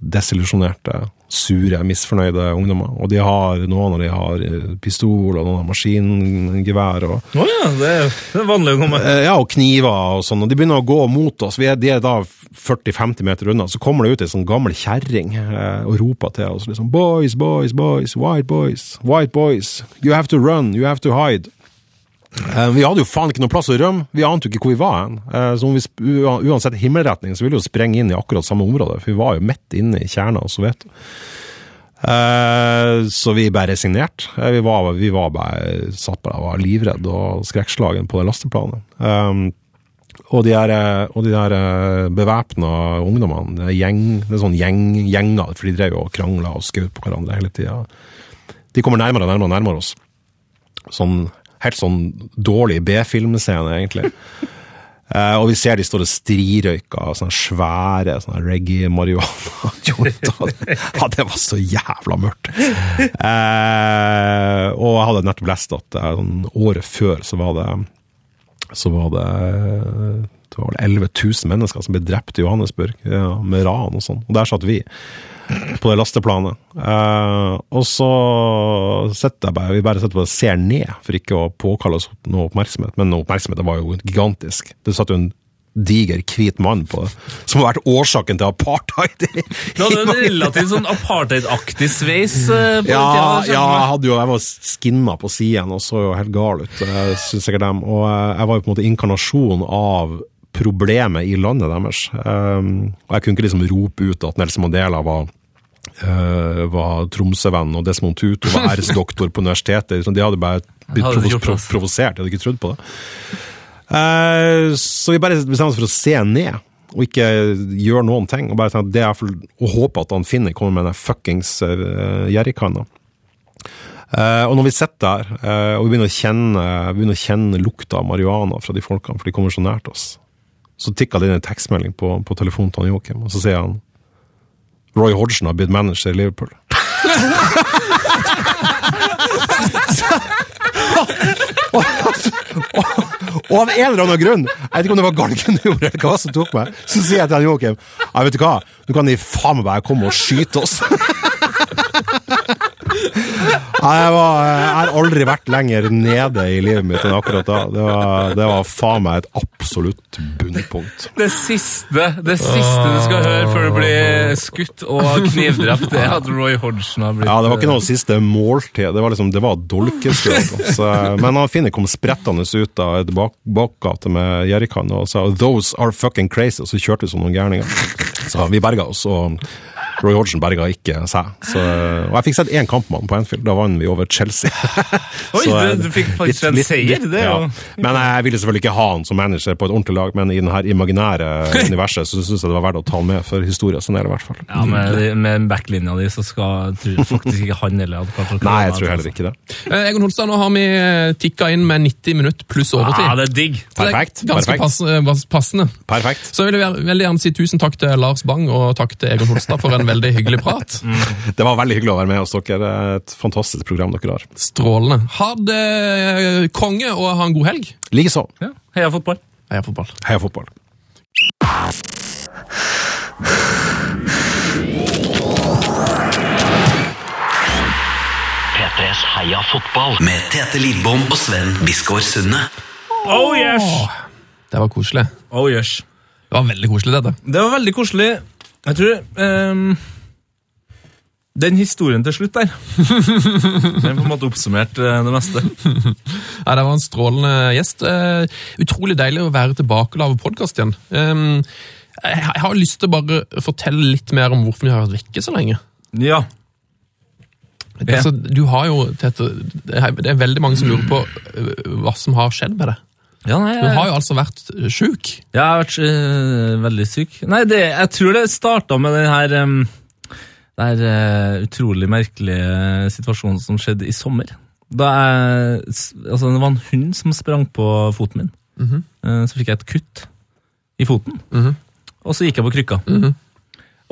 desillusjonerte sure, misfornøyde ungdommer. Og de har, noen av de har eh, pistol, og noen har maskingevær. Og, oh ja, det er, det er vanlig å komme. Eh, ja, og kniver og sånn. Og de begynner å gå mot oss. Vi er, de er da 40-50 meter unna. Så kommer det ut ei sånn gammel kjerring eh, og roper til oss liksom Boys, boys, boys, white boys, white boys. You have to run, you have to hide. Eh, vi hadde jo faen ikke noe plass å rømme, vi ante jo ikke hvor vi var hen. Eh, vi, uansett himmelretning så ville vi jo sprenge inn i akkurat samme område, for vi var jo midt inne i kjerna av Soveto. Eh, så vi bare resignerte. Vi var, vi var bare satt på det, var livredd og skrekkslagen på det lasteplanet. Og de der, og de der bevæpna ungdommene, gjeng, det er sånn gjeng, gjenger, for de drev jo og krangla og skjøt på hverandre hele tida. De kommer nærmere og nærmere, nærmere oss. Sånn helt sånn dårlig B-filmscene, egentlig. Uh, og vi ser de står og strirøyker sånne svære sånne reggae-marihuana-jointer. ja, det var så jævla mørkt! Uh, og jeg hadde nettopp lest at uh, året før så var det så var det det var vel 11 000 mennesker som ble drept i Johannesburg, ja, med ran og sånn. Og der satt vi på det lasteplanet. Uh, og så sitter jeg bare, vi bare sitter og ser ned, for ikke å påkalle oss noe oppmerksomhet. Men oppmerksomheten var jo gigantisk. Det satt jo en diger, hvit mann på, som har vært årsaken til apartheid. i- Du hadde en relativt sånn apartheid-aktig sveis Uh, på Ja, tida. ja, jeg hadde jo, jeg var skinna på siden og så jo helt gal ut. syns synes sikkert dem. Og eh, jeg var jo på en måte inkarnasjon av problemet i landet deres. Um, og jeg kunne ikke liksom rope ut at Nelson Mandela var Uh, var Tromsø-venn, og Desmond Tutu var æresdoktor på universitetet. Liksom, De hadde bare blitt Hadde provo gjort provosert, de hadde ikke trodd på det. Uh, så vi bare bestemte oss for å se ned, og ikke gjøre noen ting. Og bare tenke det er for, å håpe at han finner kommer med den fuckings uh, jerrykanna. Uh, og når vi sitter der, eh, og vi begynner å kjenne, begynner å kjenne lukta av marihuana fra de folkene, for de kommer så nært oss, så tikka det inn en tekstmelding på, på telefonen til Joakim, og så sier han Roy Hodgson har blitt manager i Liverpool. Og av en eller annen grunn, jeg vet ikke om det var galgenhumor eller hva som tok meg, så sier jeg til Joakim ja, vet du hva, nå kan de faen meg komme og skyte oss. Ja, jeg, var, jeg har aldri vært lenger nede i livet mitt enn akkurat da. Det var, det var faen meg et absolutt bunnpunkt. Det siste det siste du skal høre før du blir skutt og knivdrept, det er at Roy Hodgson har blitt Ja, det var ikke noe siste måltid. Det var liksom, det var dolkeskudd. Men han Finne kom sprettende ut av et bak bakgate med jerrykanne og sa 'those are fucking crazy', og så kjørte vi som noen gærninger. Så vi berga oss, og Roy Hodgson berga ikke seg. Så, og jeg fikk sett én kamp på Anfield. Da vant vi over Chelsea. Oi, Så, du, du fikk faktisk litt- en seier. litt, det ja. Men jeg ville selvfølgelig ikke ha han som manager på et ordentlig lag, men i det her imaginære universet så syns jeg det var verdt å ta han med for historien sin del, i hvert fall. ja, med, med backlinja di så skal, tror jeg faktisk ikke han heller hadde Nei, jeg tror heller ikke det. Eh, Egon Holstad, nå har vi tikka inn med 90 minutter pluss overtid. Ja, det er digg. Perfekt. det er Perfekt, Ganske perfekt. pass, eh, passende. Perfekt. Så jeg vil jeg veldig gjerne si tusen takk til Lars Bang og takk til Egon Holstad for en veldig hyggelig prat. Det var veldig hyggelig å være med hos dere. Er Et fantastisk program dere har. Strålende. Ha det eh, konge, og ha en god helg. Likeså. Ja, Heia fotball. Heia fotball. Heia fotball. P3s Heia fotball med Tete Lidbom og Sven Biskår Sunde. Oh yes! Det var koselig. Oh yes. Det var veldig koselig, dette. Det var veldig koselig. Jeg tror um, Den historien til slutt der Den på en måte oppsummert eh, det meste. Ja, Det var en strålende gjest. Eh, utrolig deilig å være tilbake og lage podkast igjen. Um, jeg, har lyst til å bare fortelle litt mer om hvorfor vi har vært vekke så lenge. Ja. Det, Altså, du har jo, Tete, det er veldig mange som lurer på øh, hva som har skjedd med deg. Ja nei, Du har jo altså vært sjuk. Ja, Jeg har vært eh, veldig syk. Nei, det, jeg tror det starta med den her um, den her, eh, utrolig merkelige situasjonen som skjedde i sommer. Da jeg, altså, det var en hund som sprang på foten min. Eh, så fikk jeg et kutt i foten, og så gikk jeg på krykka.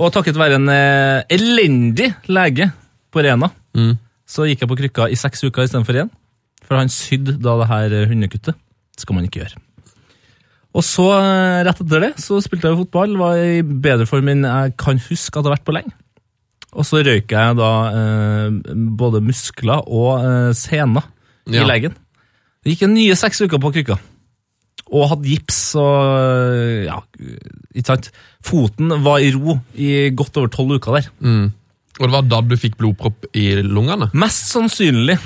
Og takket være en eh, elendig lege på Rena, Mm. så gikk jeg på krykka i seks uker istedenfor én. For han sydde da det her eh, hundekuttet. Det skal man ikke gjøre. Og så, eh, rett etter det, så spilte jeg fotball, var i bedre form enn jeg kan huske at jeg har vært på lenge. Og så røyker jeg da eh, både muskler og eh, sener Ja. i leggen. Det gikk en nye seks uker på krykka. Og hadde gips og eh, ja, ikke sant. Foten var i ro i godt over tolv uker der. Og det var da du fikk blodpropp i lungene? Mest sannsynlig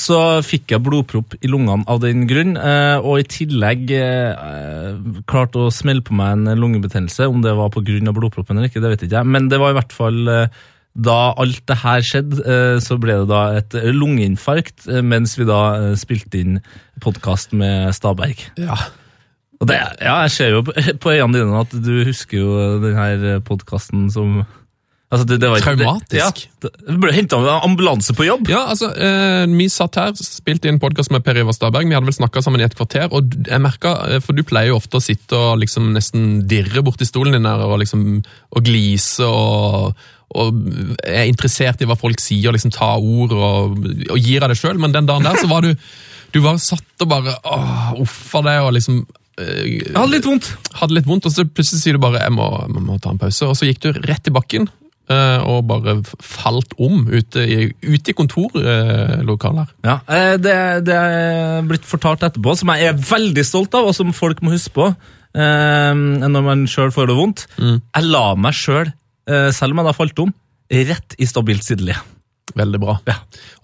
så fikk jeg blodpropp i lungene av den grunn, eh, og i tillegg eh, klarte å smelle på meg en lungebetennelse. Om det var av blodproppen eller ikke, det vet ikke jeg. Men det var i hvert fall eh, da alt det her skjedde, så ble det da et lungeinfarkt mens vi da spilte inn podkast med Staberg. Ja. Og det, ja, jeg ser jo på, øynene dine at du husker jo den her podkasten som altså det, det var, Traumatisk. Det, ja, det ble henta ambulanse på jobb. Ja, altså, eh, Vi satt her, spilte inn podkast med Per Ivar Staberg. Vi hadde vel snakka sammen i et kvarter. og jeg merket, eh, For du pleier jo ofte å sitte og liksom nesten dirre borti stolen din der, og liksom og glise og, og er interessert i hva folk sier, og liksom ta ord og, og gir av det sjøl. Men den dagen der så var du du bare satt og bare åh, uffa deg og liksom eh, Jeg hadde litt vondt. hadde litt vondt, og så plutselig sier du bare jeg må, jeg må ta en pause. Og så gikk du rett i bakken og bare falt om ute i, ute i kontorlokaler. her. Ja, eh, det, det er blitt fortalt etterpå, som jeg er veldig stolt av, og som folk må huske på. eh, når man sjøl får det vondt. Mm. Jeg la meg sjøl, selv, selv om jeg da falt om, rett i stabilt sideleie. Veldig bra. Ja.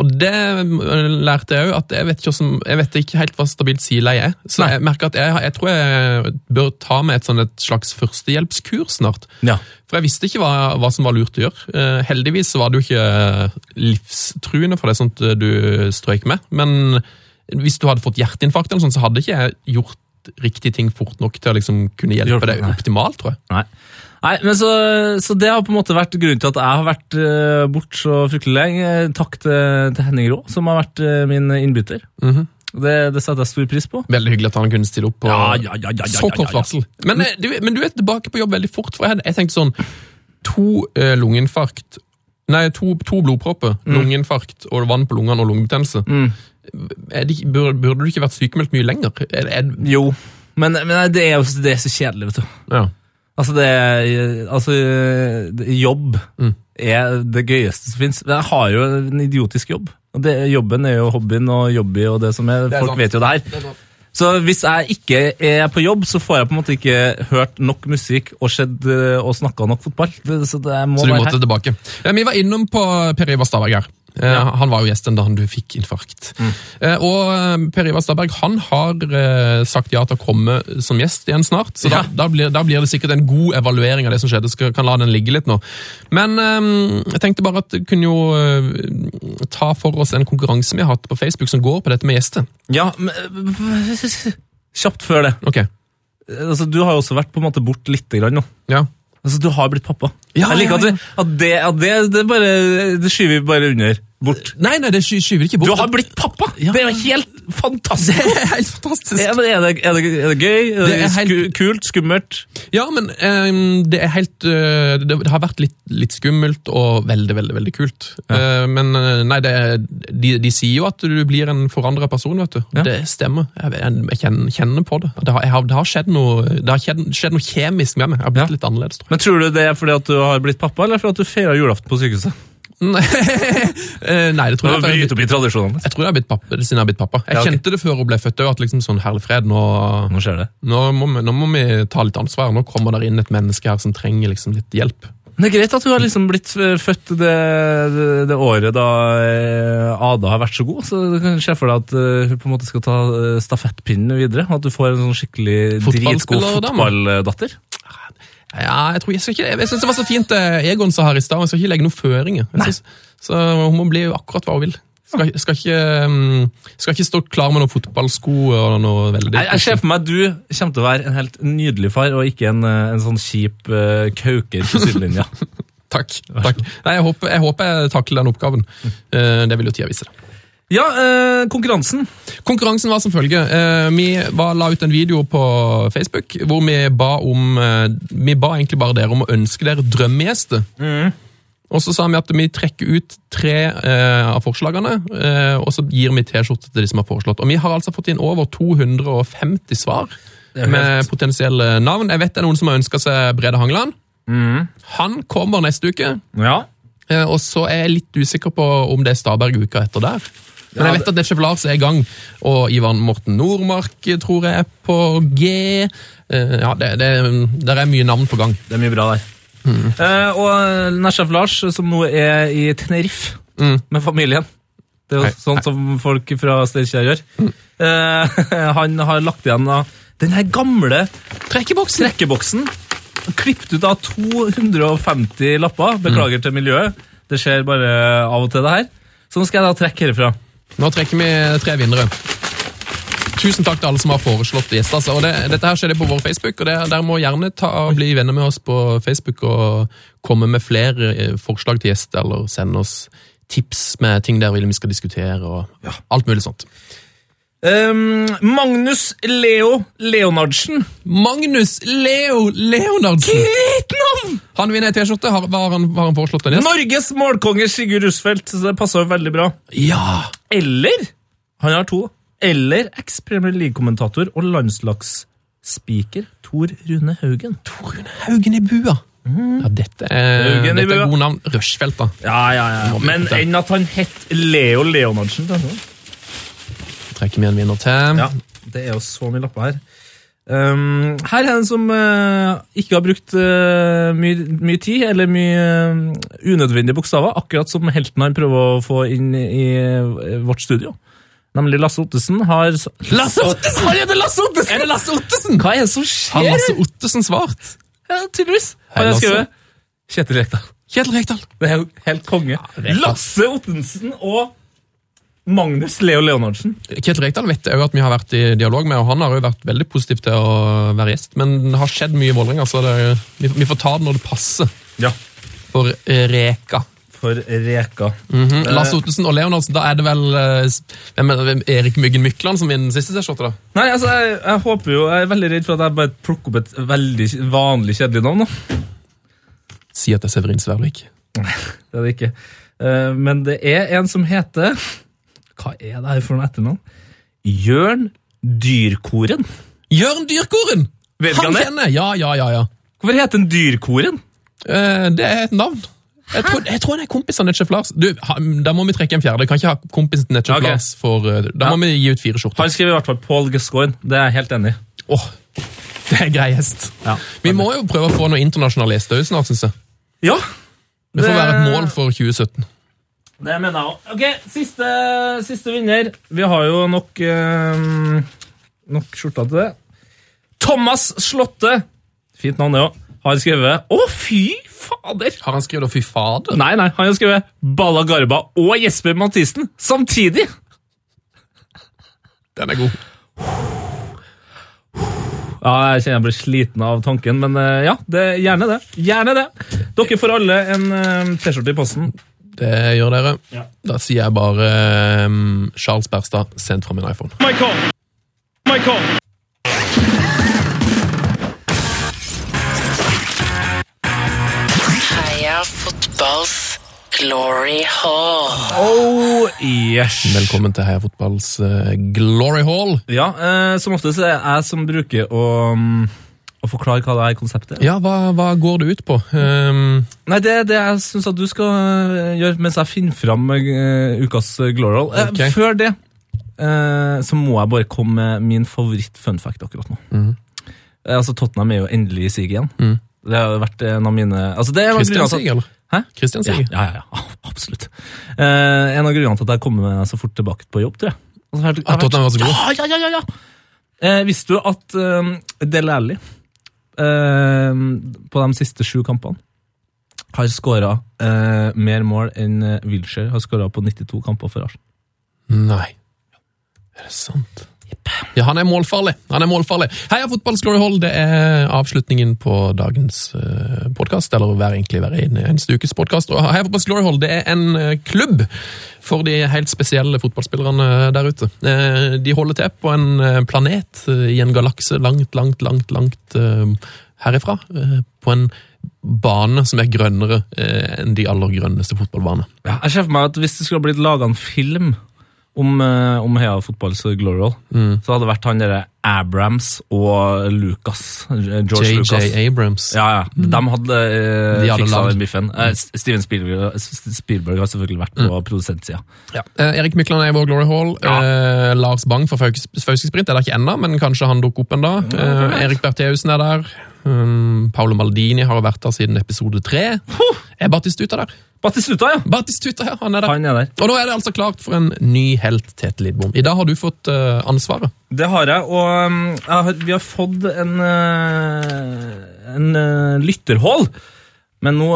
Og det øh, lærte jeg òg, at jeg vet, hvordan, jeg vet ikke helt hva stabilt sileie er. Så Nei. jeg merker at jeg, jeg tror jeg bør ta med et, sånt, et slags førstehjelpskurs snart. Ja. For jeg visste ikke hva, hva som var lurt å gjøre. Eh, heldigvis var det jo ikke livstruende for det sånt du strøyk med. Men hvis du hadde fått hjerteinfarkt, eller sånt, så hadde ikke jeg gjort riktige ting fort nok til å liksom kunne hjelpe deg optimalt, tror jeg. Nei. Nei, men så, så det har på en måte vært grunnen til at jeg har vært uh, bort så fryktelig lenge. Takk til, til Henning Rå, som har vært uh, min innbytter. Mhm. det, det setter jeg stor pris på. Veldig hyggelig at han kunne stille opp på Ja, ja, ja, så kort varsel. Men, eh, du, men du er tilbake på jobb veldig fort, for jeg, jeg tenkte sånn To eh, lunginfarkt Nei, to, to blodpropper, lungeinfarkt og vann på lungene og lungebetennelse. Mm. Det, burde, burde du ikke vært sykemeldt mye lenger? Er, er, Jo, men, men det er jo det er så kjedelig, vet du. ja. Altså, det altså Jobb Mm. er det gøyeste som fins. Jeg har jo en idiotisk jobb. Det, jobben er jo hobbyen og jobby og det som er. Det er Folk sant. vet jo det her. Så hvis jeg ikke er på jobb, så får jeg på en måte ikke hørt nok musikk og sett eh, og snakka nok fotball. Det, så det Så du måtte tilbake. Ja, vi var innom på Per Ivar Staberg Eh, Han var jo gjesten da han du fikk infarkt. Mm. Eh, og eh, Per Ivar Staberg han har sagt ja til å komme som gjest igjen snart, så Ja. da, da, blir, da blir det sikkert en god evaluering av det som skjedde. Skal, kan la den ligge litt nå. Men eh, jeg tenkte bare at vi kunne jo ta for oss en konkurranse vi har hatt på Facebook som går på dette med gjester. Ja, men Kjapt før det. Ok, Altså, du har jo også vært på en måte bort lite grann nå. ja. Altså, Du har blitt pappa. Ja, jeg liker at, det, at, det, at det, det, bare, det skyver vi bare under. Bort. Nei, nei, det sky- skyver ikke bort. Du har blitt pappa! Ja. Det er helt Det er helt fantastisk. Er det, er, det, er, det, er det gøy? Det, er helt- sku, kult? Skummelt? Ja, men um, det er helt uh, det, har vært litt, litt skummelt og veldig, veldig veldig kult. Eh, men eh, nei, det, de, de sier jo at du blir en forandra person, vet du. Ja. Det stemmer. Jeg, jeg, jeg kjenner, på det. Det har, har, det har, skjedd, noe, det har skjedd, skjedd noe kjemisk med meg. Jeg har blitt Ja. litt annerledes, tror. Men Tror du det er fordi at du har blitt pappa, eller fordi at du feira julaften på sykehuset? Nei, Eh, det tror jeg. Jeg, tradisjonene. jeg tror jeg har blitt pappa, siden jeg har blitt pappa. Jeg Ja, okay. kjente det før hun ble født òg, at liksom sånn herlig fred, nå, Nå skjer det. nå, må vi, nå må vi ta litt ansvar. Nå kommer der inn et menneske her som trenger liksom litt hjelp. Det er greit at hun har liksom blitt født det, det, det året da eh, Ada har vært så god. Så du kan se for deg at eh, hun på en måte skal ta stafettpinnen videre. At du får en sånn skikkelig dritgod fotballdatter. Ja, jeg tror jeg skal ikke, jeg synes det var så fint Egon sa her i stad, Jeg skal ikke legge noen føringer. Synes, så hun må bli akkurat hva hun vil. Skal, skal, ikke, um, skal ikke stå klar med noen fotballsko og noe veldig Jeg, jeg ser for meg at du kommer til å være en helt nydelig far, og ikke en, eh, en sånn kjip uh, kauker på sidelinja. Takk. takk. Nei, jeg, håper, jeg håper jeg takler den oppgaven. Uh, det vil jo tida vise. Ja, eh, konkurransen. Konkurransen var som følger. Eh, vi var, la ut en video på Facebook hvor vi ba om eh, Vi ba egentlig bare dere om å ønske dere drømmegjester. Og så sa vi at vi trekker ut tre eh, av forslagene, eh, og så gir vi T-skjorte til de som har foreslått. Og vi har altså fått inn over 250 svar med potensielle navn. Jeg vet det er noen som har ønska seg Brede Hangeland. Han kommer neste uke. Ja. Eh, Og så er jeg litt usikker på om det er Staberg uka etter der. Men jeg vet at Chef Lars er i gang, og Ivan Morten Nordmark tror jeg er på G. Eh, Ja, det, det, der er mye navn på gang. Det er mye bra der. Eh, og Nesjef Lars, som nå er i Tenerife Mm. med familien. Det er jo Hei, sånn som folk fra Steinkjer gjør. Eh, han har lagt igjen da, den her gamle Trekkeboksen! trekkeboksen. Klippet ut av 250 lapper. Beklager til miljøet. Det skjer bare av og til, det her. Så nå skal jeg da trekke herifra. Nå trekker vi tre vinnere. Tusen takk til alle som har foreslått gjester. Altså. Det, dette her skjer det på vår Facebook, og det, dere må gjerne ta, bli venner med oss på Facebook og komme med flere eh, forslag til gjester, eller sende oss tips med ting der vi skal diskutere, og alt mulig sånt. Ehm, Magnus Leo Leonardsen. Magnus Leo Leonardsen! Greit navn! Han vinner ei T-skjorte. Hva har, han, foreslått? en gjest? Norges målkonge Sigurd Rusfeldt. Så det passer jo veldig bra. Ja! Eller Han har to. Eller eks-Premier League-kommentator og landslagsspeaker Tor Rune Haugen. Tor Rune Haugen i bua. Ja, dette er, dette er gode navn. Rushfeldt, da. Ja, ja, ja. Men enn at han het Leo Leonardsen. da. Trekker vi en vinner til. Ja, det er jo så mye lapper her. Um, her er en som uh, ikke har brukt uh, mye mye tid eller mye uh, unødvendige bokstaver, akkurat som helten han prøver å få inn i vårt studio. Nemlig Lasse Ottesen har Lasse Ottesen! Han heter Lasse Ottesen! Er det Lasse Ottesen? Hva er det som skjer? Har? Lasse Ottesen svart? Ja, tydeligvis. Har jeg skrevet Kjetil Rekdal. Kjetil Rekdal. Det er jo helt konge. er Lasse Ottensen og Magnus Leo Leonardsen. Kjetil Rekdal vet jeg at vi har vært i dialog med, og han har jo vært veldig positiv til å være gjest. Men det har skjedd mye i Vålerenga, så det, vi, får ta det når det passer. Ja. For Reka. For Reka. Mm -hmm. Lars Ottesen og Leonardsen, da er det vel eh, hvem er Erik Myggen Mykland som vinner siste da? Nei, altså, jeg, jeg håper jo Jeg er veldig redd for at jeg bare plukker opp et veldig vanlig kjedelig navn. da. Si at det er Severin Svervik. Det er det ikke. Eh, men det er en som heter Hva er det her for noe etternavn? Jørn Dyrkoren. Jørn Dyrkoren! Vet Han han det? kjenner! Ja, ja, ja. ja. Hvorfor heter han Dyrkoren? Eh, det er et navn. Jeg tror, jeg tror han er kompis av Netchef Lars. Du, ha- Da må vi trekke en fjerde. Kan ikke ha kompisen til Netchef Ok. Lars. For, eh, da må vi gi ut fire skjorter. Han skriver i hvert fall Paul Gascoigne. Det er jeg helt enig i. Åh, det er greiest. Ja. Vi må jo prøve å få noe internasjonal gjester òg snart, syns jeg. Ja, Det får være et mål for 2017. det mener jeg òg. Ok, siste, siste vinner. Vi har jo nok eh, Nok skjorter til det. Thomas Slåtte. Fint navn, det òg. Har skrevet Å, fy fader! Har han skrevet 'fy fader'? Nei, nei, han har skrevet Balla Garba og Jesper Mathisen samtidig! Den er god. Ja, jeg kjenner jeg blir sliten av tanken, men eh, ja, det, gjerne det. Gjerne det. Dere får alle en eh, T-skjorte i posten. Det gjør dere. Ja. Da sier jeg bare um, Charles Berstad, sendt fra min iPhone. Michael. Michael. Heia fotballs glory hall. Oh, yes. Velkommen til Heia Fotballs uh, Glory Hall. Ja, eh, som oftest er det jeg som bruker å, mm, å forklare hva det er konseptet. Ja, hva, hva går det ut på? Um, Nei, det er det jeg syns du skal eh, gjøre mens jeg finner fram uh, ukas Glorol. Okay. Eh, Før det uh, så må jeg bare komme med min favoritt-fun fact akkurat nå. Eh, altså, Tottenham er jo endelig i siget igjen. Mm. Det har vært en av mine altså, det Christian Sig, eller? Hæ? Christian Ja, Sig. ja, ja, ja, absolutt. Eh, en av grunnene til at jeg kommer meg så fort tilbake på jobb, tror jeg. Altså, jeg jeg, jeg jeg, god? Ja, ja, ja, ja, ja. Eh, visste du at um, Del Alli eh, på de siste sju kampene har skåra eh, mer mål enn eh, Wilshere har skåra på 92 kamper for Arsenal? Nei. Er det sant? Ja, han er målfarlig. Han er målfarlig. Heia fotballens Glory Hall, det er avslutningen på dagens uh, podkast. Eller hver egentlig hver eneste ukes podkast. Heia fotballens Glory Hall det er en uh, klubb for de helt spesielle fotballspillerne der ute. Uh, de holder til på en uh, planet eh, i en galakse langt, langt, langt, langt eh, herifra. eh, på en bane som er grønnere eh, enn de aller grønneste fotballbanene. Ja, jeg ser for meg at hvis det skulle blitt laga en film om, eh, om Heia fotballs glory hall, Mm. så hadde det vært han derre Abrams og Lucas. George George Lucas. JJ Abrams. Ja, ja. De hadde, eh, De fiksa den biffen. Eh, Steven Spielberg, Spielberg har selvfølgelig vært på produsentsida. Ja. Eh, Erik Mykland er i vår Glory Hall. Eh, Lars Bang fra Fauske er der ikke ennå, men kanskje han dukker opp en dag. Eh, Erik Bertheussen er der. Um, Paolo Maldini har vært der siden episode tre. Er Battistuta der? Battistuta, ja! Battistuta, ja, han er der. Han er der. Og nå er det altså klart for en ny helt, Tete Lidbom. I dag har du fått uh, ansvaret. Det har jeg, og um, jeg har, vi har fått en, uh, en uh, lytterhål. Men nå,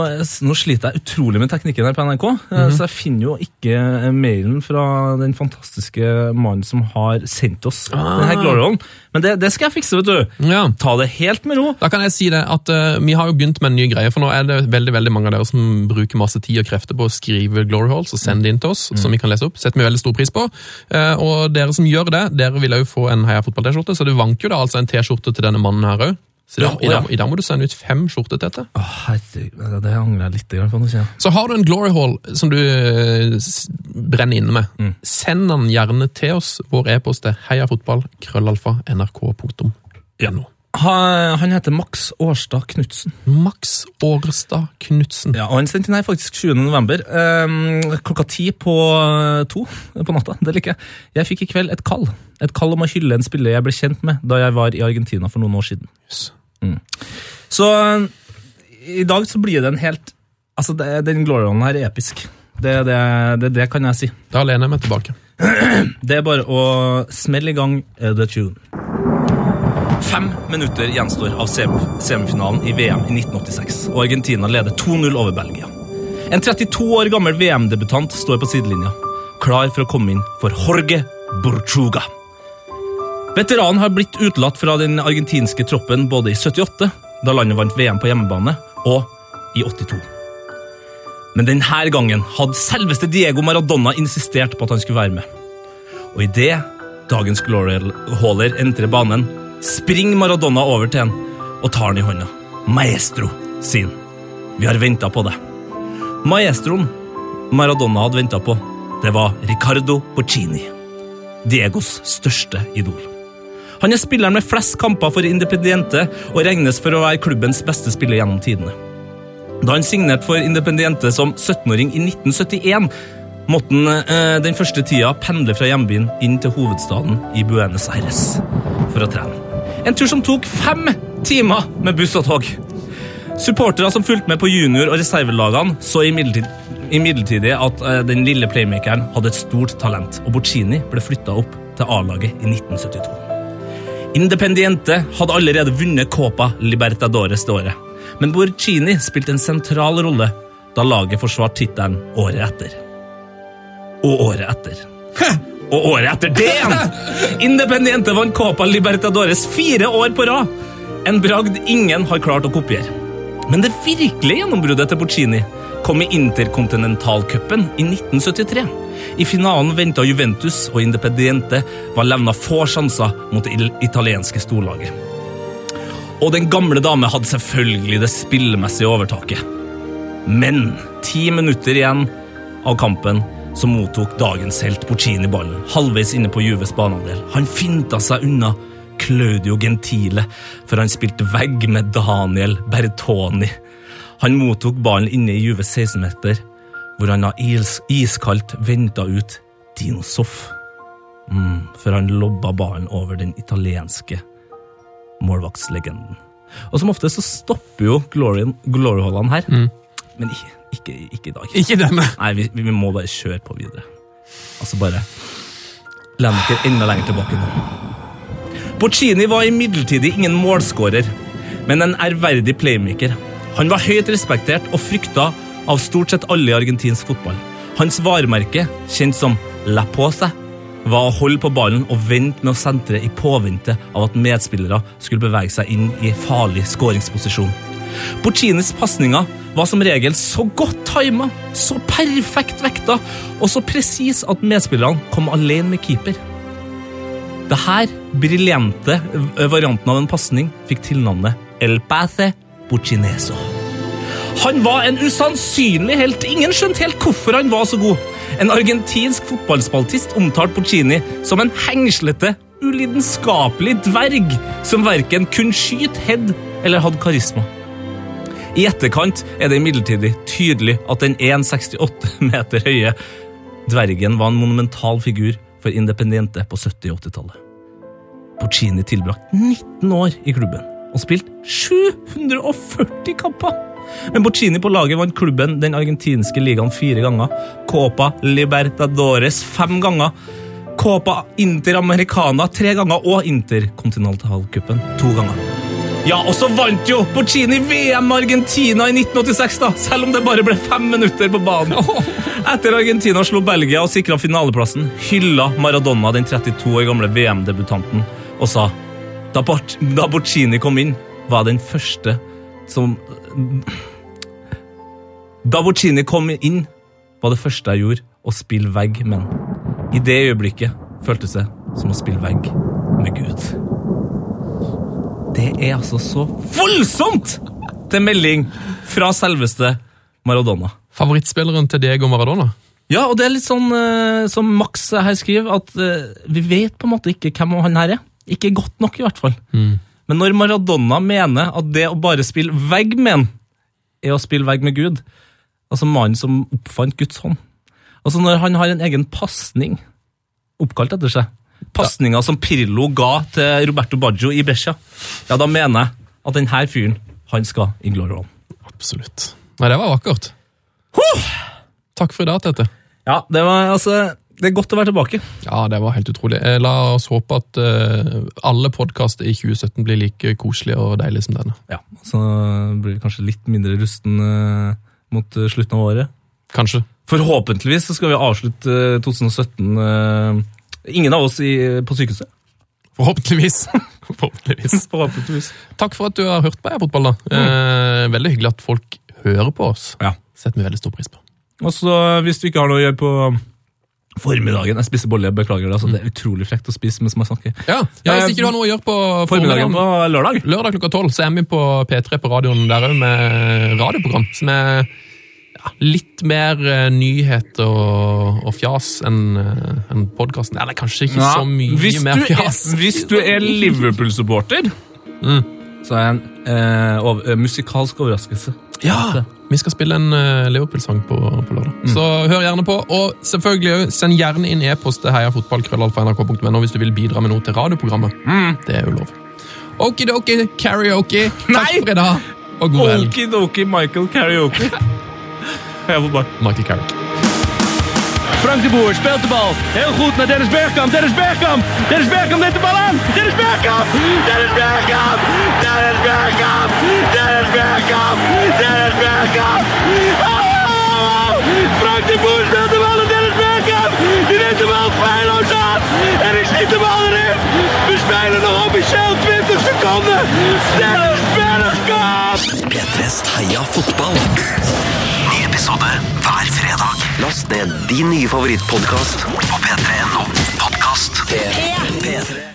nå sliter jeg utrolig med teknikken her på NRK, eh, så jeg finner jo ikke eh, mailen fra den fantastiske mannen som har sendt oss denne Glorion. Men det, det skal jeg fikse, vet du. Ja. Ta det helt med ro. Da kan jeg si det at uh, Vi har jo begynt med en ny greie, for nå er det veldig veldig mange av dere som bruker masse tid og krefter på å skrive Glory Halls og sende det inn til oss, som vi kan lese opp. setter vi veldig stor pris på. Uh, og dere som gjør det, dere vil jo få en Heia Fotball-T-skjorte, så det vanker jo da altså en T-skjorte til denne mannen her òg. Så da, i, dag. I dag må du sende ut fem skjorter til dette. Oh, herregud, det angrer jeg litt på. nå. Så har du en Glory Hall som du eh, brenner inne med. Mm. Send den gjerne til oss. Vår e-post er heiafotball.krøllalfa.nrk.no. Ja. Han heter Max Årstad Knutsen. Max Årstad Knutsen. Ja, og Han sendte inn her faktisk 20. november, eh, klokka ti på eh, to på natta. Det liker jeg. Jeg fikk i kveld et kall. Et kall om å hylle en spiller jeg ble kjent med da jeg var i Argentina for noen år siden. Yes. Så i dag så blir det en helt Altså, det, den glorien her er episk. Det, det, det, det kan jeg si. Da lener jeg meg tilbake. Det er bare å smelle i gang eh, The Tune. Fem minutter gjenstår av semifinalen i VM i 1986, og Argentina leder 2-0 over Belgia. En 32 år gammel VM-debutant står på sidelinja, klar for å komme inn for Jorge Burchuga. Veteranen har blitt utelatt fra den argentinske troppen både i 78, da landet vant VM på hjemmebane, og i 82. Men denne gangen hadde selveste Diego Maradona insistert på at han skulle være med. Og idet dagens Glory Hauler entrer banen, springer Maradona over til han og tar han i hånda. Maestro, sier han. Vi har venta på det. Maestroen Maradona hadde venta på, det var Ricardo Boccini. Diegos største idol. Han er spilleren med flest kamper for Independiente og regnes for å være klubbens beste spiller gjennom tidene. Da han signerte for Independiente som 17-åring i 1971, måtte han eh, den første tida pendle fra hjembyen inn til hovedstaden i Buenos Aires for å trene. En tur som tok fem timer med buss og tog. Supportere som fulgte med på junior- og reservelagene, så imidlertid, imidlertid at eh, den lille playmakeren hadde et stort talent, og Boccini ble flytta opp til A-laget i 1972. Independiente hadde allerede vunnet Copa Libertadores det året, men Borcini spilte en sentral rolle da laget forsvarte tittelen året etter. Og året etter. Og året etter det igjen! Independiente vant Copa Libertadores fire år på rad. En bragd ingen har klart å kopiere. Men det virkelige gjennombruddet til Borcini kom i Interkontinentalcupen i 1973. I finalen venta Juventus, og Independiente var levna få sjanser mot det italienske storlaget. Og den gamle dame hadde selvfølgelig det spillemessige overtaket. Men ti minutter igjen av kampen så mottok dagens helt Porcini ballen, halvveis inne på Juves banehalvdel. Han finta seg unna Claudio Gentile, for han spilte vegg med Daniel Bertoni. Han mottok ballen inne i Juves 16-meter, hvor han da is iskaldt venta ut Dino Soff. Mm, før han lobba ballen over den italienske målvaktslegenden. Og som ofte så stopper jo glory-hallene her, men ikke, ikke, ikke i dag. Ikke denne. Nei, vi, vi må bare kjøre på videre. Altså bare Len dere enda lenger tilbake nå. Porcini var imidlertid ingen målskårer, men en ærverdig playmaker. Han var høyt respektert og frykta av stort sett alle i argentinsk fotball. Hans varemerke, kjent som La Pose, var å holde på ballen og vente med å sentre i påvente av at medspillere skulle bevege seg inn i farlig skåringsposisjon. Porcinis pasninger var som regel så godt tima, så perfekt vekta og så presis at medspillerne kom alene med keeper. Dette briljante varianten av en pasning fikk tilnavnet El Pace Boccineso. Han var en usannsynlig helt. Ingen skjønte helt hvorfor han var så god. En argentinsk fotballspaltist omtalte Porcini som en hengslete, ulidenskapelig dverg som verken kunne skyte, head eller hadde karisma. I etterkant er det imidlertid tydelig at den 1,68 meter høye dvergen var en monumental figur for Independiente på 70- og 80-tallet. Porcini tilbrakte 19 år i klubben og spilte 740 kamper. Men Boccini på laget vant klubben den argentinske ligaen fire ganger, Copa Libertadores fem ganger, Copa Interamericana tre ganger og Interkontinentalcupen to ganger. Ja, og så vant jo Boccini VM Argentina i 1986, da, selv om det bare ble fem minutter på banen. Etter Argentina slo Belgia og sikra finaleplassen, hylla Maradona den 32 år gamle VM-debutanten og sa da, Bort- da Boccini kom inn, var den første som Da Boccini kom inn, var det første jeg gjorde, å spille vegg med ham. I det øyeblikket føltes det som å spille vegg med Gud. Det er altså så voldsomt til melding fra selveste Maradona. Favorittspilleren til Diego Maradona? Ja, og det er litt sånn eh, som Max her skriver, at eh, vi vet på en måte ikke hvem han her er. Ikke godt nok, i hvert fall. Men når Maradona mener at det å bare spille vegg med en, er å spille vegg med Gud, altså mannen som oppfant Guds hånd Altså når han har en egen pasning oppkalt etter seg, pasninga som Pirlo ga til Roberto Baggio i Brescia, ja, da mener jeg at denne fyren, han skal i Glory Absolutt. Nei, det var vakkert. Takk for i dag, Tete. Ja, det var altså Det er godt å være tilbake. Ja, det var helt utrolig. Eh, La oss håpe at eh, alle podkaster i 2017 blir like koselige og deilige som denne. Ja, Så blir det kanskje litt mindre rusten eh, mot slutten av året. Kanskje. Forhåpentligvis så skal vi avslutte eh, 2017 eh, Ingen av oss i, på sykehuset. Forhåpentligvis. Forhåpentligvis. Forhåpentligvis. Takk for at du har hørt på Heia Fotball. da. Eh, veldig hyggelig at folk hører på oss. Ja. Setter vi veldig stor pris på. Og så hvis du ikke har noe å gjøre på formiddagen Jeg spiser bolle, beklager det. Altså, det er utrolig frekt å spise mens man snakker. Ja, ja Hvis ikke du har noe å gjøre på Formiddagen på lørdag. Lørdag klokka tolv så er vi på P3 på radioen der òg med radioprogram som er ja, litt mer nyhet nyheter og, og fjas enn en podkasten. Eller kanskje ikke så mye hvis mer fjas. Er, hvis du er Liverpool-supporter, så er det en eh, over, eh, musikalsk overraskelse. Ja, Vi skal spille en uh, Liverpool-sang på, på lørdag. Så hør gjerne på. Og selvfølgelig send gjerne inn e-post til heiafotballkrøllalfa.nrk.no hvis du vil bidra med noe til radioprogrammet. Det er jo lov. Okidoki karaoke. Takk Nei! for i dag, og god helg. Okidoki Michael Karaoke. Heia fotball. Michael Carrick. Frank de Boer speelt de bal. Heel goed naar Dennis Bergkamp. Dennis Bergkamp. Dennis Bergkamp neemt de bal aan. Dennis Bergkamp. Dennis Bergkamp. Dennis Bergkamp. Dennis Bergkamp. Dennis Bergkamp. Oh! Frank de Boer speelt de bal naar Dennis Bergkamp. Die neemt de bal feilloos aan. En ik schiet de bal erin. We spelen nog officieel 20 seconden. Dennis Bergkamp. P3s Heia fotball. Ny episode din nye favorittpodkast på p3.no. Podkast. P3.